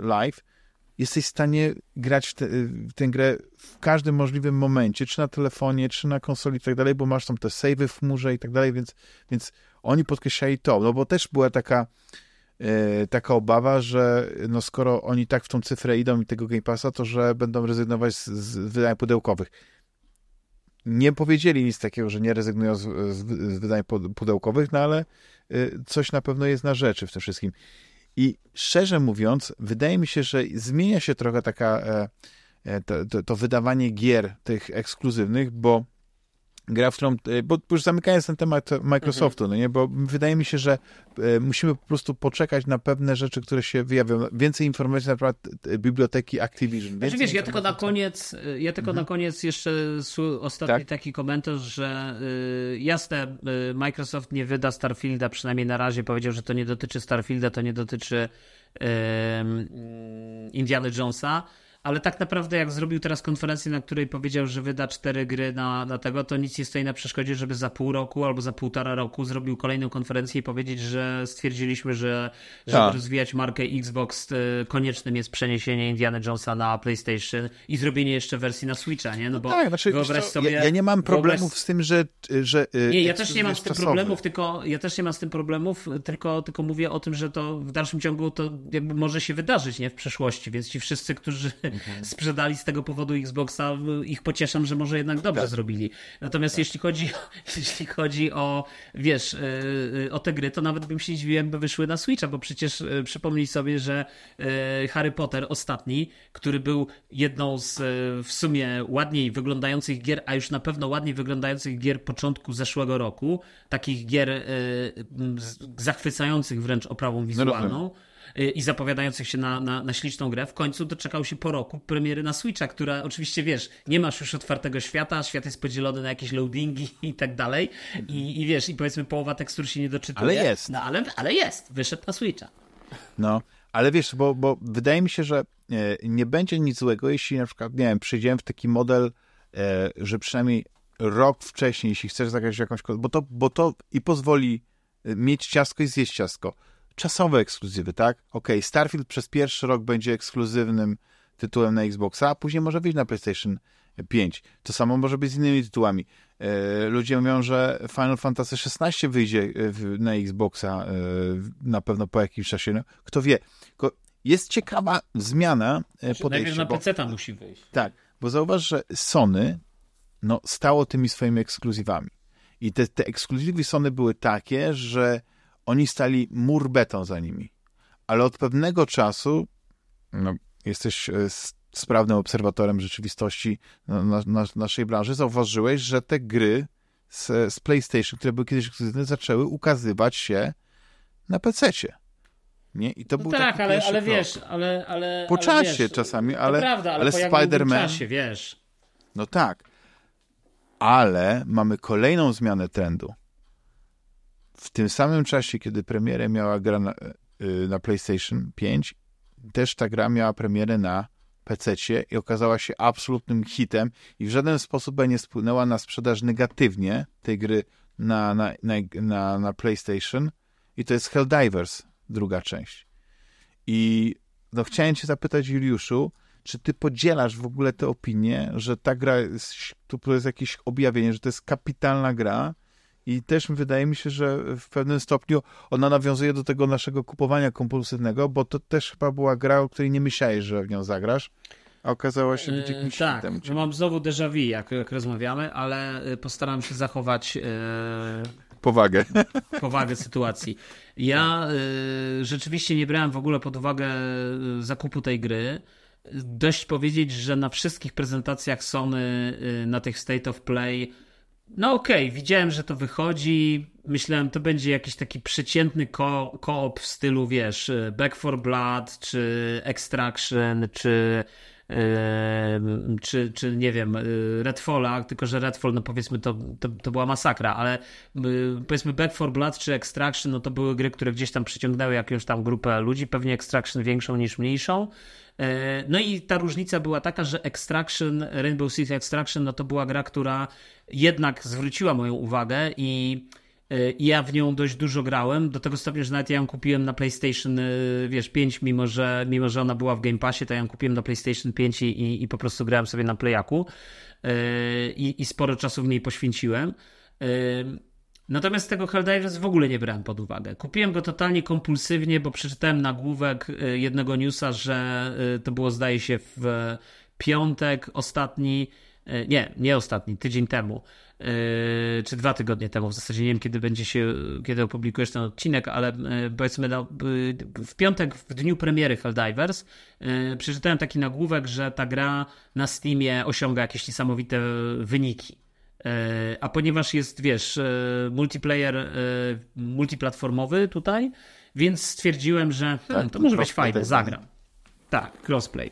live, jesteś w stanie grać w, te, w, tę grę w każdym możliwym momencie, czy na telefonie, czy na konsoli i tak dalej, bo masz tam te savey w chmurze i tak dalej, więc, więc oni podkreślali to, no bo też była taka e, taka obawa, że no skoro oni tak w tą cyfrę idą i tego Game Passa, to że będą rezygnować z, z wydań pudełkowych. Nie powiedzieli nic takiego, że nie rezygnują z, z, z wydań pudełkowych, no ale e, coś na pewno jest na rzeczy w tym wszystkim. I szczerze mówiąc, wydaje mi się, że zmienia się trochę taka e, e, to, to, to wydawanie gier tych ekskluzywnych, bo gra, w którą, e, bo już zamykając ten temat Microsoftu, mhm. no nie, bo wydaje mi się, że e, musimy po prostu poczekać na pewne rzeczy, które się wyjawią. Więcej informacji na temat e, biblioteki Activision. Znaczy, wiesz, ja tylko na koniec, ja tylko mhm. na koniec jeszcze ostatni tak? taki komentarz, że jasne, Microsoft nie wyda Starfielda, przynajmniej na razie powiedział, że to nie dotyczy Starfielda, to nie dotyczy y, Indiana Jonesa, ale tak naprawdę jak zrobił teraz konferencję, na której powiedział, że wyda cztery gry na, na tego, to nic nie stoi na przeszkodzie, żeby za pół roku albo za półtora roku zrobił kolejną konferencję i powiedzieć, że stwierdziliśmy, że żeby tak. rozwijać markę Xbox koniecznym jest przeniesienie Indiana Jonesa na PlayStation i zrobienie jeszcze wersji na Switcha, nie? No bo tak, znaczy, wyobraź sobie... Ja, ja, nie mam problemów wyobraź... z tym, że... że y, nie, ja też nie mam z tym czasowy. problemów, tylko ja też nie mam z tym problemów, tylko, tylko mówię o tym, że to w dalszym ciągu to jakby może się wydarzyć, nie? W przeszłości, więc ci wszyscy, którzy mhm. sprzedali z tego powodu Xboxa, ich pocieszam, że może jednak dobrze tak. zrobili. Natomiast tak. jeśli, chodzi, [laughs] jeśli chodzi o, wiesz, y, y, o te gry, to nawet bym się dziwiłem, by wyszły na Switcha, bo przecież y, przypomnij sobie, że Harry Potter ostatni, który był jedną z w sumie ładniej wyglądających gier, a już na pewno ładniej wyglądających gier początku zeszłego roku, takich gier zachwycających wręcz oprawą no wizualną. No i zapowiadających się na, na, na śliczną grę, w końcu doczekał się po roku premiery na Switcha, która oczywiście, wiesz, nie masz już otwartego świata, świat jest podzielony na jakieś loadingi i tak dalej i, i wiesz, i powiedzmy połowa tekstur się nie doczytuje. Ale jest. No ale, ale jest, wyszedł na Switcha. No, ale wiesz, bo, bo wydaje mi się, że e, nie będzie nic złego, jeśli na przykład, nie wiem, przyjdziemy w taki model, e, że przynajmniej rok wcześniej, jeśli chcesz zagrać jakąś, bo to, bo to i pozwoli y, mieć ciastko i zjeść ciastko. Czasowe ekskluzywy, tak? Ok, Starfield przez pierwszy rok będzie ekskluzywnym tytułem na Xboxa, a później może wyjść na PlayStation 5. To samo może być z innymi tytułami. E, ludzie mówią, że Final Fantasy XVI wyjdzie e, na Xboxa e, na pewno po jakimś czasie. No, kto wie. Jest ciekawa zmiana znaczy, podejścia. Najpierw na PC tam musi wyjść. Tak, bo zauważ, że Sony no, stało tymi swoimi ekskluzywami. I te, te ekskluzywy Sony były takie, że oni stali mur beton za nimi. Ale od pewnego czasu, no, jesteś sprawnym obserwatorem rzeczywistości na, na, na naszej branży, zauważyłeś, że te gry z, z PlayStation, które były kiedyś ekskluzywne, zaczęły ukazywać się na PC-cie. Nie? I to no był tak, ale, ale wiesz, ale, ale. Po ale czasie wiesz, czasami, ale, prawda, ale, ale Spider-Man. czasie, wiesz. No tak. Ale mamy kolejną zmianę trendu. W tym samym czasie, kiedy premierę miała gra na, y, na PlayStation 5, też ta gra miała premierę na PC i okazała się absolutnym hitem i w żaden sposób nie spłynęła na sprzedaż negatywnie tej gry na, na, na, na, PlayStation i to jest Helldivers, druga część. I no, chciałem cię zapytać, Juliuszu, czy ty podzielasz w ogóle tę opinię, że ta gra jest, to jest jakieś objawienie, że to jest kapitalna gra, i też wydaje mi się, że w pewnym stopniu ona nawiązuje do tego naszego kupowania kompulsywnego, bo to też chyba była gra, o której nie myślałeś, że w nią zagrasz. A okazała się być jakimś yy, Tak, no mam znowu déjà vu, jak, jak rozmawiamy, ale y, postaram się zachować yy, powagę. [laughs] powagę sytuacji. Ja yy, rzeczywiście nie brałem w ogóle pod uwagę zakupu tej gry. Dość powiedzieć, że na wszystkich prezentacjach Sony na tych State of Play no okej, okay, widziałem, że to wychodzi. Myślałem, to będzie jakiś taki przeciętny ko- koop w stylu, wiesz, Back for Blood, czy Extraction, czy yy, czy, czy nie wiem, yy, Redfalla, tylko że Redfall, no powiedzmy, to, to, to była masakra, ale yy, powiedzmy Back for Blood czy Extraction, no to były gry, które gdzieś tam przyciągnęły jakąś tam grupę ludzi, pewnie Extraction większą niż mniejszą. E, no i ta różnica była taka, że Extraction, Rainbow Six Extraction, no to była gra, która jednak zwróciła moją uwagę i e, ja w nią dość dużo grałem, do tego stopnia, że nawet ja ją kupiłem na PlayStation, e, wiesz, 5, mimo że, mimo że ona była w Game Passie, to ja ją kupiłem na PlayStation 5 i, i po prostu grałem sobie na Playaku i, i sporo czasu w niej poświęciłem. Natomiast tego Helldivers w ogóle nie brałem pod uwagę. Kupiłem go totalnie kompulsywnie, bo przeczytałem nagłówek y, jednego newsa, że y, to było zdaje się w piątek ostatni, y, nie, nie ostatni, tydzień temu, czy dwa tygodnie temu, w zasadzie nie wiem kiedy będzie się, kiedy opublikujesz ten odcinek, ale powiedzmy no, w piątek, w dniu premiery Helldivers, przeczytałem taki nagłówek, że ta gra na Steamie osiąga jakieś niesamowite wyniki. E, a ponieważ jest, wiesz, e, multiplayer e, multiplatformowy tutaj, więc stwierdziłem, że hmm, tak, to może być fajne, zagram. Tak, crossplay.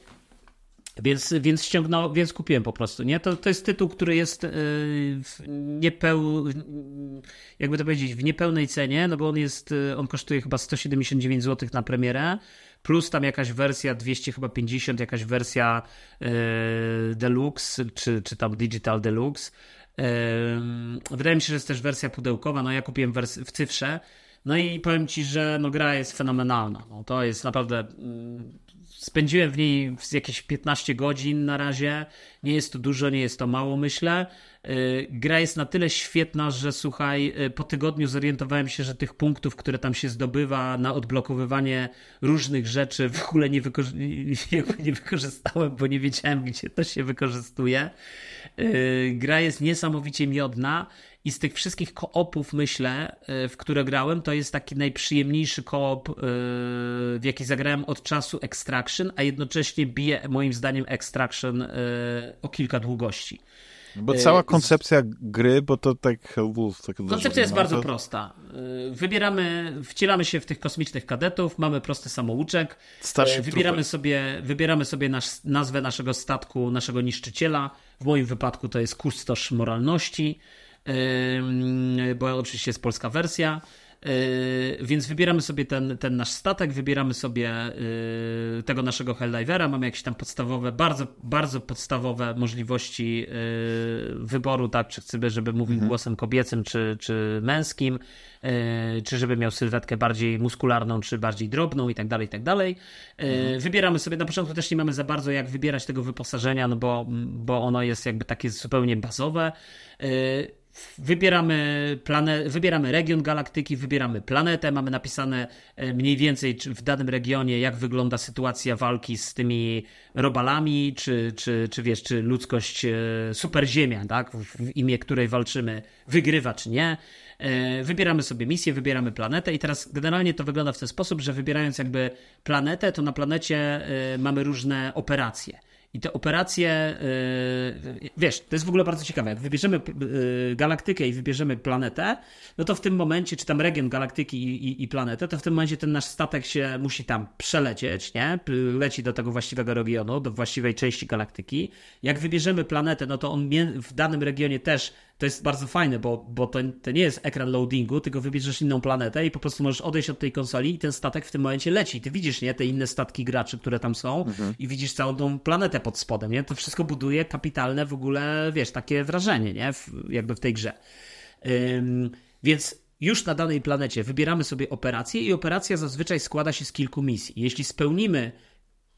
Więc, więc ściągnął, więc kupiłem po prostu, nie? To, to jest tytuł, który jest w niepeł, jakby to powiedzieć, w niepełnej cenie, no bo on jest, on kosztuje chyba 179 zł na premierę, plus tam jakaś wersja 250, jakaś wersja deluxe, czy, czy tam digital deluxe, Wydaje mi się, że jest też wersja pudełkowa. No ja kupiłem w cyfrze. No i powiem ci, że no, gra jest fenomenalna. No, to jest naprawdę. Mm, spędziłem w niej jakieś 15 godzin na razie. Nie jest to dużo, nie jest to mało, myślę. Y, gra jest na tyle świetna, że słuchaj, y, po tygodniu zorientowałem się, że tych punktów, które tam się zdobywa na odblokowywanie różnych rzeczy w ogóle nie, nie wykorzystałem, bo nie wiedziałem, gdzie to się wykorzystuje. Y, gra jest niesamowicie miodna i z tych wszystkich koopów, myślę, w które grałem, to jest taki najprzyjemniejszy koop, w jaki zagrałem od czasu Extraction, a jednocześnie bije moim zdaniem Extraction o kilka długości. Bo cała koncepcja gry, bo to tak Hellwolf... Tak koncepcja jest bardzo prosta. Wybieramy, wcielamy się w tych kosmicznych kadetów, mamy prosty samouczek, Starszy wybieramy sobie, wybieramy sobie nasz, nazwę naszego statku, naszego niszczyciela. W moim wypadku to jest kustosz moralności, bo oczywiście jest polska wersja. więc wybieramy sobie ten, ten nasz statek, wybieramy sobie tego naszego Helldivera, mamy jakieś tam podstawowe, bardzo, bardzo podstawowe możliwości wyboru, tak, czy chcemy, żeby mówił mhm. głosem kobiecym, czy, czy męskim, czy żeby miał sylwetkę bardziej muskularną, czy bardziej drobną i tak dalej, i tak dalej. Mhm. Wybieramy sobie, na początku też nie mamy za bardzo jak wybierać tego wyposażenia, no bo, bo ono jest jakby takie zupełnie bazowe. Wybieramy, plane, wybieramy region galaktyki, wybieramy planetę, mamy napisane e, mniej więcej w danym regionie, jak wygląda sytuacja walki z tymi robalami, czy, czy, czy wiesz, czy ludzkość e, superziemia, tak, w imię której walczymy, wygrywa czy nie. E, wybieramy sobie misję, wybieramy planetę i teraz generalnie to wygląda w ten sposób, że wybierając jakby planetę, to na planecie mamy różne operacje. I te operacje, yy, wiesz, to jest w ogóle bardzo ciekawe. Jak wybierzemy yy, galaktykę i wybierzemy planetę, no to w tym momencie, czy tam region galaktyki i, i, i, planetę, to w tym momencie ten nasz statek się musi tam przelecieć, nie? Leci do tego właściwego regionu, do właściwej części galaktyki. Jak wybierzemy planetę, no to on w danym regionie też to jest bardzo fajne, bo, bo to, to nie jest ekran loadingu, tylko wybierzesz inną planetę i po prostu możesz odejść od tej konsoli i ten statek w tym momencie leci. Ty widzisz, nie, te inne statki graczy, które tam są mhm. i widzisz całą tą planetę pod spodem, nie? To wszystko buduje kapitalne w ogóle, wiesz, takie wrażenie, nie? W, jakby w tej grze. Ym, więc już na danej planecie wybieramy sobie operację i operacja zazwyczaj składa się z kilku misji. Jeśli spełnimy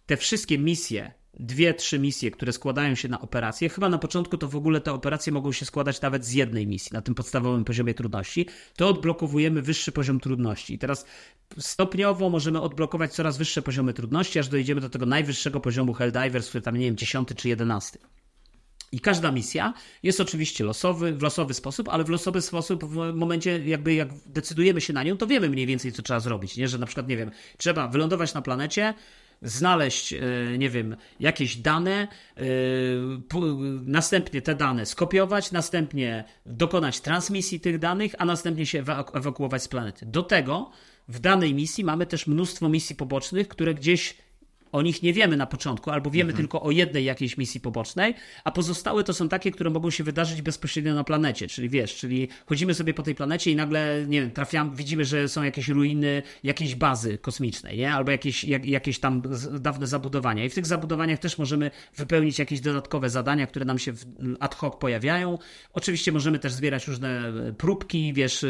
te wszystkie misje dwie, trzy misje, które składają się na operację. Chyba na początku to w ogóle te operacje mogą się składać nawet z jednej misji na tym podstawowym poziomie trudności. To odblokowujemy wyższy poziom trudności. I teraz stopniowo możemy odblokować coraz wyższe poziomy trudności, aż dojdziemy do tego najwyższego poziomu Helldivers, który tam, nie wiem, 10 czy 11. I każda misja jest oczywiście losowy, w losowy sposób, ale w losowy sposób w momencie jakby jak decydujemy się na nią, to wiemy mniej więcej, co trzeba zrobić, nie? Że na przykład, nie wiem, trzeba wylądować na planecie, znaleźć, e, nie wiem, jakieś dane, e, następnie te dane skopiować, następnie dokonać transmisji tych danych, a następnie się ewakuować z planety. Do tego w danej misji mamy też mnóstwo misji pobocznych, które gdzieś o nich nie wiemy na początku, albo wiemy mhm. tylko o jednej jakiejś misji pobocznej, a pozostałe to są takie, które mogą się wydarzyć bezpośrednio na planecie. Czyli wiesz, czyli chodzimy sobie po tej planecie i nagle, nie wiem, trafiamy, widzimy, że są jakieś ruiny jakiejś bazy kosmicznej, nie? Albo jakieś, jak, jakieś tam dawne zabudowania. I w tych zabudowaniach też możemy wypełnić jakieś dodatkowe zadania, które nam się ad hoc pojawiają. Oczywiście możemy też zbierać różne e, próbki, wiesz, e,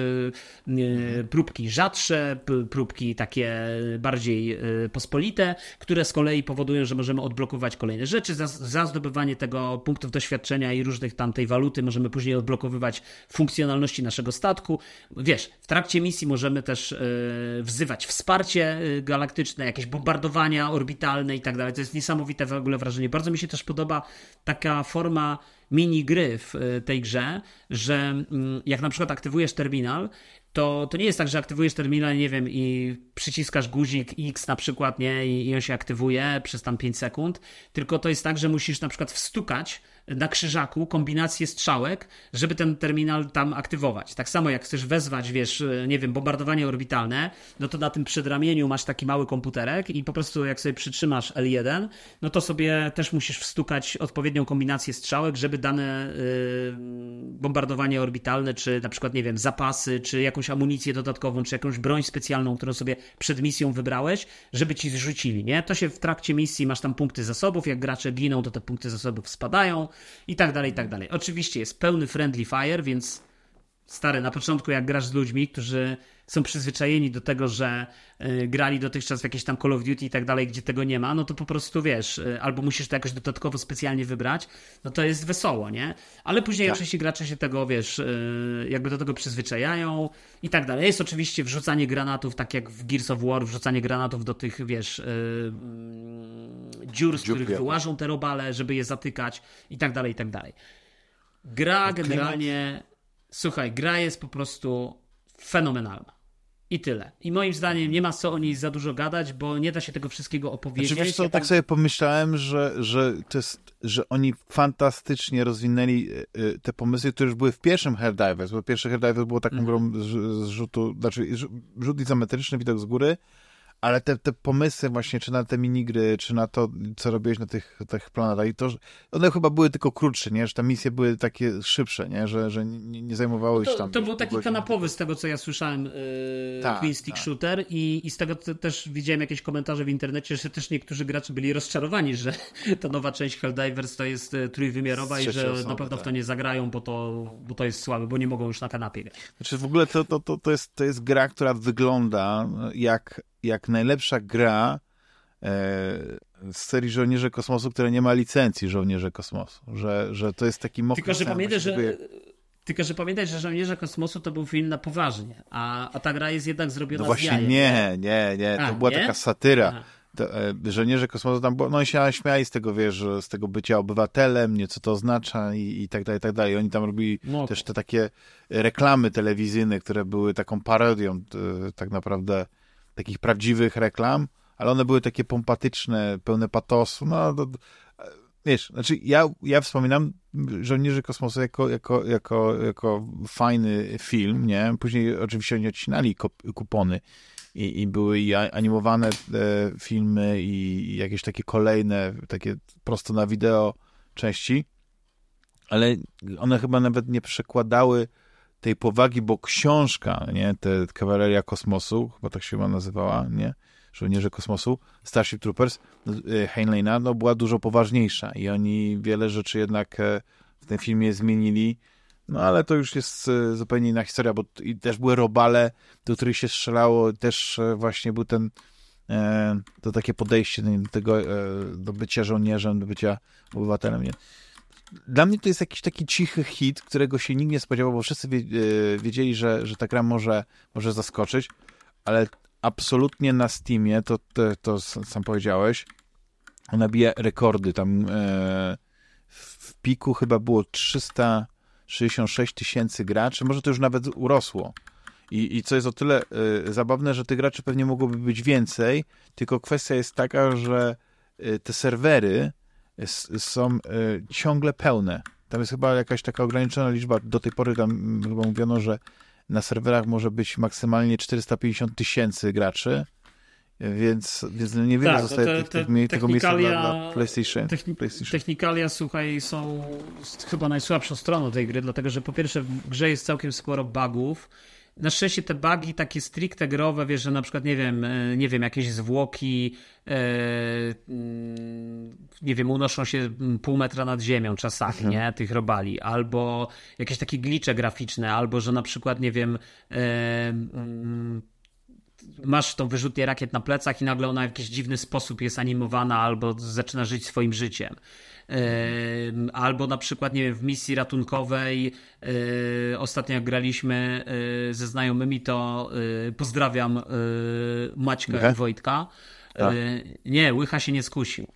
e, próbki rzadsze, próbki takie bardziej pospolite, które z kolei powodują, że możemy odblokować kolejne rzeczy. Za, za zdobywanie tego punktów doświadczenia i różnych tamtej waluty możemy później odblokowywać funkcjonalności naszego statku. Wiesz, w trakcie misji możemy też yy, wzywać wsparcie yy, galaktyczne, jakieś bombardowania orbitalne i tak dalej. To jest niesamowite w ogóle wrażenie. Bardzo mi się też podoba taka forma mini gry w e, tej grze, że mm, jak na przykład aktywujesz terminal to, to nie jest tak, że aktywujesz terminal, nie wiem, i przyciskasz guzik X na przykład, nie, i, i on się aktywuje przez tam 5 sekund, tylko to jest tak, że musisz na przykład wstukać na krzyżaku kombinację strzałek, żeby ten terminal tam aktywować. Tak samo jak chcesz wezwać, wiesz, nie wiem, bombardowanie orbitalne, no to na tym przedramieniu masz taki mały komputerek i po prostu jak sobie przytrzymasz L1, no to sobie też musisz wstukać odpowiednią kombinację strzałek, żeby dane yy, bombardowanie orbitalne, czy na przykład, nie wiem, zapasy, czy jakąś amunicję dodatkową, czy jakąś broń specjalną, którą sobie przed misją wybrałeś, żeby ci zrzucili, nie? To się w trakcie misji masz tam punkty zasobów, jak gracze giną, to te punkty zasobów spadają, i tak dalej, i tak dalej. Oczywiście jest pełny friendly fire, więc stary, na początku jak grasz z ludźmi, którzy są przyzwyczajeni do tego, że y, grali dotychczas w jakieś tam Call of Duty i tak dalej, gdzie tego nie ma, no to po prostu wiesz, y, albo musisz to jakoś dodatkowo specjalnie wybrać, no to jest wesoło, nie? Ale później tak. oczywiście gracze się tego, wiesz, y, jakby do tego przyzwyczajają i tak dalej. Jest oczywiście wrzucanie granatów, tak jak w Gears of War, wrzucanie granatów do tych, wiesz, mm, dziur, z których wyłażą te robale, żeby je zatykać i tak dalej, i tak dalej. Gra generalnie, słuchaj, gra jest po prostu fenomenalna. I tyle. I moim zdaniem nie ma co o niej za dużo gadać, bo nie da się tego wszystkiego opowiedzieć. Znaczy, wiesz co, tak sobie pomyślałem, że, że to jest, że oni fantastycznie rozwinęli e, e, te pomysły, które już były w pierwszym Helldivers, bo pierwszy Helldivers było taką mm. grą z, z rzutu, znaczy rzut izometryczny, widok z góry, ale te, te pomysły właśnie, czy na te minigry, czy na to, co robiłeś na tych, tych planetach, i to, one chyba były tylko krótsze, nie? Że te misje były takie szybsze, nie? Że, że nie, nie zajmowały się to, tam... To był taki godzin. kanapowy z tego, co ja słyszałem, yy, Tak, Twin Stick tak. Shooter i, i z tego te- też widziałem jakieś komentarze w internecie, że też niektórzy gracze byli rozczarowani, że [laughs] ta nowa część Helldivers to jest e, trójwymiarowa i że osoby, na pewno w to tak. nie zagrają, bo to, bo to jest słabe, bo nie mogą już na kanapie grać. Znaczy w ogóle to, to, to, to, jest, to jest gra, która wygląda jak, jak najlepsza gra e, z serii Żołnierze Kosmosu, która nie ma licencji Żołnierze Kosmosu. Że, że to jest taki mokry Tylko, że pamiętaj, że tylko, że pamiętaj, że Żołnierze Kosmosu to był film na poważnie, a, a ta gra jest jednak zrobiona No z właśnie jajem. nie, nie, nie. To A, była nie? taka satyra. Aha. To, e, żołnierze kosmosu tam, było, no oni się śmiali z tego, wiesz, z tego bycia obywatelem, nie co to oznacza i, i tak dalej, i tak dalej. Oni tam robili No też te takie reklamy telewizyjne, które były taką parodią e, tak naprawdę takich prawdziwych reklam, ale one były takie pompatyczne, pełne patosu, no to, wiesz, znaczy ja, ja wspominam Żołnierzy Kosmosu jako, jako, jako, jako fajny film, nie? Później oczywiście oni odcinali kupony i, i były i animowane e, filmy i jakieś takie kolejne, takie prosto na wideo części, ale one chyba nawet nie przekładały tej powagi, bo książka, nie, te Kawaleria Kosmosu, chyba tak się chyba nazywała, nie, Żołnierze Kosmosu, Starship Troopers, e, Heinleina, no była dużo poważniejsza i oni wiele rzeczy jednak e, w tym filmie zmienili, no ale to już jest e, zupełnie inna historia, bo i też były robale, do których się strzelało, też właśnie był ten to takie podejście do tego, do bycia żołnierzem, do bycia obywatelem, nie? Dla mnie to jest jakiś taki cichy hit, którego się nikt nie spodziewał, bo wszyscy e, wiedzieli, że, że ta gra może, może zaskoczyć, ale absolutnie na Steamie, to, to, to sam powiedziałeś, ona bije rekordy. Tam e, w piku chyba było 366 tysięcy graczy, może to już nawet urosło. I, I co jest o tyle e, zabawne, że tych graczy pewnie mogłoby być więcej, tylko kwestia jest taka, że e, te serwery są e, ciągle pełne. Tam jest chyba jakaś taka ograniczona liczba. Do tej pory tam chyba mówiono, że na serwerach może być maksymalnie 450 tysięcy graczy, więc, więc niewiele Tak, zostaje te- tych, tych, te mie- tego miejsca dla, dla PlayStation. Techni- PlayStation. Technikalia, słuchaj, są chyba najsłabszą stroną tej gry, dlatego że po pierwsze w grze jest całkiem sporo bugów. Na szczęście te bugi takie stricte growe, wiesz, że na przykład, nie wiem, e, nie wiem, jakieś zwłoki, e, mm, nie wiem, unoszą się mm, pół metra nad ziemią czasami, nie, tych robali, albo jakieś takie glicze graficzne, albo że na przykład, nie wiem, e, mm, masz tą wyrzutnię rakiet na plecach i nagle ona w jakiś dziwny sposób jest animowana albo zaczyna żyć swoim życiem. Albo na przykład, nie wiem, w misji ratunkowej yy, ostatnio jak graliśmy yy, ze znajomymi, to yy, pozdrawiam Maćka i Wojtka. Tak. Nie, Łycha się nie skusił.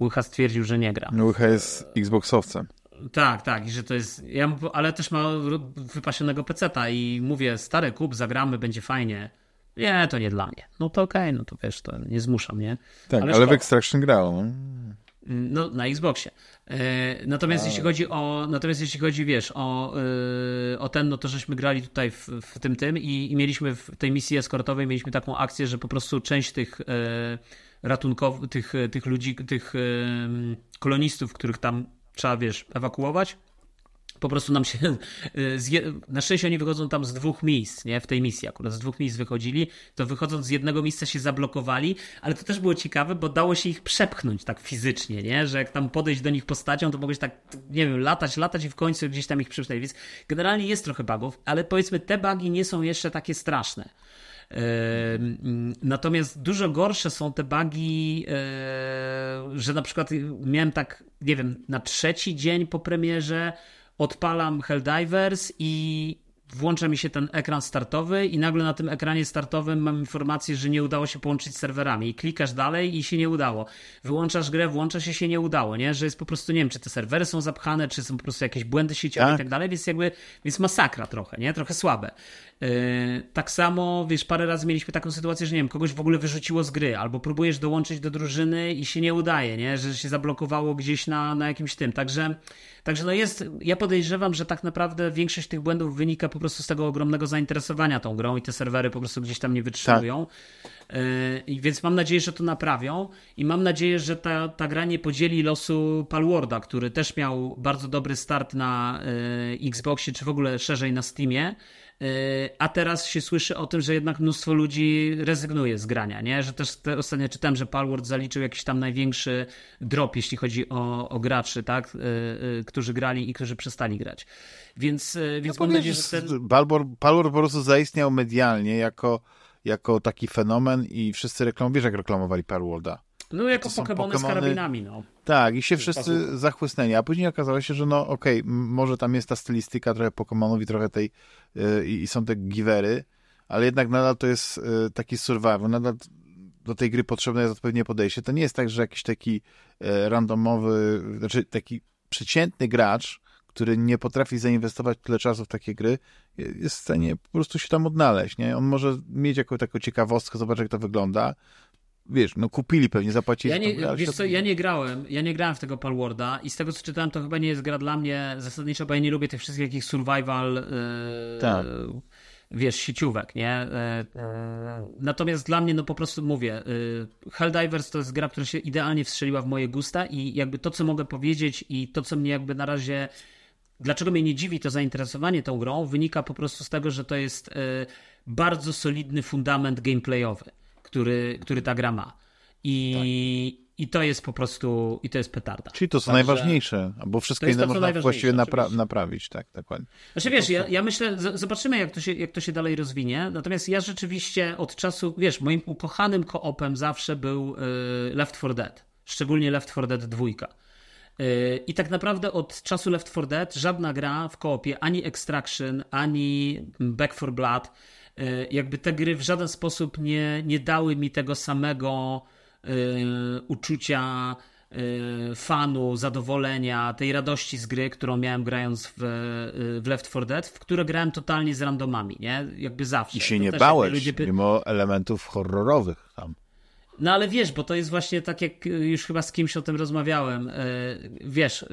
Łycha stwierdził, że nie gra. Łycha jest Xboxowcem. Tak, tak, i że to jest. Ja, ale też ma wypasionego peceta i mówię, stary kup, zagramy, będzie fajnie. Nie, to nie dla mnie. No to okej, no to wiesz, to nie zmuszam, nie? Tak, ale, szkoda. w Extraction grał. No. Na Xboxie. E, Natomiast jeśli chodzi o, natomiast jeśli chodzi, wiesz, o, e, o ten, no to żeśmy grali tutaj w, w tym tym i, i mieliśmy w tej misji eskortowej, mieliśmy taką akcję, że po prostu część tych e, ratunkowych, tych, tych ludzi, tych kolonistów, których tam trzeba, wiesz, ewakuować, po prostu nam się. [laughs] y, Na szczęście oni wychodzą tam z dwóch miejsc, nie? W tej misji akurat z dwóch miejsc wychodzili, to wychodząc z jednego miejsca się zablokowali, ale to też było ciekawe, bo dało się ich przepchnąć tak fizycznie, nie? Że jak tam podejść do nich postacią, to mogłeś tak, nie wiem, latać, latać i w końcu gdzieś tam ich przepchnąć. Więc generalnie jest trochę bugów, ale powiedzmy, te bugi nie są jeszcze takie straszne. Natomiast dużo gorsze są te bugi, yy, że na przykład miałem tak, nie wiem, na trzeci dzień po premierze odpalam Helldivers i włącza mi się ten ekran startowy i nagle na tym ekranie startowym mam informację, że nie udało się połączyć z serwerami i klikasz dalej i się nie udało. Wyłączasz grę, włącza się, się nie udało, nie? Że jest po prostu, nie wiem, czy te serwery są zapchane, czy są po prostu jakieś błędy sieciowe Tak. i tak dalej, więc jakby, więc masakra trochę, nie? Trochę słabe. Yy, tak samo, wiesz, parę razy mieliśmy taką sytuację, że nie wiem, kogoś w ogóle wyrzuciło z gry, albo próbujesz dołączyć do drużyny i się nie udaje, nie? Że się zablokowało gdzieś na, na jakimś tym. Także Także no jest, ja podejrzewam, że tak naprawdę większość tych błędów wynika po prostu z tego ogromnego zainteresowania tą grą i te serwery po prostu gdzieś tam nie wytrzymują. Tak. Yy, więc mam nadzieję, że to naprawią i mam nadzieję, że ta, ta gra nie podzieli losu Palwarda, który też miał bardzo dobry start na yy, Xboxie, czy w ogóle szerzej na Steamie E, a teraz się słyszy o tym, że jednak mnóstwo ludzi rezygnuje z grania, nie? Że też te, ostatnio czytałem, że Palworld zaliczył jakiś tam największy drop, jeśli chodzi o, o graczy, tak? E, e, którzy grali i którzy przestali grać. Więc, więc no mam nadzieję, że ten... Palworld, Palworld po prostu zaistniał medialnie jako, jako taki fenomen i wszyscy reklam... wiesz jak reklamowali Palworlda? No jako Pokemony, z karabinami, no. Tak, i się wszyscy zachłysnęli, a później okazało się, że no okej, okay, może tam jest ta stylistyka trochę Pokemonów i trochę tej yy, i są te givery, ale jednak nadal to jest yy, taki survival, nadal do tej gry potrzebne jest odpowiednie podejście. To nie jest tak, że jakiś taki yy, randomowy, znaczy taki przeciętny gracz, który nie potrafi zainwestować tyle czasu w takie gry, jest w stanie po prostu się tam odnaleźć, nie? On może mieć jakąś taką ciekawostkę, zobaczyć jak to wygląda, wiesz, no kupili pewnie, zapłacili. Ja nie, wiesz co, ja nie grałem, ja nie grałem w tego Palwarda i z tego co czytałem, to chyba nie jest gra dla mnie zasadniczo, bo ja nie lubię tych wszystkich jakich survival yy, tak. wiesz, sieciówek, nie? Yy, natomiast dla mnie, no po prostu mówię, yy, Helldivers to jest gra, która się idealnie wstrzeliła w moje gusta i jakby to, co mogę powiedzieć i to, co mnie jakby na razie Dlaczego mnie nie dziwi to zainteresowanie tą grą, wynika po prostu z tego, że to jest bardzo solidny fundament gameplayowy który, który ta gra ma. I, tak. I to jest po prostu, i to jest petarda. Czyli to są Także, najważniejsze, bo wszystko inne można właściwie napra naprawić, tak, dokładnie. Znaczy wiesz, ja, ja myślę, zobaczymy jak to, się, jak to się dalej rozwinie, natomiast ja rzeczywiście od czasu, wiesz, moim ukochanym koopem zawsze był y, Left 4 Dead, szczególnie Left 4 Dead 2. Y, I tak naprawdę od czasu Left 4 Dead żadna gra w koopie, ani Extraction, ani Back 4 Blood jakby te gry w żaden sposób nie, nie dały mi tego samego y, uczucia y, fanu, zadowolenia, tej radości z gry, którą miałem grając w, w Left 4 Dead, w które grałem totalnie z randomami, nie? Jakby zawsze. I się to nie bałeś, ludzie... mimo elementów horrorowych tam. No ale wiesz, bo to jest właśnie tak, jak już chyba z kimś o tym rozmawiałem. Wiesz,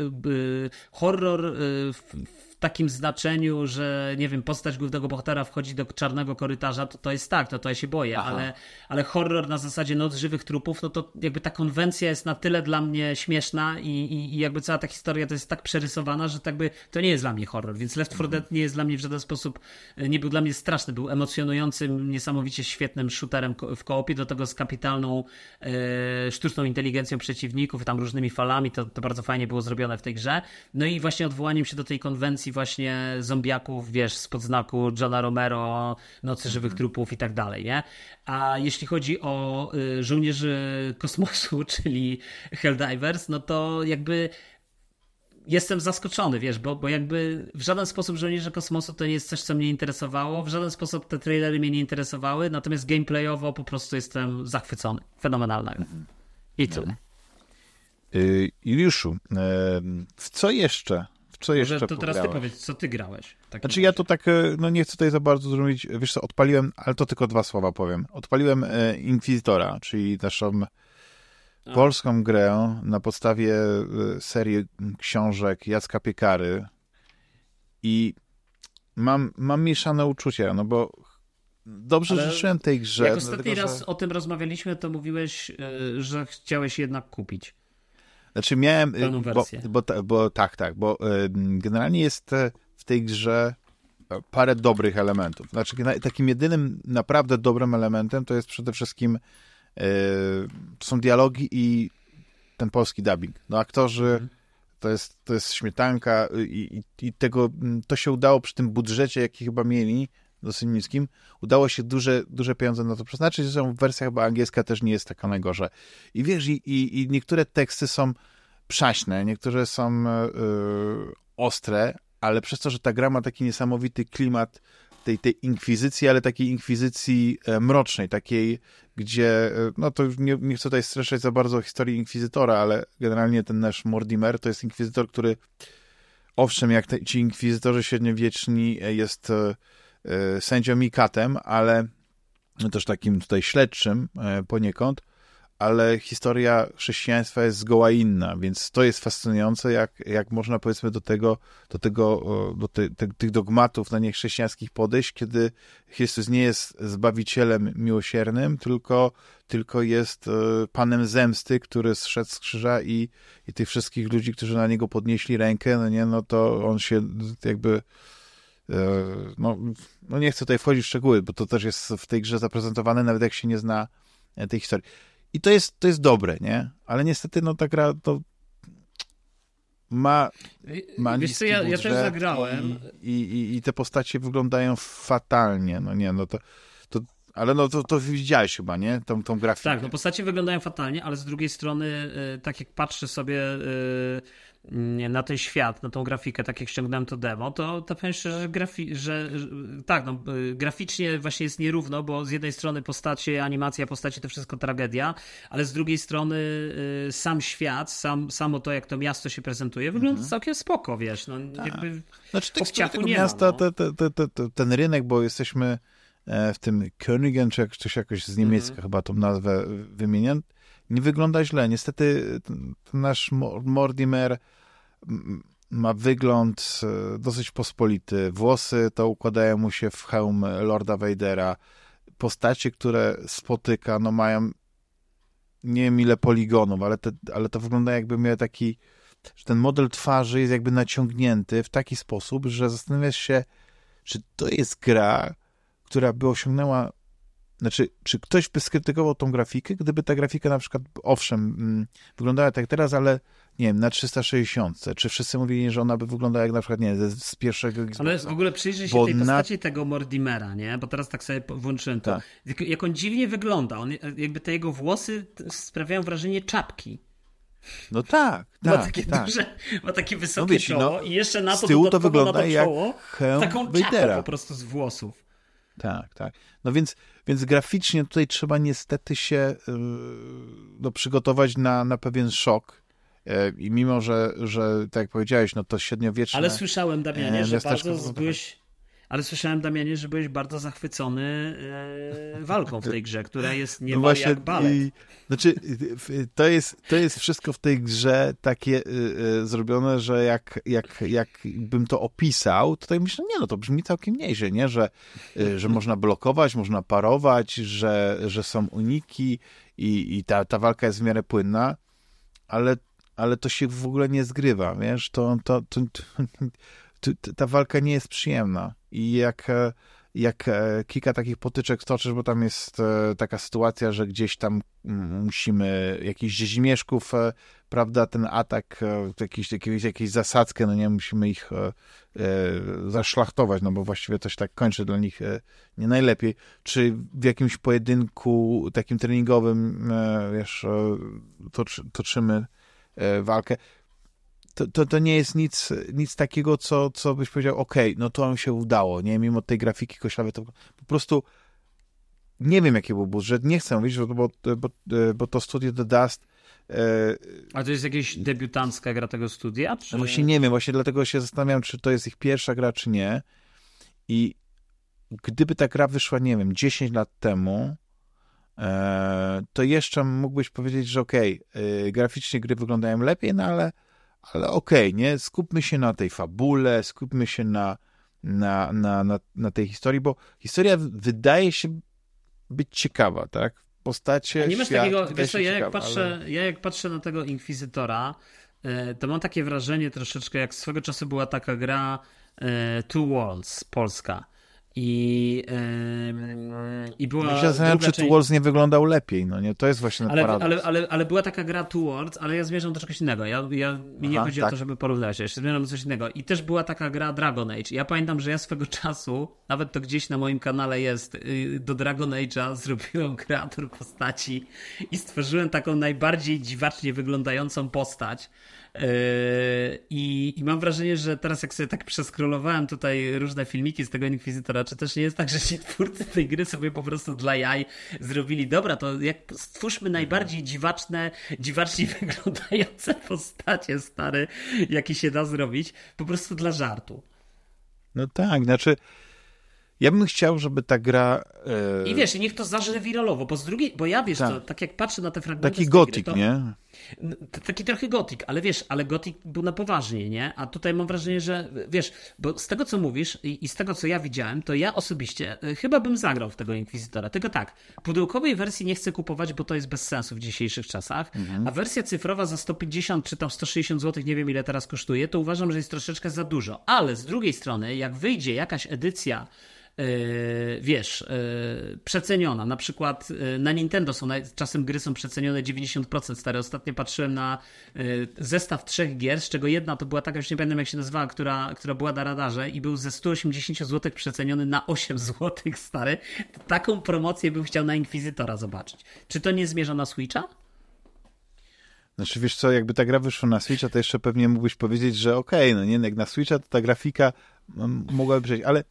horror w takim znaczeniu, że nie wiem, postać głównego bohatera wchodzi do czarnego korytarza, to to jest tak, to to ja się boję, ale, ale horror na zasadzie noc żywych trupów, no to jakby ta konwencja jest na tyle dla mnie śmieszna i, i, i jakby cała ta historia to jest tak przerysowana, że tak by to nie jest dla mnie horror, więc Left 4 Dead nie jest dla mnie w żaden sposób, e, nie był dla mnie straszny, był emocjonującym, niesamowicie świetnym shooterem w koopie, do tego z kapitalną e, sztuczną inteligencją przeciwników, tam różnymi falami, to, to bardzo fajnie było zrobione w tej grze. No i właśnie odwołaniem się do tej konwencji właśnie zombiaków, wiesz, spod znaku Johna Romero, Nocy Żywych mhm. Trupów i tak dalej, nie? A jeśli chodzi o y, żołnierzy kosmosu, [laughs] czyli Helldivers, no to jakby jestem zaskoczony, wiesz, bo, bo jakby w żaden sposób żołnierze kosmosu to nie jest coś, co mnie interesowało, w żaden sposób te trailery mnie nie interesowały, natomiast gameplayowo po prostu jestem zachwycony. Fenomenalna. Mhm. I tyle. Y, Juliuszu, w co jeszcze co jeszcze Może to teraz ty powiedz, co ty grałeś. Znaczy ja to tak, e, no nie chcę tutaj za bardzo zrobić, wiesz co, odpaliłem, ale to tylko dwa słowa powiem. Odpaliłem e, Inquisitora, czyli naszą A. polską grę na podstawie e, serii książek Jacka Piekary i mam, mam mieszane uczucia, no bo dobrze ale życzyłem tej grze. Jak ostatni dlatego, raz że... o tym rozmawialiśmy, to mówiłeś, że chciałeś jednak kupić. Znaczy miałem, bo, bo, bo, tak, tak, bo generalnie jest e, w tej grze e, parę dobrych elementów. Znaczy takim jedynym naprawdę dobrym elementem to jest przede wszystkim e, to są dialogi i ten polski dubbing. No aktorzy mhm. to jest, to jest śmietanka i, i, i tego, to się udało przy tym budżecie, jaki chyba mieli, dosyć niskim, udało się duże, duże pieniądze na to przeznaczyć, zresztą wersja chyba angielska też nie jest taka najgorsza. I wiesz, i, i, i niektóre teksty są przaśne, niektóre są yy, ostre, ale przez to, że ta gra ma taki niesamowity klimat tej, tej inkwizycji, ale takiej inkwizycji e, mrocznej, takiej, gdzie, no to nie, nie chcę tutaj streszczać za bardzo historii inkwizytora, ale generalnie ten nasz Mortimer to jest inkwizytor, który owszem, jak te, ci inkwizytorzy średniowieczni jest sędzią i katem, ale też takim tutaj śledczym e, poniekąd, ale historia chrześcijaństwa jest zgoła inna, więc to jest fascynujące, jak, jak można powiedzmy do tego, do tego, do te, te, tych dogmatów na niechrześcijańskich podejść, kiedy Chrystus nie jest zbawicielem miłosiernym, tylko, tylko jest e, panem zemsty, który zszedł z krzyża i, i tych wszystkich ludzi, którzy na niego podnieśli rękę, no nie, no to on się jakby e, no, no nie chcę tutaj wchodzić w szczegóły, bo to też jest w tej grze zaprezentowane, nawet jak się nie zna tej historii. I to jest, to jest dobre, nie? Ale niestety, no ta gra to ma, ma Wiesz co, ja, ja też zagrałem. I, i, I te postacie wyglądają fatalnie, no nie, no to, to ale no to, to widziałeś chyba, nie? Tą, tą grafikę. Tak, no postacie wyglądają fatalnie, ale z drugiej strony, y, tak jak patrzę sobie na ten świat, na tą grafikę, tak jak ściągnąłem to demo, to, to powiem szczerze, że, grafi- że, że tak, no, y, graficznie właśnie jest nierówno, bo z jednej strony postacie, animacja postaci to wszystko tragedia, ale z drugiej strony y, sam świat, sam, samo to, jak to miasto się prezentuje, wygląda mhm. całkiem spoko, wiesz, no tak. jakby znaczy, tak, tego nie miasta, ma, no. te, te, te, ten rynek, bo jesteśmy e, w tym Königen, czy coś jakoś z niemiecka mhm. chyba tą nazwę wymieniam, nie wygląda źle. Niestety nasz Mortimer ma wygląd e, dosyć pospolity. Włosy to układają mu się w hełm Lorda Vadera. Postacie, które spotyka, no mają nie wiem ile poligonów, ale, te, ale to wygląda jakby miał taki, że ten model twarzy jest jakby naciągnięty w taki sposób, że zastanawiasz się, czy to jest gra, która by osiągnęła znaczy, czy ktoś by skrytykował tą grafikę, gdyby ta grafika na przykład, owszem, mm, wyglądała tak teraz, ale nie wiem, na 360. Czy wszyscy mówili, że ona by wyglądała jak na przykład, nie z pierwszego Xboxa. Ale w ogóle przyjrzyj się Bo tej postaci na... tego Mordimera, nie? Bo teraz tak sobie włączyłem to. Tak. Jak, jak on dziwnie wygląda. On, jakby te jego włosy sprawiają wrażenie czapki. No tak, [laughs] tak. Ma takie tak. duże, ma takie wysokie no, czoło no, i jeszcze na to z tyłu to wygląda na to czoło, jak taką czapkę po prostu z włosów. Tak, tak. No więc, więc graficznie tutaj trzeba niestety się yy, no, przygotować na, na pewien szok. Yy, I mimo, że, że tak jak powiedziałeś, no to średniowieczne... Ale słyszałem, Damianie, yy, że bardzo byłeś ale słyszałem, Damianie, że byłeś bardzo zachwycony e, walką w tej grze, która jest nie no właśnie, jak balet. I, znaczy, to jest, to jest wszystko w tej grze takie y, y, zrobione, że jak, jak, jak bym to opisał, to tak myślę, nie no, to brzmi całkiem nieźle, nie? Że, y, że można blokować, można parować, że, że są uniki i, i ta, ta walka jest w miarę płynna, ale, ale to się w ogóle nie zgrywa, wiesz? To, to, to, to ta walka nie jest przyjemna i jak, e, jak e, kilka takich potyczek stoczysz, bo tam jest e, taka sytuacja, że gdzieś tam mm, musimy jakichś rzezimieszków, prawda, ten atak, jakiś, jakiś, jakieś zasadzkę, no nie, musimy ich zaszlachtować, no bo właściwie coś tak kończy dla nich nie najlepiej. Czy w jakimś pojedynku takim treningowym, wiesz, toczymy walkę to, to, to nie jest nic, nic takiego, co, co byś powiedział, ok, no to nam się udało, nie? Mimo tej grafiki koślawej, to po prostu nie wiem, jaki był budżet, nie chcę mówić, bo, bo, bo, bo to studio The Dust e, a to jest jakaś debiutancka gra tego studia? Czy... Właśnie nie wiem, właśnie dlatego się zastanawiam, czy to jest ich pierwsza gra, czy nie. I gdyby ta gra wyszła, nie wiem, 10 lat temu, e, to jeszcze mógłbyś powiedzieć, że okej, okay, graficznie gry wyglądają lepiej, no ale ale okej, okay, nie? Skupmy się na tej fabule, skupmy się na, na, na, na, na tej historii, bo historia wydaje się być ciekawa, tak? Postacie, A nie masz świat, takiego, wiesz co, ja, jak patrzę, ale... ja jak patrzę na tego Inkwizytora, e, to mam takie wrażenie troszeczkę, jak swego czasu była taka gra e, Two Worlds polska i, yy, i była. Ja się zastanawiam, czy część... Two Worlds nie wyglądał lepiej. No nie, to jest właśnie ale, ale, ale, ale była taka gra Two Worlds, ale ja zmierzam do czegoś innego. Ja, ja, mi nie chodzi tak. o to, żeby porównać. Ja zmierzam do coś innego. I też była taka gra Dragon Age. Ja pamiętam, że ja swego czasu, nawet to gdzieś na moim kanale jest, y, do Dragon Age'a zrobiłem kreator postaci i stworzyłem taką najbardziej dziwacznie wyglądającą postać. Yy, I, I, mam wrażenie, że teraz jak sobie tak przeskrolowałem tutaj różne filmiki z tego Inkwizytora, czy też nie jest tak, że ci twórcy tej gry sobie po prostu dla jaj zrobili, dobra, to jak stwórzmy najbardziej dziwaczne, dziwacznie [laughs] wyglądające postacie, stare, jakie się da zrobić, po prostu dla żartu. No tak, znaczy Ja bym chciał, żeby ta gra... E... I wiesz, niech to zażre wiralowo, bo z drugiej, bo ja wiesz, tak, to, tak jak patrzę na te fragmenty Taki gotik, nie? Taki trochę gotik, ale wiesz, ale gotik był na poważnie, nie? A tutaj mam wrażenie, że wiesz, bo z tego co mówisz i, i z tego co ja widziałem, to ja osobiście y, chyba bym zagrał w tego Inkwizytora. Tego tak, pudełkowej wersji nie chcę kupować, bo to jest bez sensu w dzisiejszych czasach, mhm. a wersja cyfrowa za 150 czy tam 160 zł, nie wiem ile teraz kosztuje, to uważam, że jest troszeczkę za dużo. Ale z drugiej strony, jak wyjdzie jakaś edycja E, wiesz, e, przeceniona. Na przykład e, na Nintendo są czasem gry są przecenione 90%. Stary, ostatnio patrzyłem na zestaw trzech gier, z czego jedna to była taka, już nie pamiętam jak się nazywała, która, która była na radarze i był ze 180 zł przeceniony na 8 zł, stary. Taką promocję bym chciał na Inkwizytora zobaczyć. Czy to nie zmierza na Switcha? Znaczy, wiesz co, jakby ta gra wyszła na Switcha, to jeszcze pewnie mógłbyś powiedzieć, że okej, okay, no nie, jak na Switcha, to ta grafika mogłaby przejść, ale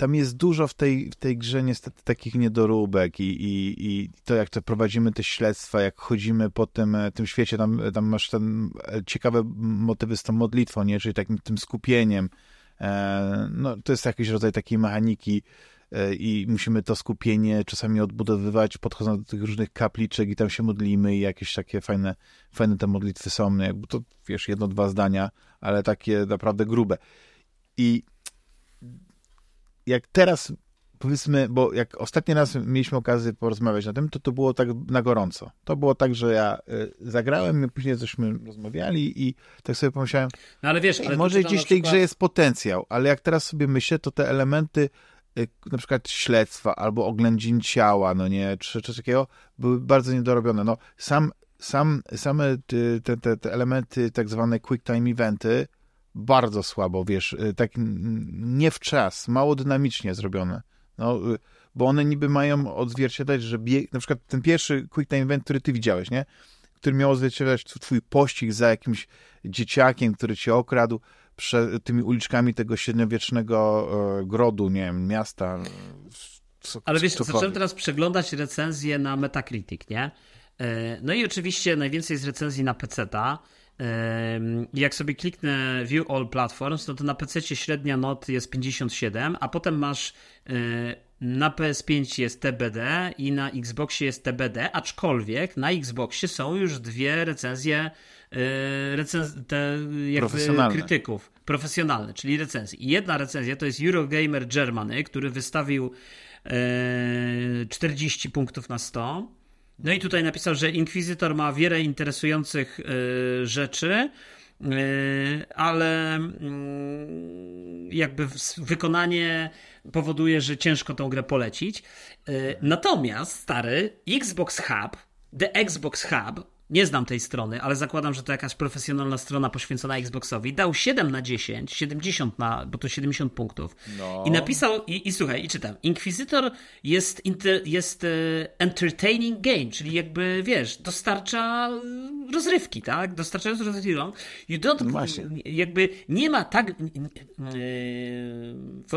tam jest dużo w tej, w tej grze niestety takich niedoróbek i, i, i to, jak to prowadzimy te śledztwa, jak chodzimy po tym, e, tym świecie, tam, tam masz ten e, ciekawe motywy z tą modlitwą, nie? czyli takim tym skupieniem. E, no, to jest jakiś rodzaj takiej mechaniki i musimy to skupienie czasami odbudowywać, podchodząc do tych różnych kapliczek i tam się modlimy i jakieś takie fajne, fajne te modlitwy są. Jakby to, wiesz, jedno, dwa zdania, ale takie naprawdę grube. I jak teraz powiedzmy, bo jak ostatni raz mieliśmy okazję porozmawiać na tym, to to było tak na gorąco. To było tak, że ja y, zagrałem, i później żeśmy rozmawiali i tak sobie pomyślałem, no ale wiesz, ale może gdzieś w tej przykład... grze jest potencjał, ale jak teraz sobie myślę, to te elementy y, na przykład śledztwa albo oględzin ciała, no nie, czy coś takiego, były bardzo niedorobione. No sam, sam, same te, te, te elementy, tak zwane quick time eventy, bardzo słabo, wiesz, y, tak nie w czas, mało dynamicznie zrobione. No, y, bo one niby mają odzwierciedlać, że bieg, na przykład ten pierwszy Quick Time Event, który ty widziałeś, nie? Który miał odzwierciedlać twój pościg za jakimś dzieciakiem, który cię okradł przed tymi uliczkami tego średniowiecznego e, grodu, nie wiem, miasta. Co, Ale wiesz, zacząłem teraz przeglądać recenzje na Metacritic, nie? E, no i oczywiście najwięcej jest recenzji na PC-ta. Jak sobie kliknę View All Platforms, no to na PC średnia not jest 57, a potem masz na PS5 jest TBD i na Xboxie jest TBD, aczkolwiek na Xboxie są już dwie recenzje e, recenz te jakby krytyków. Profesjonalne, czyli recenzje. I jedna recenzja to jest Eurogamer Germany, który wystawił 40 e, punktów na 100 no i tutaj napisał, że Inkwizytor ma wiele interesujących y, rzeczy, y, ale y, jakby wykonanie powoduje, że ciężko tą grę polecić. Natomiast stary Xbox Hub, The Xbox Hub, nie znam tej strony, ale zakładam, że to jakaś profesjonalna strona poświęcona Xboxowi. Dał 7 na 10, 70 na, bo to 70 punktów. No. I napisał, i, i słuchaj, i czytam. Inquisitor jest, inter, jest e, entertaining game, czyli jakby, wiesz, dostarcza e, rozrywki, tak? Dostarcza rozrywki. You don't, no jakby nie ma tak, e,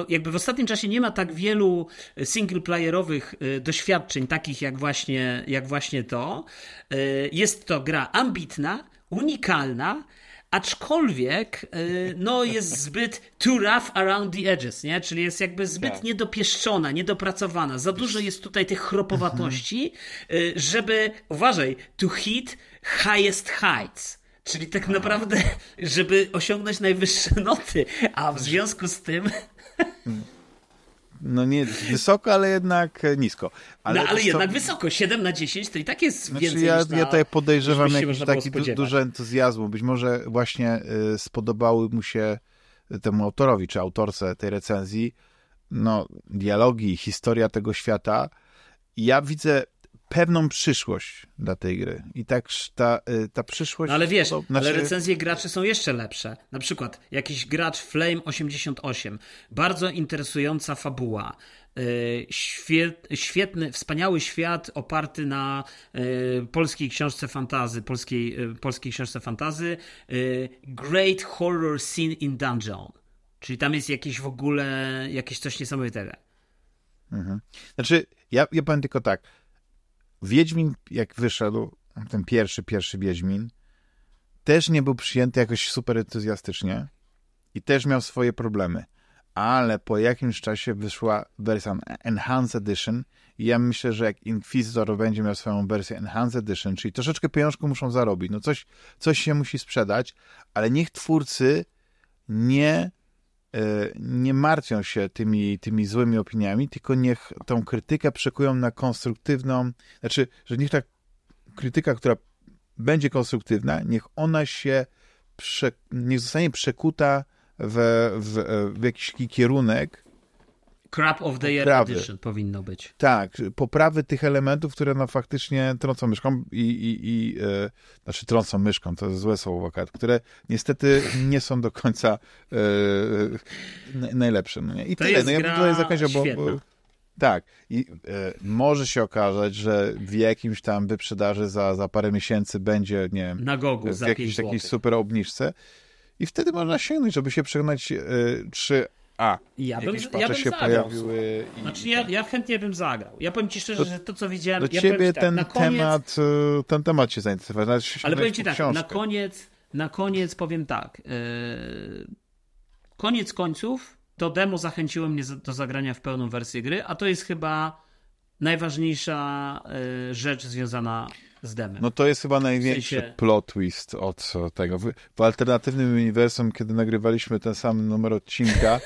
jakby w ostatnim czasie nie ma tak wielu singleplayerowych doświadczeń, takich jak właśnie, jak właśnie to. Jest to gra ambitna, unikalna, aczkolwiek y, no, jest zbyt too rough around the edges, nie? czyli jest jakby zbyt tak. niedopieszczona, niedopracowana. Za dużo jest tutaj tych chropowatości, y, żeby, uważaj, to hit highest heights. Czyli tak naprawdę, żeby osiągnąć najwyższe noty, a w związku z tym hmm no nie wysoko, ale jednak nisko. Ale, no, ale jednak wysoko, 7 na 10 to i tak jest znaczy, więcej ja, niż na, ja tutaj podejrzewam jakiś taki du duży entuzjazmu. Być może właśnie y, spodobały mu się temu autorowi, czy autorce tej recenzji, no, dialogi, historia tego świata. Ja widzę pewną przyszłość dla tej gry. I tak ta, y, ta przyszłość... No ale wiesz, to, znaczy... ale recenzje graczy są jeszcze lepsze. Na przykład jakiś gracz Flame88. Bardzo interesująca fabuła. Y, świetny, wspaniały świat oparty na y, polskiej książce fantazy, polskiej, polskiej książce fantazy. Great horror scene in dungeon. Czyli tam jest jakieś w ogóle, jakieś coś niesamowitego. Mhm. Znaczy, ja, ja powiem tylko tak Wiedźmin, jak wyszedł, ten pierwszy, pierwszy Wiedźmin, też nie był przyjęty jakoś super entuzjastycznie i też miał swoje problemy. ale po jakimś czasie wyszła wersja Enhanced Edition i ja myślę, że jak Inquisitor będzie miał swoją wersję Enhanced Edition, czyli troszeczkę pieniążków muszą zarobić, no coś, coś się musi sprzedać, ale niech twórcy nie nie martwią się tymi, tymi złymi opiniami, tylko niech tą krytykę przekują na konstruktywną, znaczy, że niech ta krytyka, która będzie konstruktywna, niech ona się prze, niech zostanie przekuta w, w, w jakiś kierunek. Crap of the Year poprawy. Edition powinno być. Tak, poprawy tych elementów, które no faktycznie trącą myszką i, i, i e, znaczy trącą myszką, to jest złe słowo, które niestety nie są do końca e, najlepsze. No nie? I to tyle. Jest no ja gra tutaj zakończę, bo, bo tak. I e, może się okazać, że w jakimś tam wyprzedaży za, za parę miesięcy będzie, nie wiem, na Gogu w jakiejś, jakiejś super obniżce i wtedy można sięgnąć, żeby się przekonać, e, czy a, ja bym, ja bym się zagrał, pojawiły. I... Znaczy ja, ja chętnie bym zagrał. Ja powiem ci szczerze, to, że to co widziałem... Do ja ciebie tak, ten koniec, temat e, ten temat cię zainteresował. Ale powiem ci tak, na koniec, na koniec powiem tak. Yy, koniec końców to demo zachęciło mnie do zagrania w pełną wersję gry, a to jest chyba najważniejsza y, rzecz związana z demem. No to jest chyba największy w sensie... plot twist od tego. W, w alternatywnym uniwersum, kiedy nagrywaliśmy ten sam numer odcinka,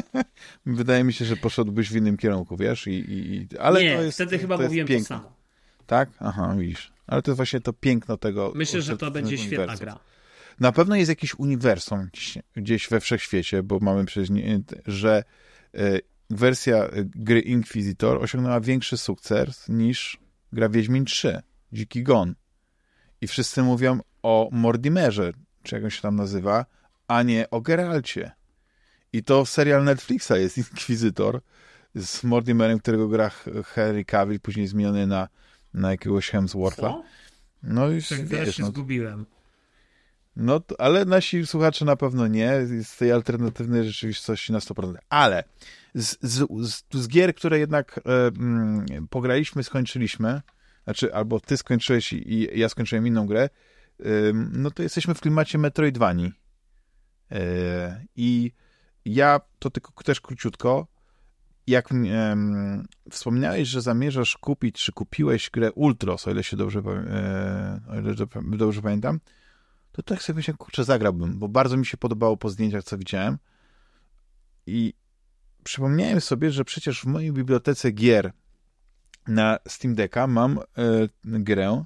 [laughs] wydaje mi się, że poszedłbyś w innym kierunku, wiesz? I, i, ale Nie, to jest, wtedy chyba to mówiłem to samo. Tak? Aha, widzisz. Ale to jest właśnie to piękno tego. Myślę, że to będzie świetna gra. Na pewno jest jakiś uniwersum gdzieś we wszechświecie, bo mamy przecież, że y, wersja e, gry Inquisitor osiągnęła większy sukces niż gra Wiedźmin 3, Dziki Gon. I wszyscy mówią o Mordimerze, czy jak on się tam nazywa, a nie o Geralcie. I to serial Netflixa jest [laughs] Inquisitor z Mortimerem, którego gra Harry Cavill, później zmieniony na, na jakiegoś Hemswortha. No i tak wiesz, się no, zgubiłem. No, ale nasi słuchacze na pewno nie. Z tej alternatywnej rzeczywistości na 100%. Ale z, z, z, z gier, które jednak e, mm, pograliśmy, skończyliśmy, znaczy albo ty skończyłeś i, i ja skończyłem inną grę, e, no to jesteśmy w klimacie Metroidvanii. E, I ja, to tylko też króciutko, jak wspomniałeś, że zamierzasz kupić, czy kupiłeś grę Ultros, o ile się dobrze, o ile dobrze pamiętam, to tak sobie myślałem, kurczę, zagrałbym, bo bardzo mi się podobało po zdjęciach, co widziałem. I przypomniałem sobie, że przecież w mojej bibliotece gier na Steam Decka mam e, grę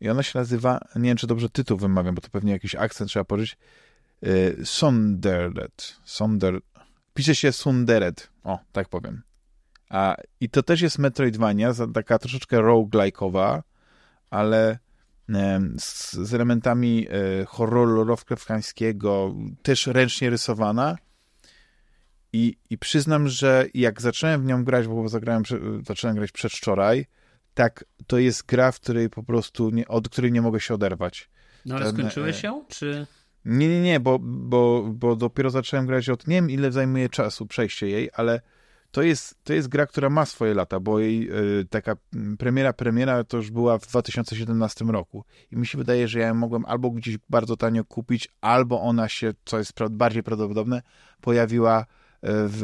i ona się nazywa, nie wiem, czy dobrze tytuł wymawiam, bo to pewnie jakiś akcent trzeba pożyć, e, Sonderlet. Sonder... Pisze się Sunderet. O, tak powiem. A, I to też jest Metroidvania, taka troszeczkę roguelike'owa, ale z, z elementami e, horroru też ręcznie rysowana. I, I przyznam, że jak zacząłem w nią grać, bo zagrałem, zacząłem grać przedwczoraj, tak, to jest gra, w której po prostu, nie, od której nie mogę się oderwać. No ale Ten, skończyłeś ją, czy... Nie, nie, nie, bo, bo, bo dopiero zacząłem grać od, nie wiem ile zajmuje czasu przejście jej, ale to jest, to jest gra, która ma swoje lata, bo jej y, taka premiera, premiera to już była w 2017 roku. I mi się wydaje, że ja ją mogłem albo gdzieś bardzo tanio kupić, albo ona się, co jest bardziej prawdopodobne, pojawiła e, w,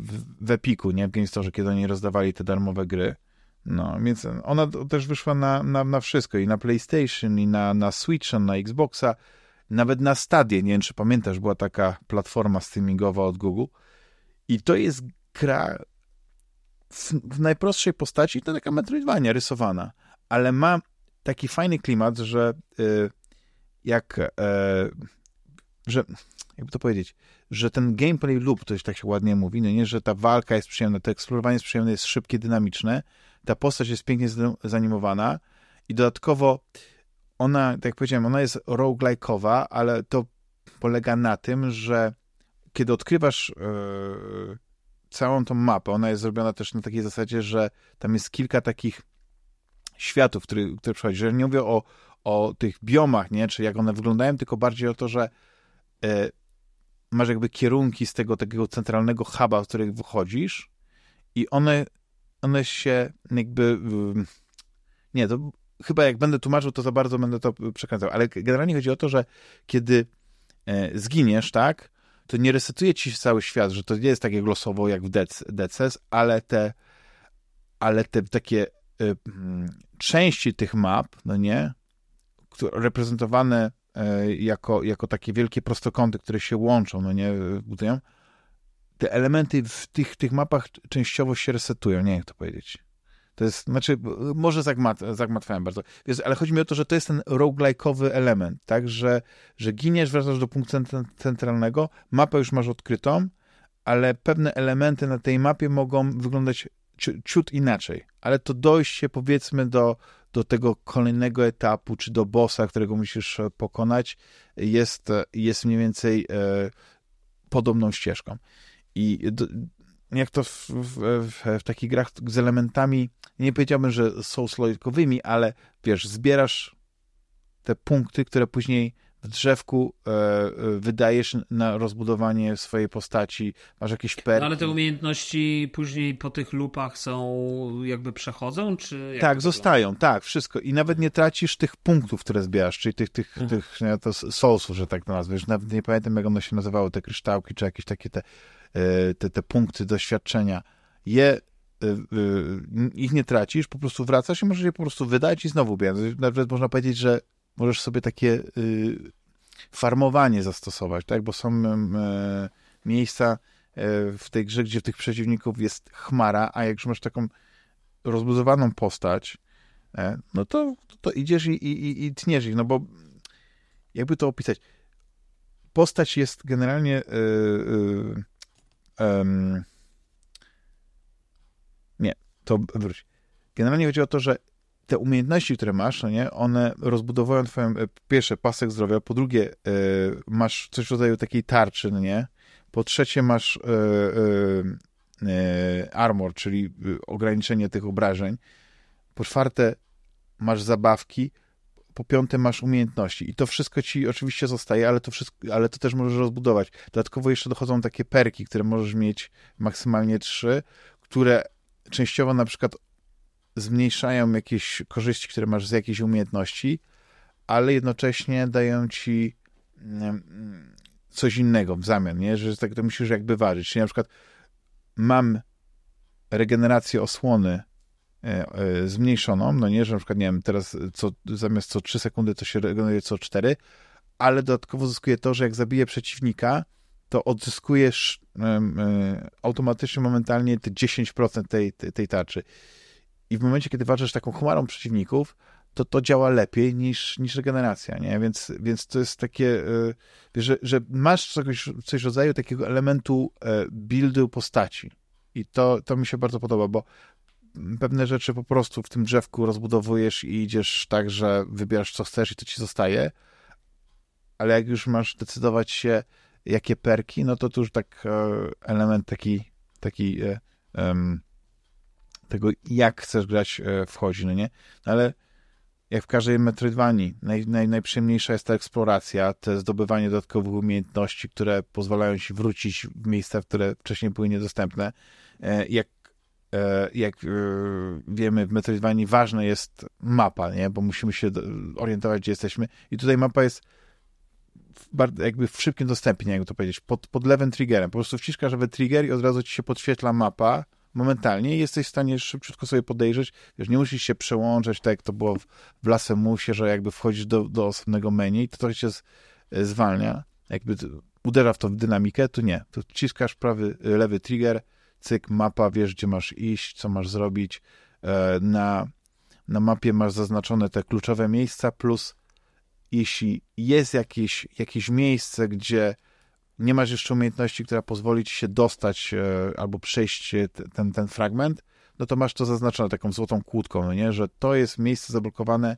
w, w Epiku, nie? W GameStore, kiedy oni rozdawali te darmowe gry. No, więc ona też wyszła na, na, na wszystko, i na PlayStation, i na, na Switcha, na Xboxa, nawet na Stadie, nie wiem, czy pamiętasz, była taka platforma streamingowa od Google. I to jest gra w, w najprostszej postaci, to taka Metroidvania rysowana, ale ma taki fajny klimat, że y, jak y, że jakby to powiedzieć, że ten gameplay loop, to już tak się ładnie mówi, no nie, że ta walka jest przyjemna, to eksplorowanie jest przyjemne, jest szybkie, dynamiczne, ta postać jest pięknie zanimowana i dodatkowo ona, tak jak powiedziałem, ona jest roguelike'owa, ale to polega na tym, że kiedy odkrywasz yy, całą tą mapę. Ona jest zrobiona też na takiej zasadzie, że tam jest kilka takich światów, który, które przychodzi. Że nie mówię o, o tych biomach, nie, czy jak one wyglądają, tylko bardziej o to, że e, masz jakby kierunki z tego takiego centralnego huba, z których wychodzisz i one, one się jakby nie, to chyba jak będę tłumaczył, to za bardzo będę to przekręcał, ale generalnie chodzi o to, że kiedy e, zginiesz, tak, to nie resetuje ci cały świat, że to nie jest takie losowo jak w DCS, ale te, ale te takie y, części tych map, no nie, które, reprezentowane jako, jako takie wielkie prostokąty, które się łączą, no nie, budują, te elementy w tych, tych mapach częściowo się resetują, nie wiem jak to powiedzieć. To jest, znaczy, może zagmat, zagmatwałem bardzo, Wiesz, ale chodzi mi o to, że to jest ten roguelike'owy element, tak, że, że giniesz, wracasz do punktu centralnego, mapę już masz odkrytą, ale pewne elementy na tej mapie mogą wyglądać ciut inaczej, ale to dojście powiedzmy do, do tego kolejnego etapu, czy do bossa, którego musisz pokonać, jest, jest mniej więcej e, podobną ścieżką. I do, jak to w, w, w, w, takich grach z elementami, nie powiedziałbym, że są slojkowymi, ale wiesz, zbierasz te punkty, które później w drzewku e, e, wydajesz na rozbudowanie swojej postaci, masz jakieś perki. No, ale te umiejętności później po tych lupach są, jakby przechodzą, czy... Tak, zostają, tak, wszystko. I nawet nie tracisz tych punktów, które zbierasz, czyli tych, tych, hmm. tych nie, to soulsów, że tak to nazwiesz. Nawet nie pamiętam, jak one się nazywały, te kryształki, czy jakieś takie te E, te, te punkty doświadczenia, je, e, ich nie tracisz, po prostu wracasz i możesz je po prostu wydać i znowu biegać. Nawet można powiedzieć, że możesz sobie takie farmowanie zastosować, tak? Bo są miejsca w tej grze, gdzie tych przeciwników jest chmara, a jak już masz taką rozbudowaną postać, no to, to idziesz i, i, i tniesz ich, no bo jakby to opisać, postać jest generalnie yy, nie, to wróć. Generalnie chodzi o to, że te umiejętności, które masz, no nie, one rozbudowują twoją, e, pierwsze, pasek zdrowia, po drugie, y, masz coś w rodzaju takiej tarczy, no nie, po trzecie masz y, y, armor, czyli ograniczenie tych obrażeń, po czwarte masz zabawki, po piąte masz umiejętności. I to wszystko ci oczywiście zostaje, ale to, wszystko, ale to też możesz rozbudować. Dodatkowo jeszcze dochodzą takie perki, które możesz mieć maksymalnie trzy, które częściowo na przykład zmniejszają jakieś korzyści, które masz z jakiejś umiejętności, ale jednocześnie dają ci mm, coś innego w zamian, nie? że tak to musisz jakby ważyć. Czyli na przykład mam regenerację osłony E, e, zmniejszoną, no nie, że na przykład, nie wiem, teraz co, zamiast co 3 sekundy to się regeneruje co 4, ale dodatkowo zyskuje to, że jak zabiję przeciwnika, to odzyskujesz um, automatycznie, momentalnie te 10% tej, tej, tej tarczy. I w momencie, kiedy walczysz taką chmarą przeciwników, to to działa lepiej niż, niż regeneracja, nie? Więc, więc to jest takie, że, że masz coś, coś rodzaju takiego elementu buildu postaci. I to, to mi się bardzo podoba, bo pewne rzeczy po prostu w tym drzewku rozbudowujesz i idziesz tak, że wybierasz co chcesz i to ci zostaje, ale jak już masz decydować się, jakie perki, no to tu już tak e, element taki, taki tego, jak chcesz grać, wchodzi, no nie? Ale jak w każdej Metroidvanii, naj, naj, najprzyjemniejsza jest ta eksploracja, to zdobywanie dodatkowych umiejętności, które pozwalają ci wrócić w miejsca, które wcześniej były niedostępne. Jak E, jak e, wiemy w Metroidvanii ważna jest mapa, nie? bo musimy się orientować, gdzie jesteśmy i tutaj mapa jest w, jakby w szybkim dostępie, nie jak to powiedzieć, pod, pod lewym triggerem. Po prostu wciskasz lewy trigger i od razu ci się podświetla mapa momentalnie jesteś w stanie szybciutko sobie podejrzeć. Wiesz, nie musisz się przełączać, tak jak to było w, Lasemusie, że jakby wchodzisz do, do osobnego menu i to trochę się e, zwalnia. Jakby uderza w w dynamikę, to nie. To wciskasz prawy, lewy trigger, cyk, mapa, wiesz, gdzie masz iść, co masz zrobić. E, na, na mapie masz zaznaczone te kluczowe miejsca, plus jeśli jest jakieś, jakieś miejsce, gdzie nie masz jeszcze umiejętności, która pozwoli ci się dostać e, albo przejść ten, ten fragment, no to masz to zaznaczone taką złotą kłódką, no nie? że to jest miejsce zablokowane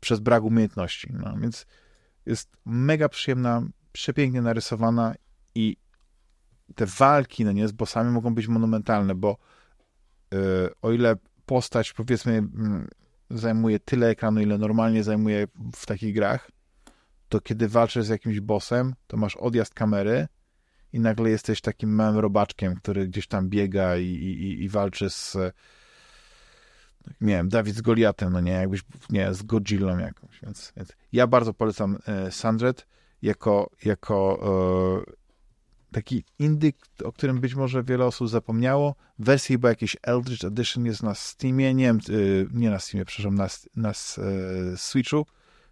przez brak umiejętności. No, więc jest mega przyjemna, przepięknie narysowana i te walki no nie, z bossami mogą być monumentalne, bo yy, o ile postać powiedzmy yy, zajmuje tyle ekranu, ile normalnie zajmuje w takich grach, to kiedy walczysz z jakimś bossem, to masz odjazd kamery i nagle jesteś takim małym robaczkiem, który gdzieś tam biega i, i, i walczy z nie wiem, Dawid z Goliatem, no nie, jakbyś, nie, z Godzillą jakąś, więc, więc ja bardzo polecam e, Sandret jako, jako e, taki indyk, o którym być może wiele osób zapomniało. Wersja chyba jakiś Eldritch Edition jest na Steamie, nie wiem, y, nie na Steamie, przepraszam, na, na e, Switchu,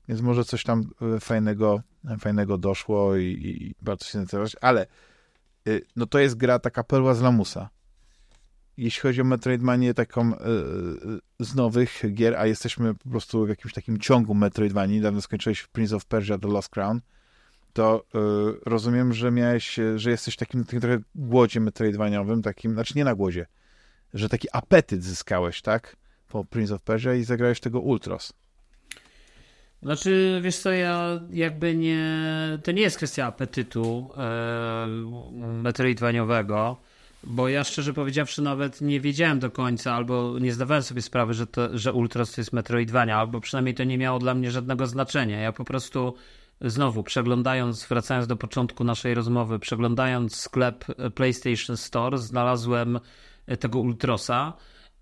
więc może coś tam e, fajnego, fajnego doszło i, i bardzo się zainteresować, ale y, no to jest gra taka perła z lamusa. Jeśli chodzi o Metroidvanię taką e, z nowych gier, a jesteśmy po prostu w jakimś takim ciągu Metroidvanii, niedawno skończyłeś Prince of Persia The Lost Crown, to rozumiem, że miałeś, że jesteś takim, takim trochę głodzie metroidvaniowym, takim, znaczy nie na głodzie, że taki apetyt zyskałeś, tak? Po Prince of Persia i zagrałeś tego Ultros. Znaczy, wiesz co, ja jakby nie... To nie jest kwestia apetytu e, metroidvaniowego, bo ja szczerze powiedziawszy nawet nie wiedziałem do końca, albo nie zdawałem sobie sprawy, że, to, że Ultros to jest metroidvania, albo przynajmniej to nie miało dla mnie żadnego znaczenia. Ja po prostu znowu przeglądając, wracając do początku naszej rozmowy, przeglądając sklep PlayStation Store, znalazłem e, tego Ultrosa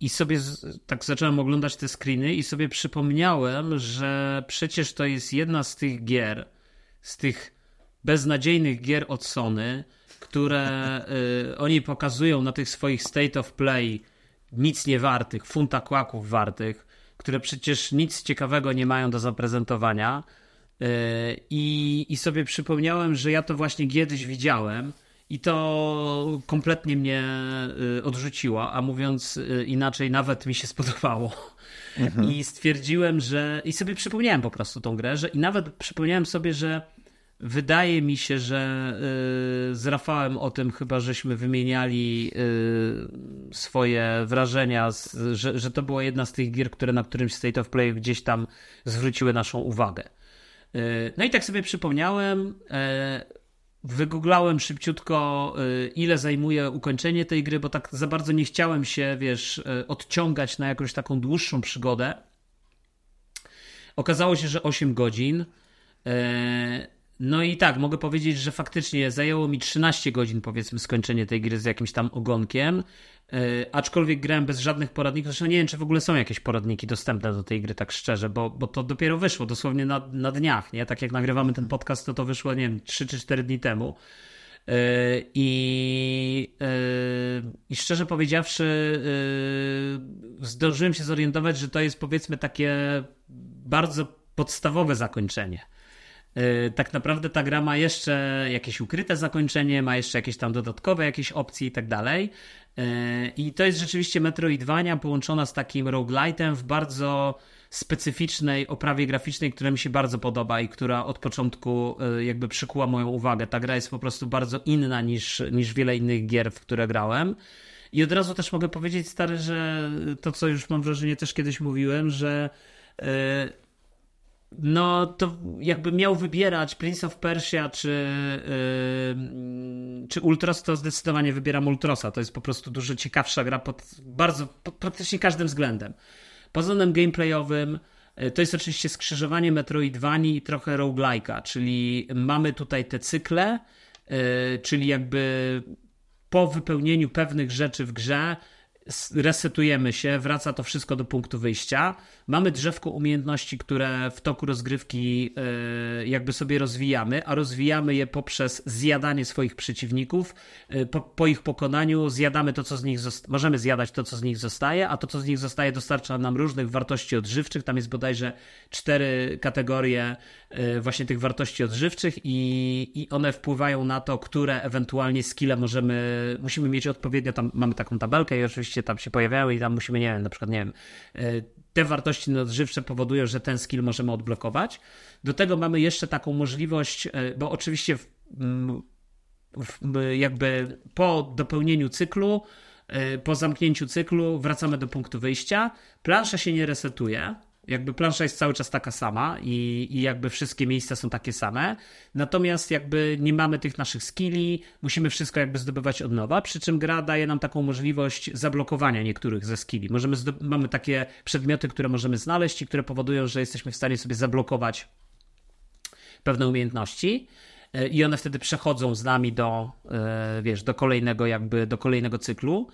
i sobie tak zacząłem oglądać te screeny i sobie przypomniałem, że przecież to jest jedna z tych gier, z tych beznadziejnych gier od Sony, które y, oni pokazują na tych swoich state of play nic nie wartych, funta kłaków wartych, które przecież nic ciekawego nie mają do zaprezentowania. E, I, I sobie przypomniałem, że ja to właśnie kiedyś widziałem i to kompletnie mnie e, odrzuciło, a mówiąc e, inaczej, nawet mi się spodobało. Mhm. I stwierdziłem, że. I sobie przypomniałem po prostu tą grę, że i nawet przypomniałem sobie, że wydaje mi się, że z Rafałem o tym chyba żeśmy wymieniali swoje wrażenia, że, że to była jedna z tych gier, które na którymś State of Play gdzieś tam zwróciły naszą uwagę. No i tak sobie przypomniałem, e, wygooglałem szybciutko, e, ile zajmuje ukończenie tej gry, bo tak za bardzo nie chciałem się, wiesz, odciągać na jakąś taką dłuższą przygodę. Okazało się, że 8 godzin. No i tak, mogę powiedzieć, że faktycznie zajęło mi 13 godzin, powiedzmy, skończenie tej gry z jakimś tam ogonkiem. Yy, aczkolwiek grałem bez żadnych poradników. Zresztą nie wiem, czy w ogóle są jakieś poradniki dostępne do tej gry, tak szczerze, bo, bo to dopiero wyszło dosłownie na, na dniach, nie? Tak jak nagrywamy ten podcast, to to wyszło, nie wiem, 3 czy 4 dni temu. Yy, I, yy, I szczerze powiedziawszy, zdążyłem się zorientować, że to jest powiedzmy takie bardzo podstawowe zakończenie. Yy, tak naprawdę ta gra ma jeszcze jakieś ukryte zakończenie, ma jeszcze jakieś tam dodatkowe jakieś opcje i tak dalej. Yy, I to jest rzeczywiście Metroidvania połączona z takim roguelite'em w bardzo specyficznej oprawie graficznej, która mi się bardzo podoba i która od początku yy, jakby przykuła moją uwagę. Ta gra jest po prostu bardzo inna niż, niż wiele innych gier, w które grałem. I od razu też mogę powiedzieć, stary, że to, co już mam wrażenie, też kiedyś mówiłem, że no to jakby miał wybierać Prince of Persia czy, yy, czy Ultros, to zdecydowanie wybieram Ultrosa. To jest po prostu dużo ciekawsza gra pod bardzo, pod praktycznie każdym względem. Pod względem gameplayowym, yy, to jest oczywiście skrzyżowanie Metroidvanii i trochę roguelike'a, czyli mamy tutaj te cykle, yy, czyli jakby po wypełnieniu pewnych rzeczy w grze resetujemy się, wraca to wszystko do punktu wyjścia. Mamy drzewko umiejętności, które w toku rozgrywki e, jakby sobie rozwijamy, a rozwijamy je poprzez zjadanie swoich przeciwników. E, po, po ich pokonaniu zjadamy to, co z nich możemy zjadać to, co z nich zostaje, a to, co z nich zostaje, dostarcza nam różnych wartości odżywczych. Tam jest bodajże cztery kategorie e, właśnie tych wartości odżywczych i, i one wpływają na to, które ewentualnie skille możemy, musimy mieć odpowiednio, tam mamy taką tabelkę i oczywiście tam się pojawiały i tam musimy, nie wiem, na przykład, nie wiem, te wartości odżywcze powodują, że ten skill możemy odblokować. Do tego mamy jeszcze taką możliwość, e, bo oczywiście w, w, jakby po dopełnieniu cyklu, e, po zamknięciu cyklu wracamy do punktu wyjścia. Plansza się nie resetuje, jakby plansza jest cały czas taka sama i, i jakby wszystkie miejsca są takie same. Natomiast jakby nie mamy tych naszych skilli, musimy wszystko jakby zdobywać od nowa, przy czym gra daje nam taką możliwość zablokowania niektórych ze skilli. Możemy mamy takie przedmioty, które możemy znaleźć i które powodują, że jesteśmy w stanie sobie zablokować pewne umiejętności e, i one wtedy przechodzą z nami do, e, wiesz, do kolejnego jakby, do kolejnego cyklu.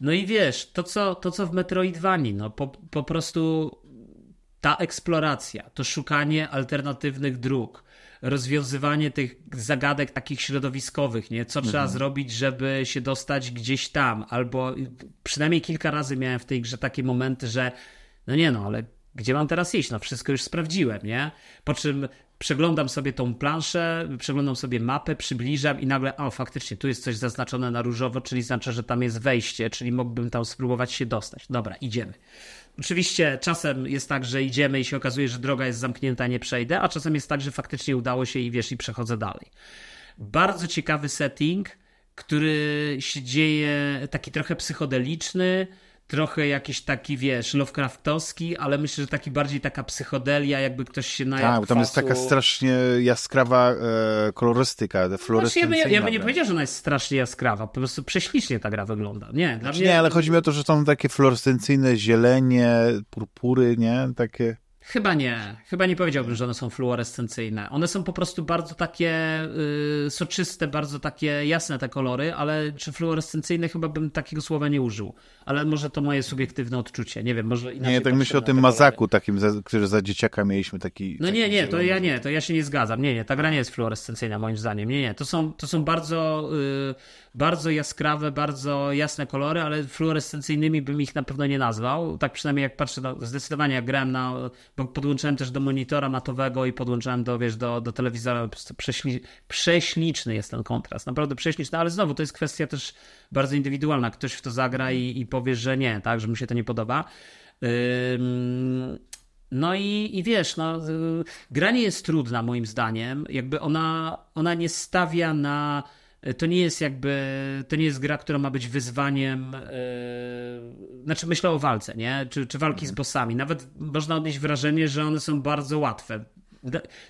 No i wiesz, to co, to co w Metroidvanii, no po, po prostu ta eksploracja, to szukanie alternatywnych dróg, rozwiązywanie tych zagadek takich środowiskowych, nie? Co trzeba mhm. zrobić, żeby się dostać gdzieś tam, albo przynajmniej kilka razy miałem w tej grze takie momenty, że no nie no, ale gdzie mam teraz iść? No wszystko już sprawdziłem, nie? Po czym przeglądam sobie tą planszę, przeglądam sobie mapę, przybliżam i nagle, o faktycznie, tu jest coś zaznaczone na różowo, czyli znaczy, że tam jest wejście, czyli mógłbym tam spróbować się dostać. Dobra, idziemy. Oczywiście czasem jest tak, że idziemy i się okazuje, że droga jest zamknięta, nie przejdę, a czasem jest tak, że faktycznie udało się i wiesz, i przechodzę dalej. Bardzo ciekawy setting, który się dzieje taki trochę psychodeliczny, trochę jakiś taki, wiesz, Lovecraftowski, ale myślę, że taki bardziej taka psychodelia, jakby ktoś się na Tak, tam jest taka strasznie jaskrawa e, kolorystyka, fluorescencyjna. Znaczy, ja, bym, ja bym nie powiedział, że ona jest strasznie jaskrawa, po prostu prześlicznie ta gra wygląda. Nie, znaczy, mnie... nie ale chodzi mi o to, że są takie fluorescencyjne zielenie, purpury, nie? Takie... Chyba nie. Chyba nie powiedziałbym, że one są fluorescencyjne. One są po prostu bardzo takie y, soczyste, bardzo takie jasne te kolory, ale czy fluorescencyjne chyba bym takiego słowa nie użył. Ale może to moje subiektywne odczucie. Nie wiem, może inaczej. Nie, tak myślę o tym mazaku takim, za, który za dzieciaka mieliśmy taki. No taki nie, nie, to ja nie, to ja się nie zgadzam. Nie, nie, ta gra nie jest fluorescencyjna moim zdaniem. Nie, nie. To są, to są bardzo. Y, bardzo jaskrawe, bardzo jasne kolory, ale fluorescencyjnymi bym ich na pewno nie nazwał. Tak przynajmniej jak patrzę, no, zdecydowanie jak grałem na, bo podłączyłem też do monitora matowego i podłączyłem do, wiesz, do, do telewizora, prześli, prześliczny jest ten kontrast, naprawdę prześliczny, ale znowu to jest kwestia też bardzo indywidualna. Ktoś w to zagra i, i powie, że nie, tak, że mu się to nie podoba. No i, i wiesz, no, y, gra nie jest trudna moim zdaniem. Jakby ona, ona nie stawia na to nie jest jakby, to nie jest gra, która ma być wyzwaniem, yy, znaczy myślę o walce, nie? Czy, czy walki z mhm. bossami. Nawet można odnieść wrażenie, że one są bardzo łatwe.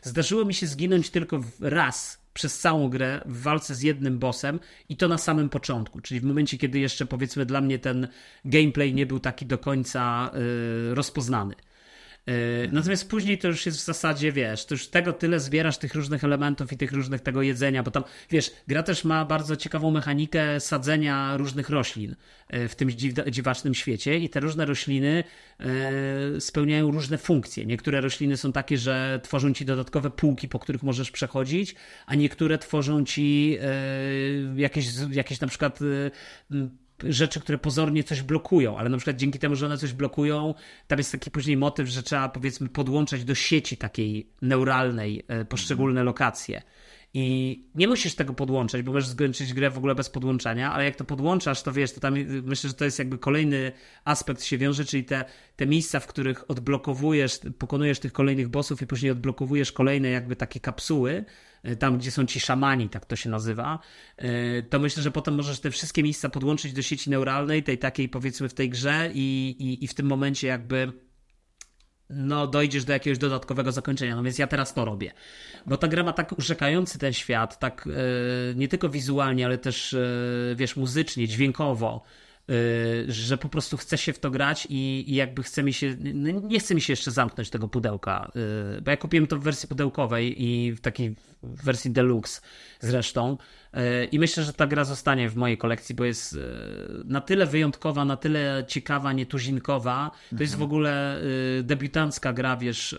Zdarzyło mi się zginąć tylko raz przez całą grę w walce z jednym bossem i to na samym początku, czyli w momencie, kiedy jeszcze powiedzmy dla mnie ten gameplay nie był taki do końca yy, rozpoznany. Yy, natomiast później to już jest w zasadzie, wiesz, to już tego tyle zbierasz tych różnych elementów i tych różnych tego jedzenia, bo tam, wiesz, gra też ma bardzo ciekawą mechanikę sadzenia różnych roślin yy, w tym dziwacznym świecie i te różne rośliny yy, spełniają różne funkcje. Niektóre rośliny są takie, że tworzą ci dodatkowe półki, po których możesz przechodzić, a niektóre tworzą ci jakieś, jakieś na przykład rzeczy, które pozornie coś blokują, ale na przykład dzięki temu, że one coś blokują, tam jest taki później motyw, że trzeba powiedzmy podłączać do sieci takiej neuralnej e, poszczególne lokacje. I nie musisz tego podłączać, bo możesz skończyć grę w ogóle bez podłączania, ale jak to podłączasz, to wiesz, to tam myślę, że to jest jakby kolejny aspekt się wiąże, czyli te, te miejsca, w których odblokowujesz, pokonujesz tych kolejnych bossów i później odblokowujesz kolejne jakby takie kapsuły, tam gdzie są ci szamani, tak to się nazywa, e, to myślę, że potem możesz te wszystkie miejsca podłączyć do sieci neuralnej, tej takiej powiedzmy w tej grze i, i, i w tym momencie jakby no dojdziesz do jakiegoś dodatkowego zakończenia. No więc ja teraz to robię. Bo ta gra ma tak urzekający ten świat, tak e, nie tylko wizualnie, ale też e, wiesz, muzycznie, dźwiękowo, e, że po prostu chce się w to grać i, i jakby chce mi się, nie chce mi się jeszcze zamknąć tego pudełka, bo ja kupiłem to w wersji pudełkowej i w takiej wersji deluxe zresztą i myślę, że ta gra zostanie w mojej kolekcji, bo jest na tyle wyjątkowa, na tyle ciekawa, nietuzinkowa. To mhm. jest w ogóle debiutancka gra, wiesz,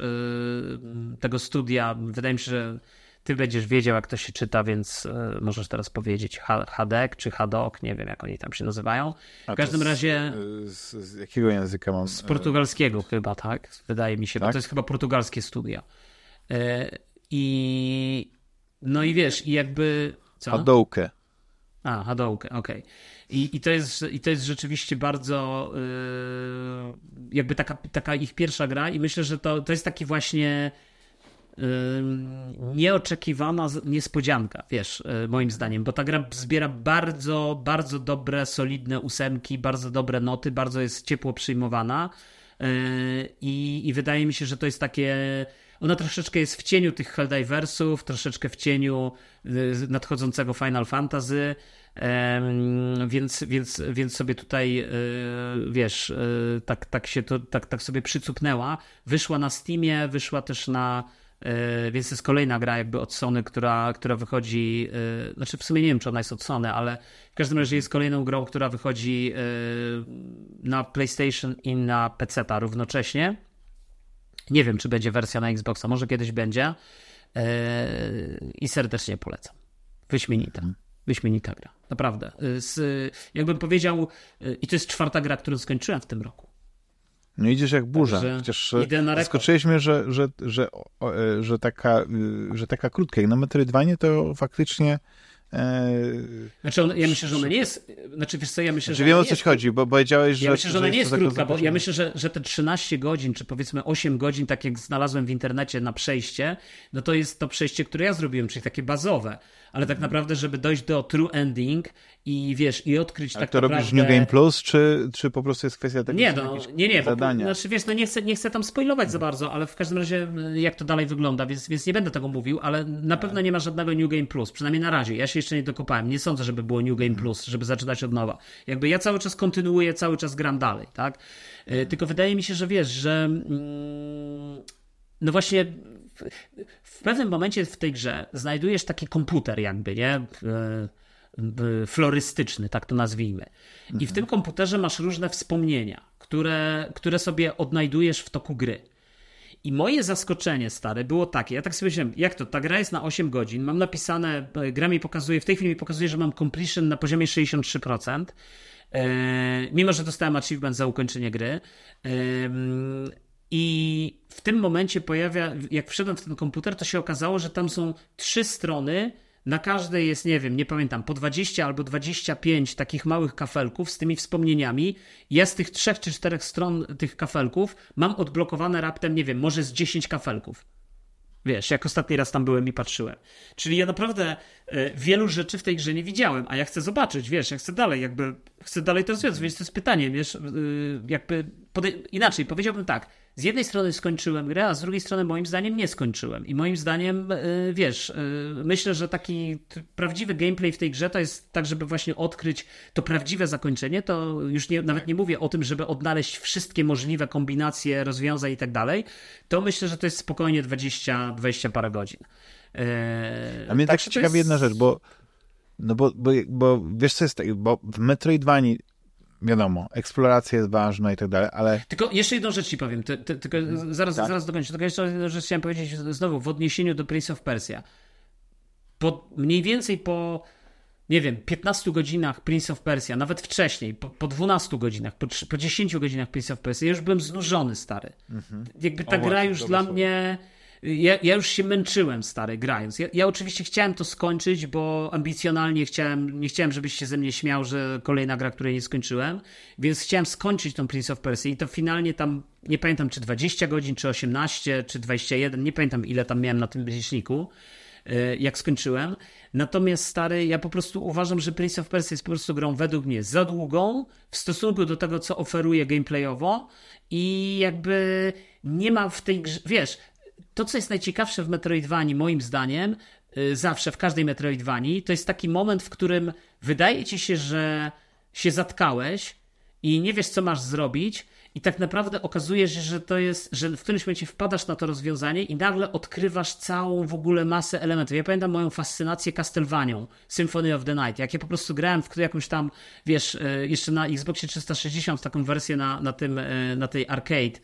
tego studia. Wydaje mi się, że ty będziesz wiedział, jak to się czyta, więc możesz teraz powiedzieć Hadek czy Hadok, nie wiem, jak oni tam się nazywają. W każdym z, razie... Z, z, jakiego języka mam? Z portugalskiego chyba, tak? Wydaje mi się, tak? bo to jest chyba portugalskie studia. I no i wiesz, i jakby co? Hadoukę. A, Hadoukę, okej. Okay. I, i, to jest, I to jest rzeczywiście bardzo yy, jakby taka, taka ich pierwsza gra i myślę, że to, to jest taki właśnie nieoczekiwana niespodzianka, wiesz, yy, moim zdaniem, bo ta gra zbiera bardzo, bardzo dobre, solidne ósemki, bardzo dobre noty, bardzo jest ciepło przyjmowana yy, i, i wydaje mi się, że to jest takie ona troszeczkę jest w cieniu tych Helldiversów, troszeczkę w cieniu y, nadchodzącego Final Fantasy, więc, więc, więc sobie tutaj, y, wiesz, y, tak, tak się to, tak, tak sobie przycupnęła. Wyszła na Steamie, wyszła też na więc jest kolejna gra jakby od Sony, która, która wychodzi, znaczy w sumie nie wiem, czy ona jest od Sony, ale w każdym razie jest kolejną grą, która wychodzi na PlayStation i na PC równocześnie. Nie wiem, czy będzie wersja na Xboxa, może kiedyś będzie. I serdecznie polecam. Wyśmienita. Mhm. Wyśmienita gra. Naprawdę. Z, jakbym powiedział, i to jest czwarta gra, którą skończyłem w tym roku. No idziesz jak burza. Także Chociaż e, zaskoczyłeś że, że, że, e, że, taka, e, że taka krótka. Jak na Metroidvanie to faktycznie znaczy, on, ja myślę, że ona nie jest. Znaczy, wiesz co, ja myślę, znaczy, że. Wiem o coś chodzi, bo powiedziałeś, że. Ja myślę, że ona nie jest krótka, bo ja myślę, że, że te 13 godzin, czy powiedzmy 8 godzin, tak jak znalazłem w internecie na przejście, no to jest to przejście, które ja zrobiłem, czyli takie bazowe. Ale tak naprawdę, żeby dojść do true ending i wiesz, i odkryć Ale tak to naprawdę... robisz New Game Plus, czy, czy po prostu jest kwestia tego, nie, no, nie, nie, zadania? Bo, znaczy wiesz, no nie chcę, nie chcę tam spoilować za bardzo, ale w każdym razie jak to dalej wygląda, więc, więc nie będę tego mówił, ale na pewno nie ma żadnego New Game Plus, przynajmniej na razie. Ja się jeszcze nie dokopałem. Nie sądzę, żeby było New Game Plus, żeby zaczynać od nowa. Jakby ja cały czas kontynuuję, cały czas gram dalej, tak? E, tylko wydaje mi się, że wiesz, że mm, no właśnie w pewnym momencie w tej grze znajdujesz taki komputer jakby, nie? E, florystyczny, tak to nazwijmy. I w mhm. tym komputerze masz różne wspomnienia, które, które sobie odnajdujesz w toku gry. I moje zaskoczenie, stare, było takie. Ja tak sobie myślałem, jak to? Ta gra jest na 8 godzin. Mam napisane, gra mi pokazuje, w tej chwili mi pokazuje, że mam completion na poziomie 63%. E, mimo, że dostałem achievement za ukończenie gry. E, I w tym momencie pojawia, jak wszedłem w ten komputer, to się okazało, że tam są trzy strony na każdej jest, nie wiem, nie pamiętam, po 20 albo 25 takich małych kafelków z tymi wspomnieniami. Ja z tych trzech czy czterech stron tych kafelków mam odblokowane raptem, nie wiem, może z 10 kafelków. Wiesz, jak ostatni raz tam byłem i patrzyłem. Czyli ja naprawdę y, wielu rzeczy w tej grze nie widziałem, a ja chcę zobaczyć, wiesz, ja chcę dalej, jakby, chcę dalej to związać, więc to jest pytanie, wiesz, y, jakby, inaczej, powiedziałbym tak, z jednej strony skończyłem grę, a z drugiej strony moim zdaniem nie skończyłem. I moim zdaniem, y, wiesz, y, myślę, że taki prawdziwy gameplay w tej grze to jest tak, żeby właśnie odkryć to prawdziwe zakończenie. To już nie, nawet nie mówię o tym, żeby odnaleźć wszystkie możliwe kombinacje rozwiązań i tak dalej. To myślę, że to jest spokojnie 20, 20 parę godzin. A mnie tak, tak ciekawi jest... jedna rzecz, bo no bo, bo, bo wiesz co jest, bo w Metroidvanii wiadomo, eksploracja jest ważna i tak dalej, ale... Tylko jeszcze jedną rzecz ci powiem, ty, ty, tylko zaraz, tak? zaraz dokończę. Tylko jeszcze jedną rzecz chciałem powiedzieć znowu w odniesieniu do Prince of Persia. Po, mniej więcej po, nie wiem, 15 godzinach Prince of Persia, nawet wcześniej, po, po 12 godzinach, po, po 10 godzinach Prince of Persia, ja już byłem znużony, stary. Mhm. Jakby ta o, gra właśnie, już dla mnie... Ja, ja, już się męczyłem, stary, grając. Ja, ja, oczywiście chciałem to skończyć, bo ambicjonalnie chciałem, nie chciałem, żebyś się ze mnie śmiał, że kolejna gra, której nie skończyłem, więc chciałem skończyć tą Prince of Persia i to finalnie tam, nie pamiętam czy 20 godzin, czy 18, czy 21, nie pamiętam ile tam miałem na tym liczniku, e, jak skończyłem. Natomiast stary, ja po prostu uważam, że Prince of Persia jest po prostu grą według mnie za długą w stosunku do tego, co oferuje gameplayowo i jakby nie ma w tej grze, wiesz, to, co jest najciekawsze w Metroidvanii, moim zdaniem, y, zawsze w każdej Metroidvanii, to jest taki moment, w którym wydaje ci się, że się zatkałeś i nie wiesz, co masz zrobić, i tak naprawdę okazuje się, że to jest, że w którymś momencie wpadasz na to rozwiązanie i nagle odkrywasz całą w ogóle masę elementów. Ja pamiętam moją fascynację Castlevanią, Symphony of the Night. Jak ja po prostu grałem w jakąś tam, wiesz, e, jeszcze na Xboxie 360 taką wersję na, na tym, e, na tej arcade,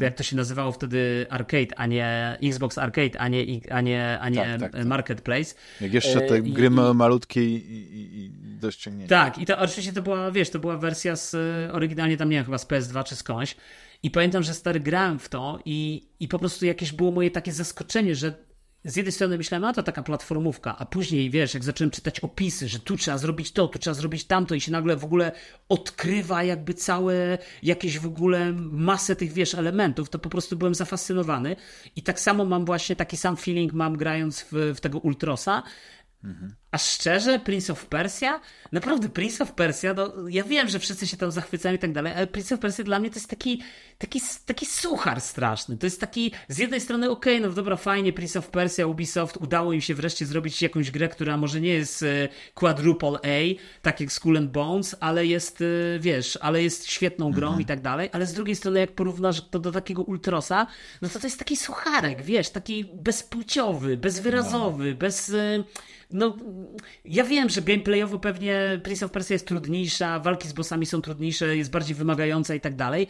jak to się nazywało wtedy arcade, a nie Xbox Arcade, a nie, a nie, a nie tak, tak, tak. Marketplace. Jak jeszcze te gry I, malutkie i, i, i do ściągnięcia. Tak, i to oczywiście to była, wiesz, to była wersja z, oryginalnie tam, nie wiem, chyba z PS2 czy skądś. I pamiętam, że stary grałem w to i, i po prostu jakieś było moje takie zaskoczenie, że z jednej strony myślałem, a to taka platformówka, a później, wiesz, jak zacząłem czytać opisy, że tu trzeba zrobić to, tu trzeba zrobić tamto i się nagle w ogóle odkrywa jakby całe, jakieś w ogóle masę tych, wiesz, elementów, to po prostu byłem zafascynowany. I tak samo mam właśnie taki sam feeling mam grając w, w tego Ultrosa, Mhm. A szczerze, Prince of Persia? Naprawdę, Prince of Persia, no, ja wiem, że wszyscy się tam zachwycają i tak dalej, ale Prince of Persia dla mnie to jest taki, taki, taki suchar straszny. To jest taki, z jednej strony, okej, okay, no dobra, fajnie, Prince of Persia, Ubisoft, udało im się wreszcie zrobić jakąś grę, która może nie jest e, quadruple A, tak jak Skull and Bones, ale jest, e, wiesz, ale jest świetną grą mhm. i tak dalej, ale z drugiej strony, jak porównasz to do takiego Ultrosa, no to to jest taki sucharek, wiesz, taki bezpłciowy, bezwyrazowy, no. bez... E, no, ja wiem, że gameplayowo pewnie Prince of Persia jest trudniejsza, walki z bossami są trudniejsze, jest bardziej wymagająca i tak dalej,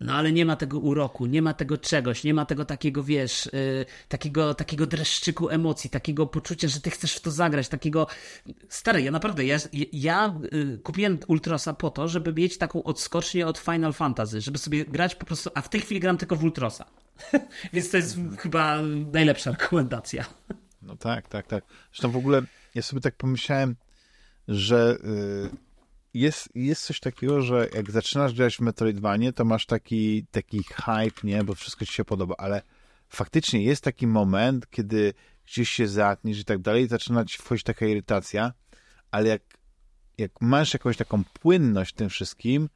No ale nie ma tego uroku, nie ma tego czegoś, nie ma tego takiego, wiesz, yy, takiego, takiego dreszczyku emocji, takiego poczucia, że ty chcesz w to zagrać, takiego... Stary, ja naprawdę, ja, ja yy, kupiłem Ultrosa po to, żeby mieć taką odskocznię od Final Fantasy, żeby sobie grać po prostu, a w tej chwili gram tylko w Ultrosa. [laughs] Więc to jest chyba najlepsza rekomendacja. No tak, tak, tak. Zresztą w ogóle ja sobie tak pomyślałem, że... Yy jest, jest coś takiego, że jak zaczynasz grać w Metroidvanie, to masz taki, taki hype, nie, bo wszystko ci się podoba, ale faktycznie jest taki moment, kiedy gdzieś się zatniesz i tak dalej, zaczyna ci wchodzić taka irytacja, ale jak, jak masz jakąś taką płynność w tym wszystkim,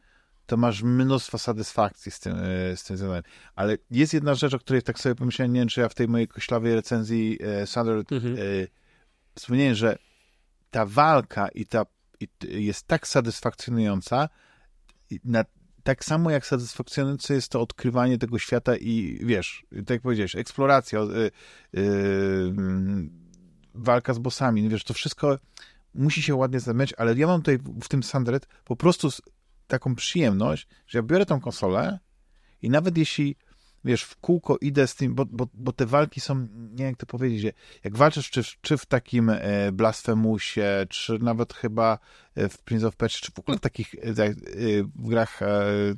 to masz mnóstwo satysfakcji z tym, e, z tym. Ale jest jedna rzecz, o której tak sobie pomyślałem, nie wiem, czy ja w tej mojej koślawej recenzji e, mhm. e, wspomniałem, że ta walka i ta jest tak satysfakcjonująca, na, tak samo jak satysfakcjonujące jest to odkrywanie tego świata i wiesz, tak jak powiedziałeś, eksploracja, yy, yy, walka z bossami, wiesz, to wszystko musi się ładnie zamiać, ale ja mam tutaj w tym Sandret po prostu taką przyjemność, że ja biorę tą konsolę i nawet jeśli wiesz, w kółko idę z tym, bo, bo, bo te walki są, nie wiem jak to powiedzieć, jak walczysz czy, czy w takim e, Blasfemusie, czy nawet chyba e, w Prince of Persia, czy w ogóle w takich e, w grach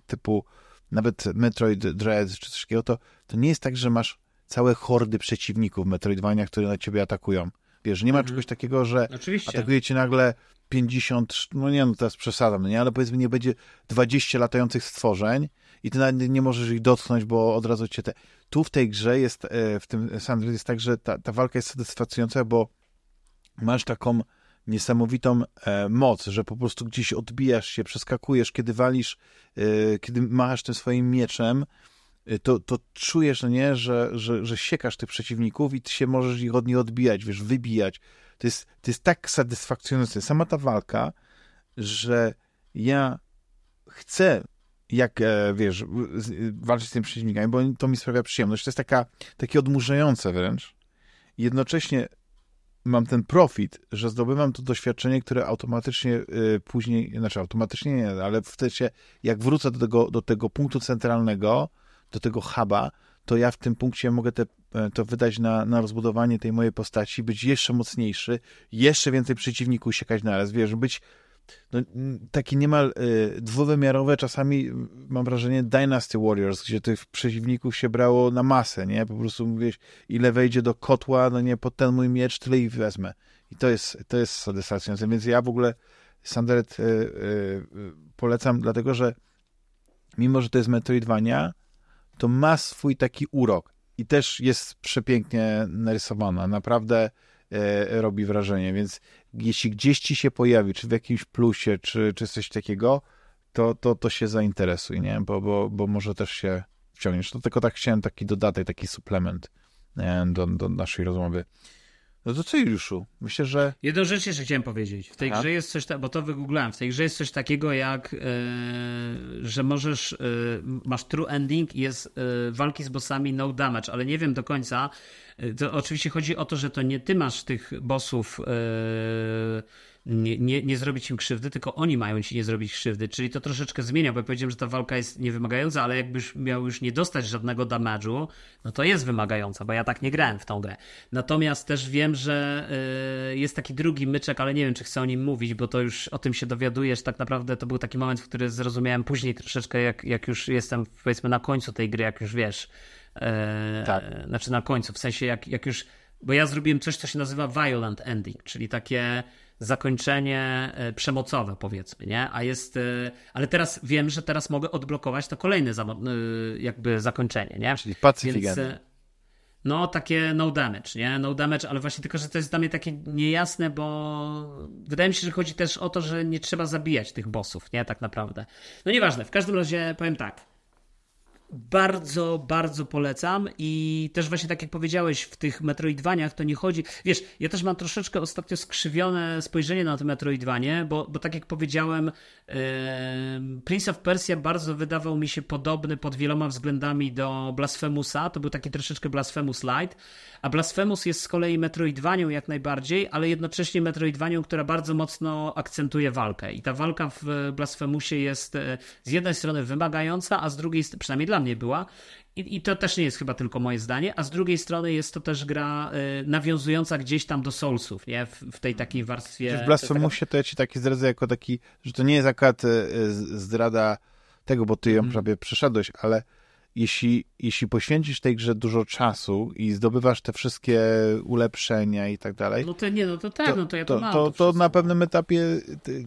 typu nawet Metroid Dread, czy coś takiego, to, to nie jest tak, że masz całe hordy przeciwników Metroidvania, które na ciebie atakują. Wiesz, nie ma mhm. czegoś takiego, że Oczywiście. atakuje cię nagle 50, no nie, no teraz przesadzam, no nie, ale powiedzmy nie będzie 20 latających stworzeń i ty nawet nie możesz ich dotknąć, bo od razu cię te... Tu w tej grze jest, e, w tym Sandry jest tak, że ta, ta walka jest satysfakcjonująca, bo masz taką niesamowitą e, moc, że po prostu gdzieś odbijasz się, przeskakujesz, kiedy walisz, e, kiedy machasz tym swoim mieczem, to, to czujesz, nie, że, że, że siekasz tych przeciwników i ty się możesz ich od nich odbijać, wiesz, wybijać. To jest, to jest tak satysfakcjonujące. Sama ta walka, że ja chcę jak, e, wiesz, walczyć z tymi przeciwnikami, bo to mi sprawia przyjemność. To jest taka, takie odmurzające wręcz. Jednocześnie mam ten profit, że zdobywam to doświadczenie, które automatycznie y, później, znaczy automatycznie nie, ale wtedy jak wrócę do tego, do tego punktu centralnego, do tego huba, to ja w tym punkcie mogę te, e, to wydać na, na rozbudowanie tej mojej postaci, być jeszcze mocniejszy, jeszcze więcej przeciwników siekać naraz, wiesz, być no, takie niemal y, dwuwymiarowe, czasami mam wrażenie Dynasty Warriors, gdzie tych przeciwników się brało na masę, nie? Po prostu mówisz, ile wejdzie do kotła, no nie, pod ten mój miecz, tyle ich wezmę. I to jest, to jest satysfakcjonujące. Więc ja w ogóle Sanderet y, y, polecam, dlatego że mimo, że to jest Metroidvania, to ma swój taki urok i też jest przepięknie narysowana. Naprawdę e, robi wrażenie, więc jeśli gdzieś ci się pojawi, czy w jakimś plusie, czy, czy coś takiego, to, to, to się zainteresuj, nie? Bo, bo, bo może też się wciągniesz. To tylko tak chciałem taki dodatek, taki suplement? Do, do naszej rozmowy. No to co, Juliuszu? Myślę, że... Jedną rzecz jeszcze chciałem powiedzieć. W tej tak? grze jest coś, ta... bo to wygooglałem, w tej grze jest coś takiego jak, yy, że możesz, yy, masz true ending i jest yy, walki z bossami no damage, ale nie wiem do końca. To oczywiście chodzi o to, że to nie ty masz tych bossów nie, nie, nie zrobić im krzywdy, tylko oni mają ci nie zrobić krzywdy. Czyli to troszeczkę zmienia, bo powiedziałem, że ta walka jest niewymagająca, ale jakbyś miał już nie dostać żadnego damage'u, no to jest wymagająca, bo ja tak nie grałem w tą grę. Natomiast też wiem, że yy, jest taki drugi myczek, ale nie wiem, czy chcę o nim mówić, bo to już o tym się dowiadujesz. Tak naprawdę to był taki moment, w który zrozumiałem później troszeczkę, jak, jak już jestem powiedzmy na końcu tej gry, jak już wiesz. Yy, tak. Znaczy na końcu, w sensie jak, jak już bo ja zrobiłem coś, co się nazywa violent ending, czyli takie zakończenie e, przemocowe, powiedzmy, nie? A jest, e, ale teraz wiem, że teraz mogę odblokować to kolejne e, jakby zakończenie, nie? Czyli pacyfik. no, takie no damage, nie? No damage, ale właśnie tylko, że to jest dla mnie takie niejasne, bo wydaje mi się, że chodzi też o to, że nie trzeba zabijać tych bossów, nie? Tak naprawdę. No nieważne, w każdym razie powiem tak. Bardzo, bardzo polecam i też właśnie tak jak powiedziałeś, w tych Metroidvaniach to nie chodzi, wiesz, ja też mam troszeczkę ostatnio skrzywione spojrzenie na te Metroidvanie, bo, bo tak jak powiedziałem, yy, Prince of Persia bardzo wydawał mi się podobny pod wieloma względami do Blasphemousa, to był taki troszeczkę Blasphemous Light, a Blasphemous jest z kolei Metroidvanią jak najbardziej, ale jednocześnie Metroidvanią, która bardzo mocno akcentuje walkę. I ta walka w Blasphemousie jest e, z jednej strony wymagająca, a z drugiej, przynajmniej dla mnie była, i, I, to też nie jest chyba tylko moje zdanie, a z drugiej strony jest to też gra y, nawiązująca gdzieś tam do Soulsów, nie? W, w tej takiej warstwie. W Blasphemousie to ja ci taki zdradzę jako taki, że to nie jest akurat y, zdrada tego, bo ty ją mm. prawie przeszedłeś, ale jeśli, jeśli poświęcisz tej grze dużo czasu i zdobywasz te wszystkie ulepszenia i tak dalej. No to nie, no to tak, to, no to ja to, to mam. To, to, na pewnym etapie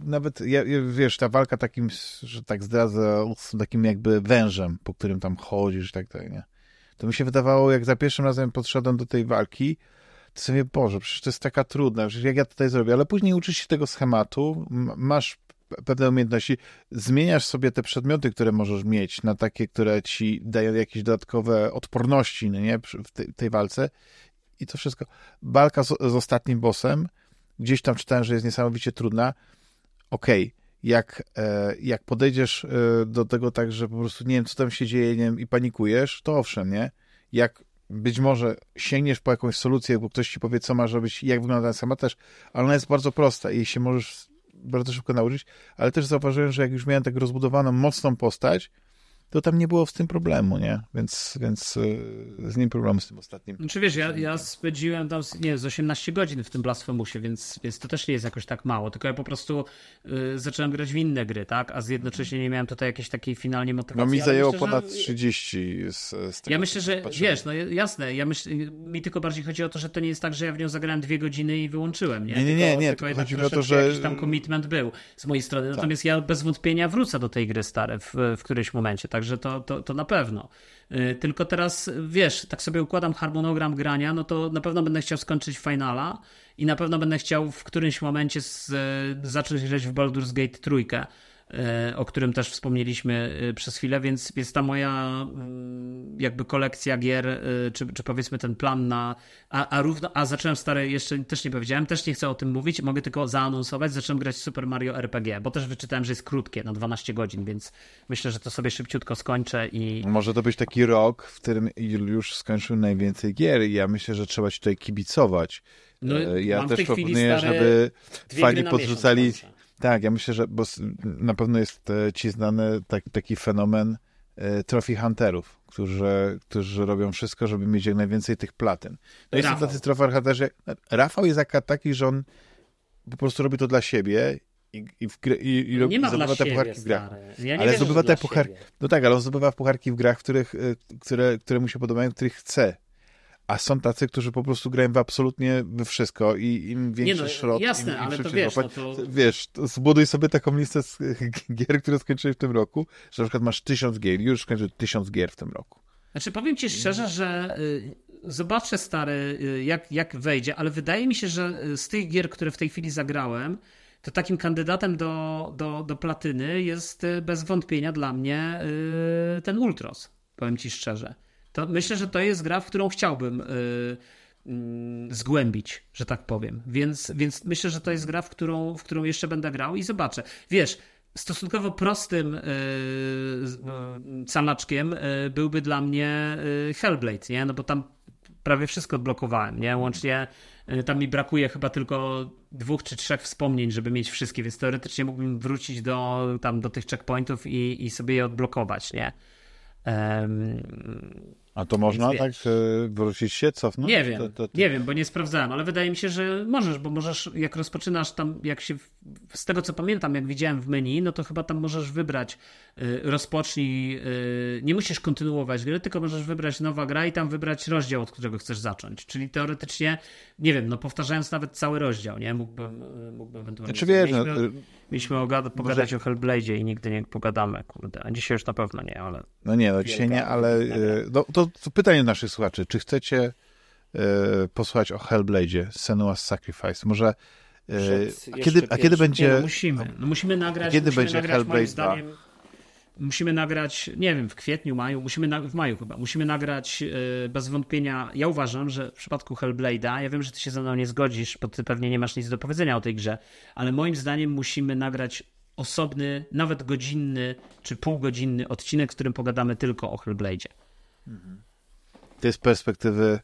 nawet, ja, wiesz, ta walka takim, że tak zdradzę, z takim jakby wężem, po którym tam chodzisz i tak dalej, nie? To mi się wydawało, jak za pierwszym razem podszedłem do tej walki, to sobie, Boże, przecież to jest taka trudna, przecież jak ja tutaj zrobię, ale później uczysz się tego schematu, masz pewne umiejętności, zmieniasz sobie te przedmioty, które możesz mieć na takie, które ci dają jakieś dodatkowe odporności, no nie, w tej, tej walce i to wszystko. Walka z, z, ostatnim bossem, gdzieś tam czytałem, że jest niesamowicie trudna. Okej, okay. jak, e, jak podejdziesz e, do tego tak, że po prostu nie wiem, co tam się dzieje nie wiem, i panikujesz, to owszem, nie? Jak być może sięgniesz po jakąś solucję, bo ktoś ci powie, co masz robić, jak wygląda ten sama też, ale ona jest bardzo prosta i się możesz bardzo szybko nauczyć, ale też zauważyłem, że jak już miałem tak rozbudowaną, mocną postać, to tam nie było z tym problemu, nie? Więc, więc e, z nim problemu z tym ostatnim. Znaczy wiesz, ja, ja spędziłem tam, nie z 18 godzin w tym Blasphemousie, więc, więc to też nie jest jakoś tak mało, tylko ja po prostu y, zacząłem grać w inne gry, tak? A z jednocześnie nie miałem tutaj jakiejś takiej finalnie motywacji. No mi zajęło myślę, ponad że... 30 z, z tego, Ja myślę, że wiesz, no jasne, ja myślę, mi tylko bardziej chodzi o to, że to nie jest tak, że ja w nią zagrałem dwie godziny i wyłączyłem, nie? Nie, nie, nie, nie. Tylko chodzi mi o to, że... jakiś tam commitment był z mojej strony, tak. natomiast ja bez wątpienia wrócę do tej gry stare w, w którymś momencie, także to, to, to na pewno. Y, tylko teraz, wiesz, tak sobie układam harmonogram grania, no to na pewno będę chciał skończyć finala i na pewno będę chciał w którymś momencie z, zacząć grać w Baldur's Gate trójkę o którym też wspomnieliśmy e, przez chwilę, więc jest ta moja mm, jakby kolekcja gier, e, czy, czy powiedzmy ten plan na. A, a równo, a zacząłem stare, jeszcze też nie powiedziałem, też nie chcę o tym mówić, mogę tylko zaanonsować, zacząłem grać Super Mario RPG, bo też wyczytałem, że jest krótkie, na 12 godzin, więc myślę, że to sobie szybciutko skończę i. Może to być taki rok, w którym już skończył najwięcej gier i ja myślę, że trzeba ci tutaj kibicować. No, ja też proponuję, żeby fani podrzucali. Tak, ja myślę, że bo na pewno jest e, ci znany tak, taki fenomen e, trophy hunterów, którzy, którzy robią wszystko, żeby mieć jak najwięcej tych platyn. No i są tacy trophy hunterzy. Rafał jest taki, że on po prostu robi to dla siebie i, i, w, i, i nie ma zdobywa te pucharki w grach. Ja ale zdobywa te pucharki. No tak, ale on zdobywa pucharki w grach, których, e, które, które mu się podobają, których chce a są tacy, którzy po prostu grają w absolutnie we wszystko i im większy no, szrot, jasne, im, im ale to wiesz, no to... wiesz, to zbuduj sobie taką listę z [laughs] gier, które skończyłeś w tym roku, że na przykład masz tysiąc gier, już skończył tysiąc gier w tym roku. Znaczy powiem ci szczerze, że y, zobaczę stary, y, jak, jak wejdzie, ale wydaje mi się, że y, z tych gier, które w tej chwili zagrałem, to takim kandydatem do, do, do platyny jest bez wątpienia dla mnie ten Ultros. Powiem ci szczerze to myślę, że to jest gra, w którą chciałbym yy, yy, zgłębić, że tak powiem. Więc, więc myślę, że to jest gra, w którą, w którą jeszcze będę grał i zobaczę. Wiesz, stosunkowo prostym yy, calaczkiem yy, byłby dla mnie Hellblade, nie? No bo tam prawie wszystko odblokowałem, nie? Łącznie tam mi brakuje chyba tylko dwóch czy trzech wspomnień, żeby mieć wszystkie, więc teoretycznie mógłbym wrócić do, tam, do tych checkpointów i, i sobie je odblokować, nie? Um, a to można tak e, wrócić się, cofnąć? Nie wiem, to, to, to... nie wiem, bo nie sprawdzałem, ale wydaje mi się, że możesz, bo możesz, jak rozpoczynasz tam, jak się, z tego co pamiętam, jak widziałem w menu, no to chyba tam możesz wybrać, y, rozpocznij, y, nie musisz kontynuować gry, tylko możesz wybrać nowa gra i tam wybrać rozdział, od którego chcesz zacząć. Czyli teoretycznie, nie wiem, no powtarzając nawet cały rozdział, nie? Mógłbym, y, mógłbym ewentualnie... Znaczy, wiesz, no, Mieliśmy ogada, pogadać może... o Hellblade'zie i nigdy nie pogadamy, kurde. A dzisiaj już na pewno nie, ale... No nie, no dzisiaj nie, ale no, to, to pytanie naszych słuchaczy. Czy chcecie e, posłuchać o Hellblade'zie, Senua's Sacrifice? Może e, a kiedy, a kiedy będzie... Nie, no musimy. No musimy nagrać, kiedy musimy będzie nagrać, Hellblade zdaniem, musimy nagrać, nie wiem, w kwietniu, maju, musimy na, w maju chyba, musimy nagrać yy, bez wątpienia. Ja uważam, że w przypadku Hellblade'a, ja wiem, że ty się ze mną nie zgodzisz, bo ty pewnie nie masz nic do powiedzenia o tej grze, ale moim zdaniem musimy nagrać osobny, nawet godzinny czy półgodzinny odcinek, w którym pogadamy tylko o Hellblade'zie. To jest z perspektywy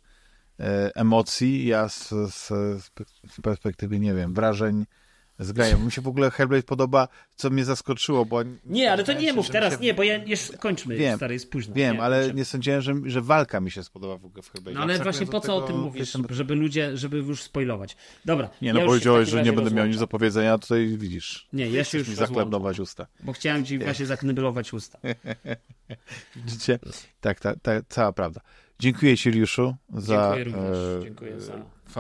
e, emocji, ja z, z, z perspektywy, nie wiem, wrażeń z grają. Mi się w ogóle Hellblade podoba, co mnie zaskoczyło, bo... Nie, ale to nie mów teraz, się... nie, bo ja jeszcze kończmy, wiem, stary, jest późno. Wiem, nie, ale nie sądziłem, że, że walka mi się spodoba w ogóle w Hellblade. No ale właśnie po co tego... o tym mówisz, żeby ludzie, żeby już spoilować. Dobra. Nie, no ja powiedziałeś, że nie będę miał nic do powiedzenia, a tutaj widzisz. Nie, ja się już mi zaklebnować usta. Bo chciałem ci [laughs] właśnie zakneblować usta. Widzicie? Tak, ta, ta, cała prawda. Dziękuję Ci, Juliuszu, za... Dziękuję również. E, Dziękuję za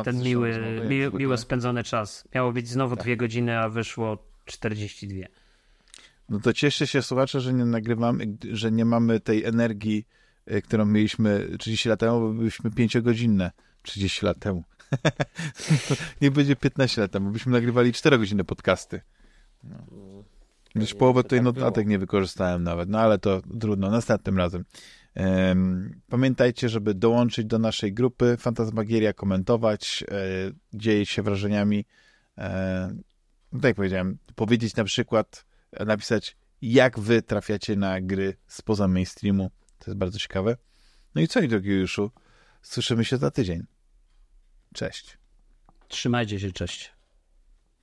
ten miły, mi, miło spędzony czas. Miało być znowu tak. dwie godziny, a wyszło 42. No to cieszę się, słuchacze, że nie nagrywamy, że nie mamy tej energii, e, którą mieliśmy 30 lat temu, bo byliśmy pięciogodzinne 30 lat temu. [laughs] nie będzie 15 lat temu, byśmy nagrywali 4 godziny podcasty. No. Już połowę tutaj tak notatek nie wykorzystałem nawet, no ale to trudno, następnym razem. Pamiętajcie, żeby dołączyć do naszej grupy Fantasmagieria, komentować, e, dzielić się wrażeniami. E, no tak jak powiedziałem, powiedzieć na przykład, napisać, jak wy trafiacie na gry spoza mainstreamu. To jest bardzo ciekawe. No i co, drogi Juszu? Słyszymy się za tydzień. Cześć. Trzymajcie się, cześć.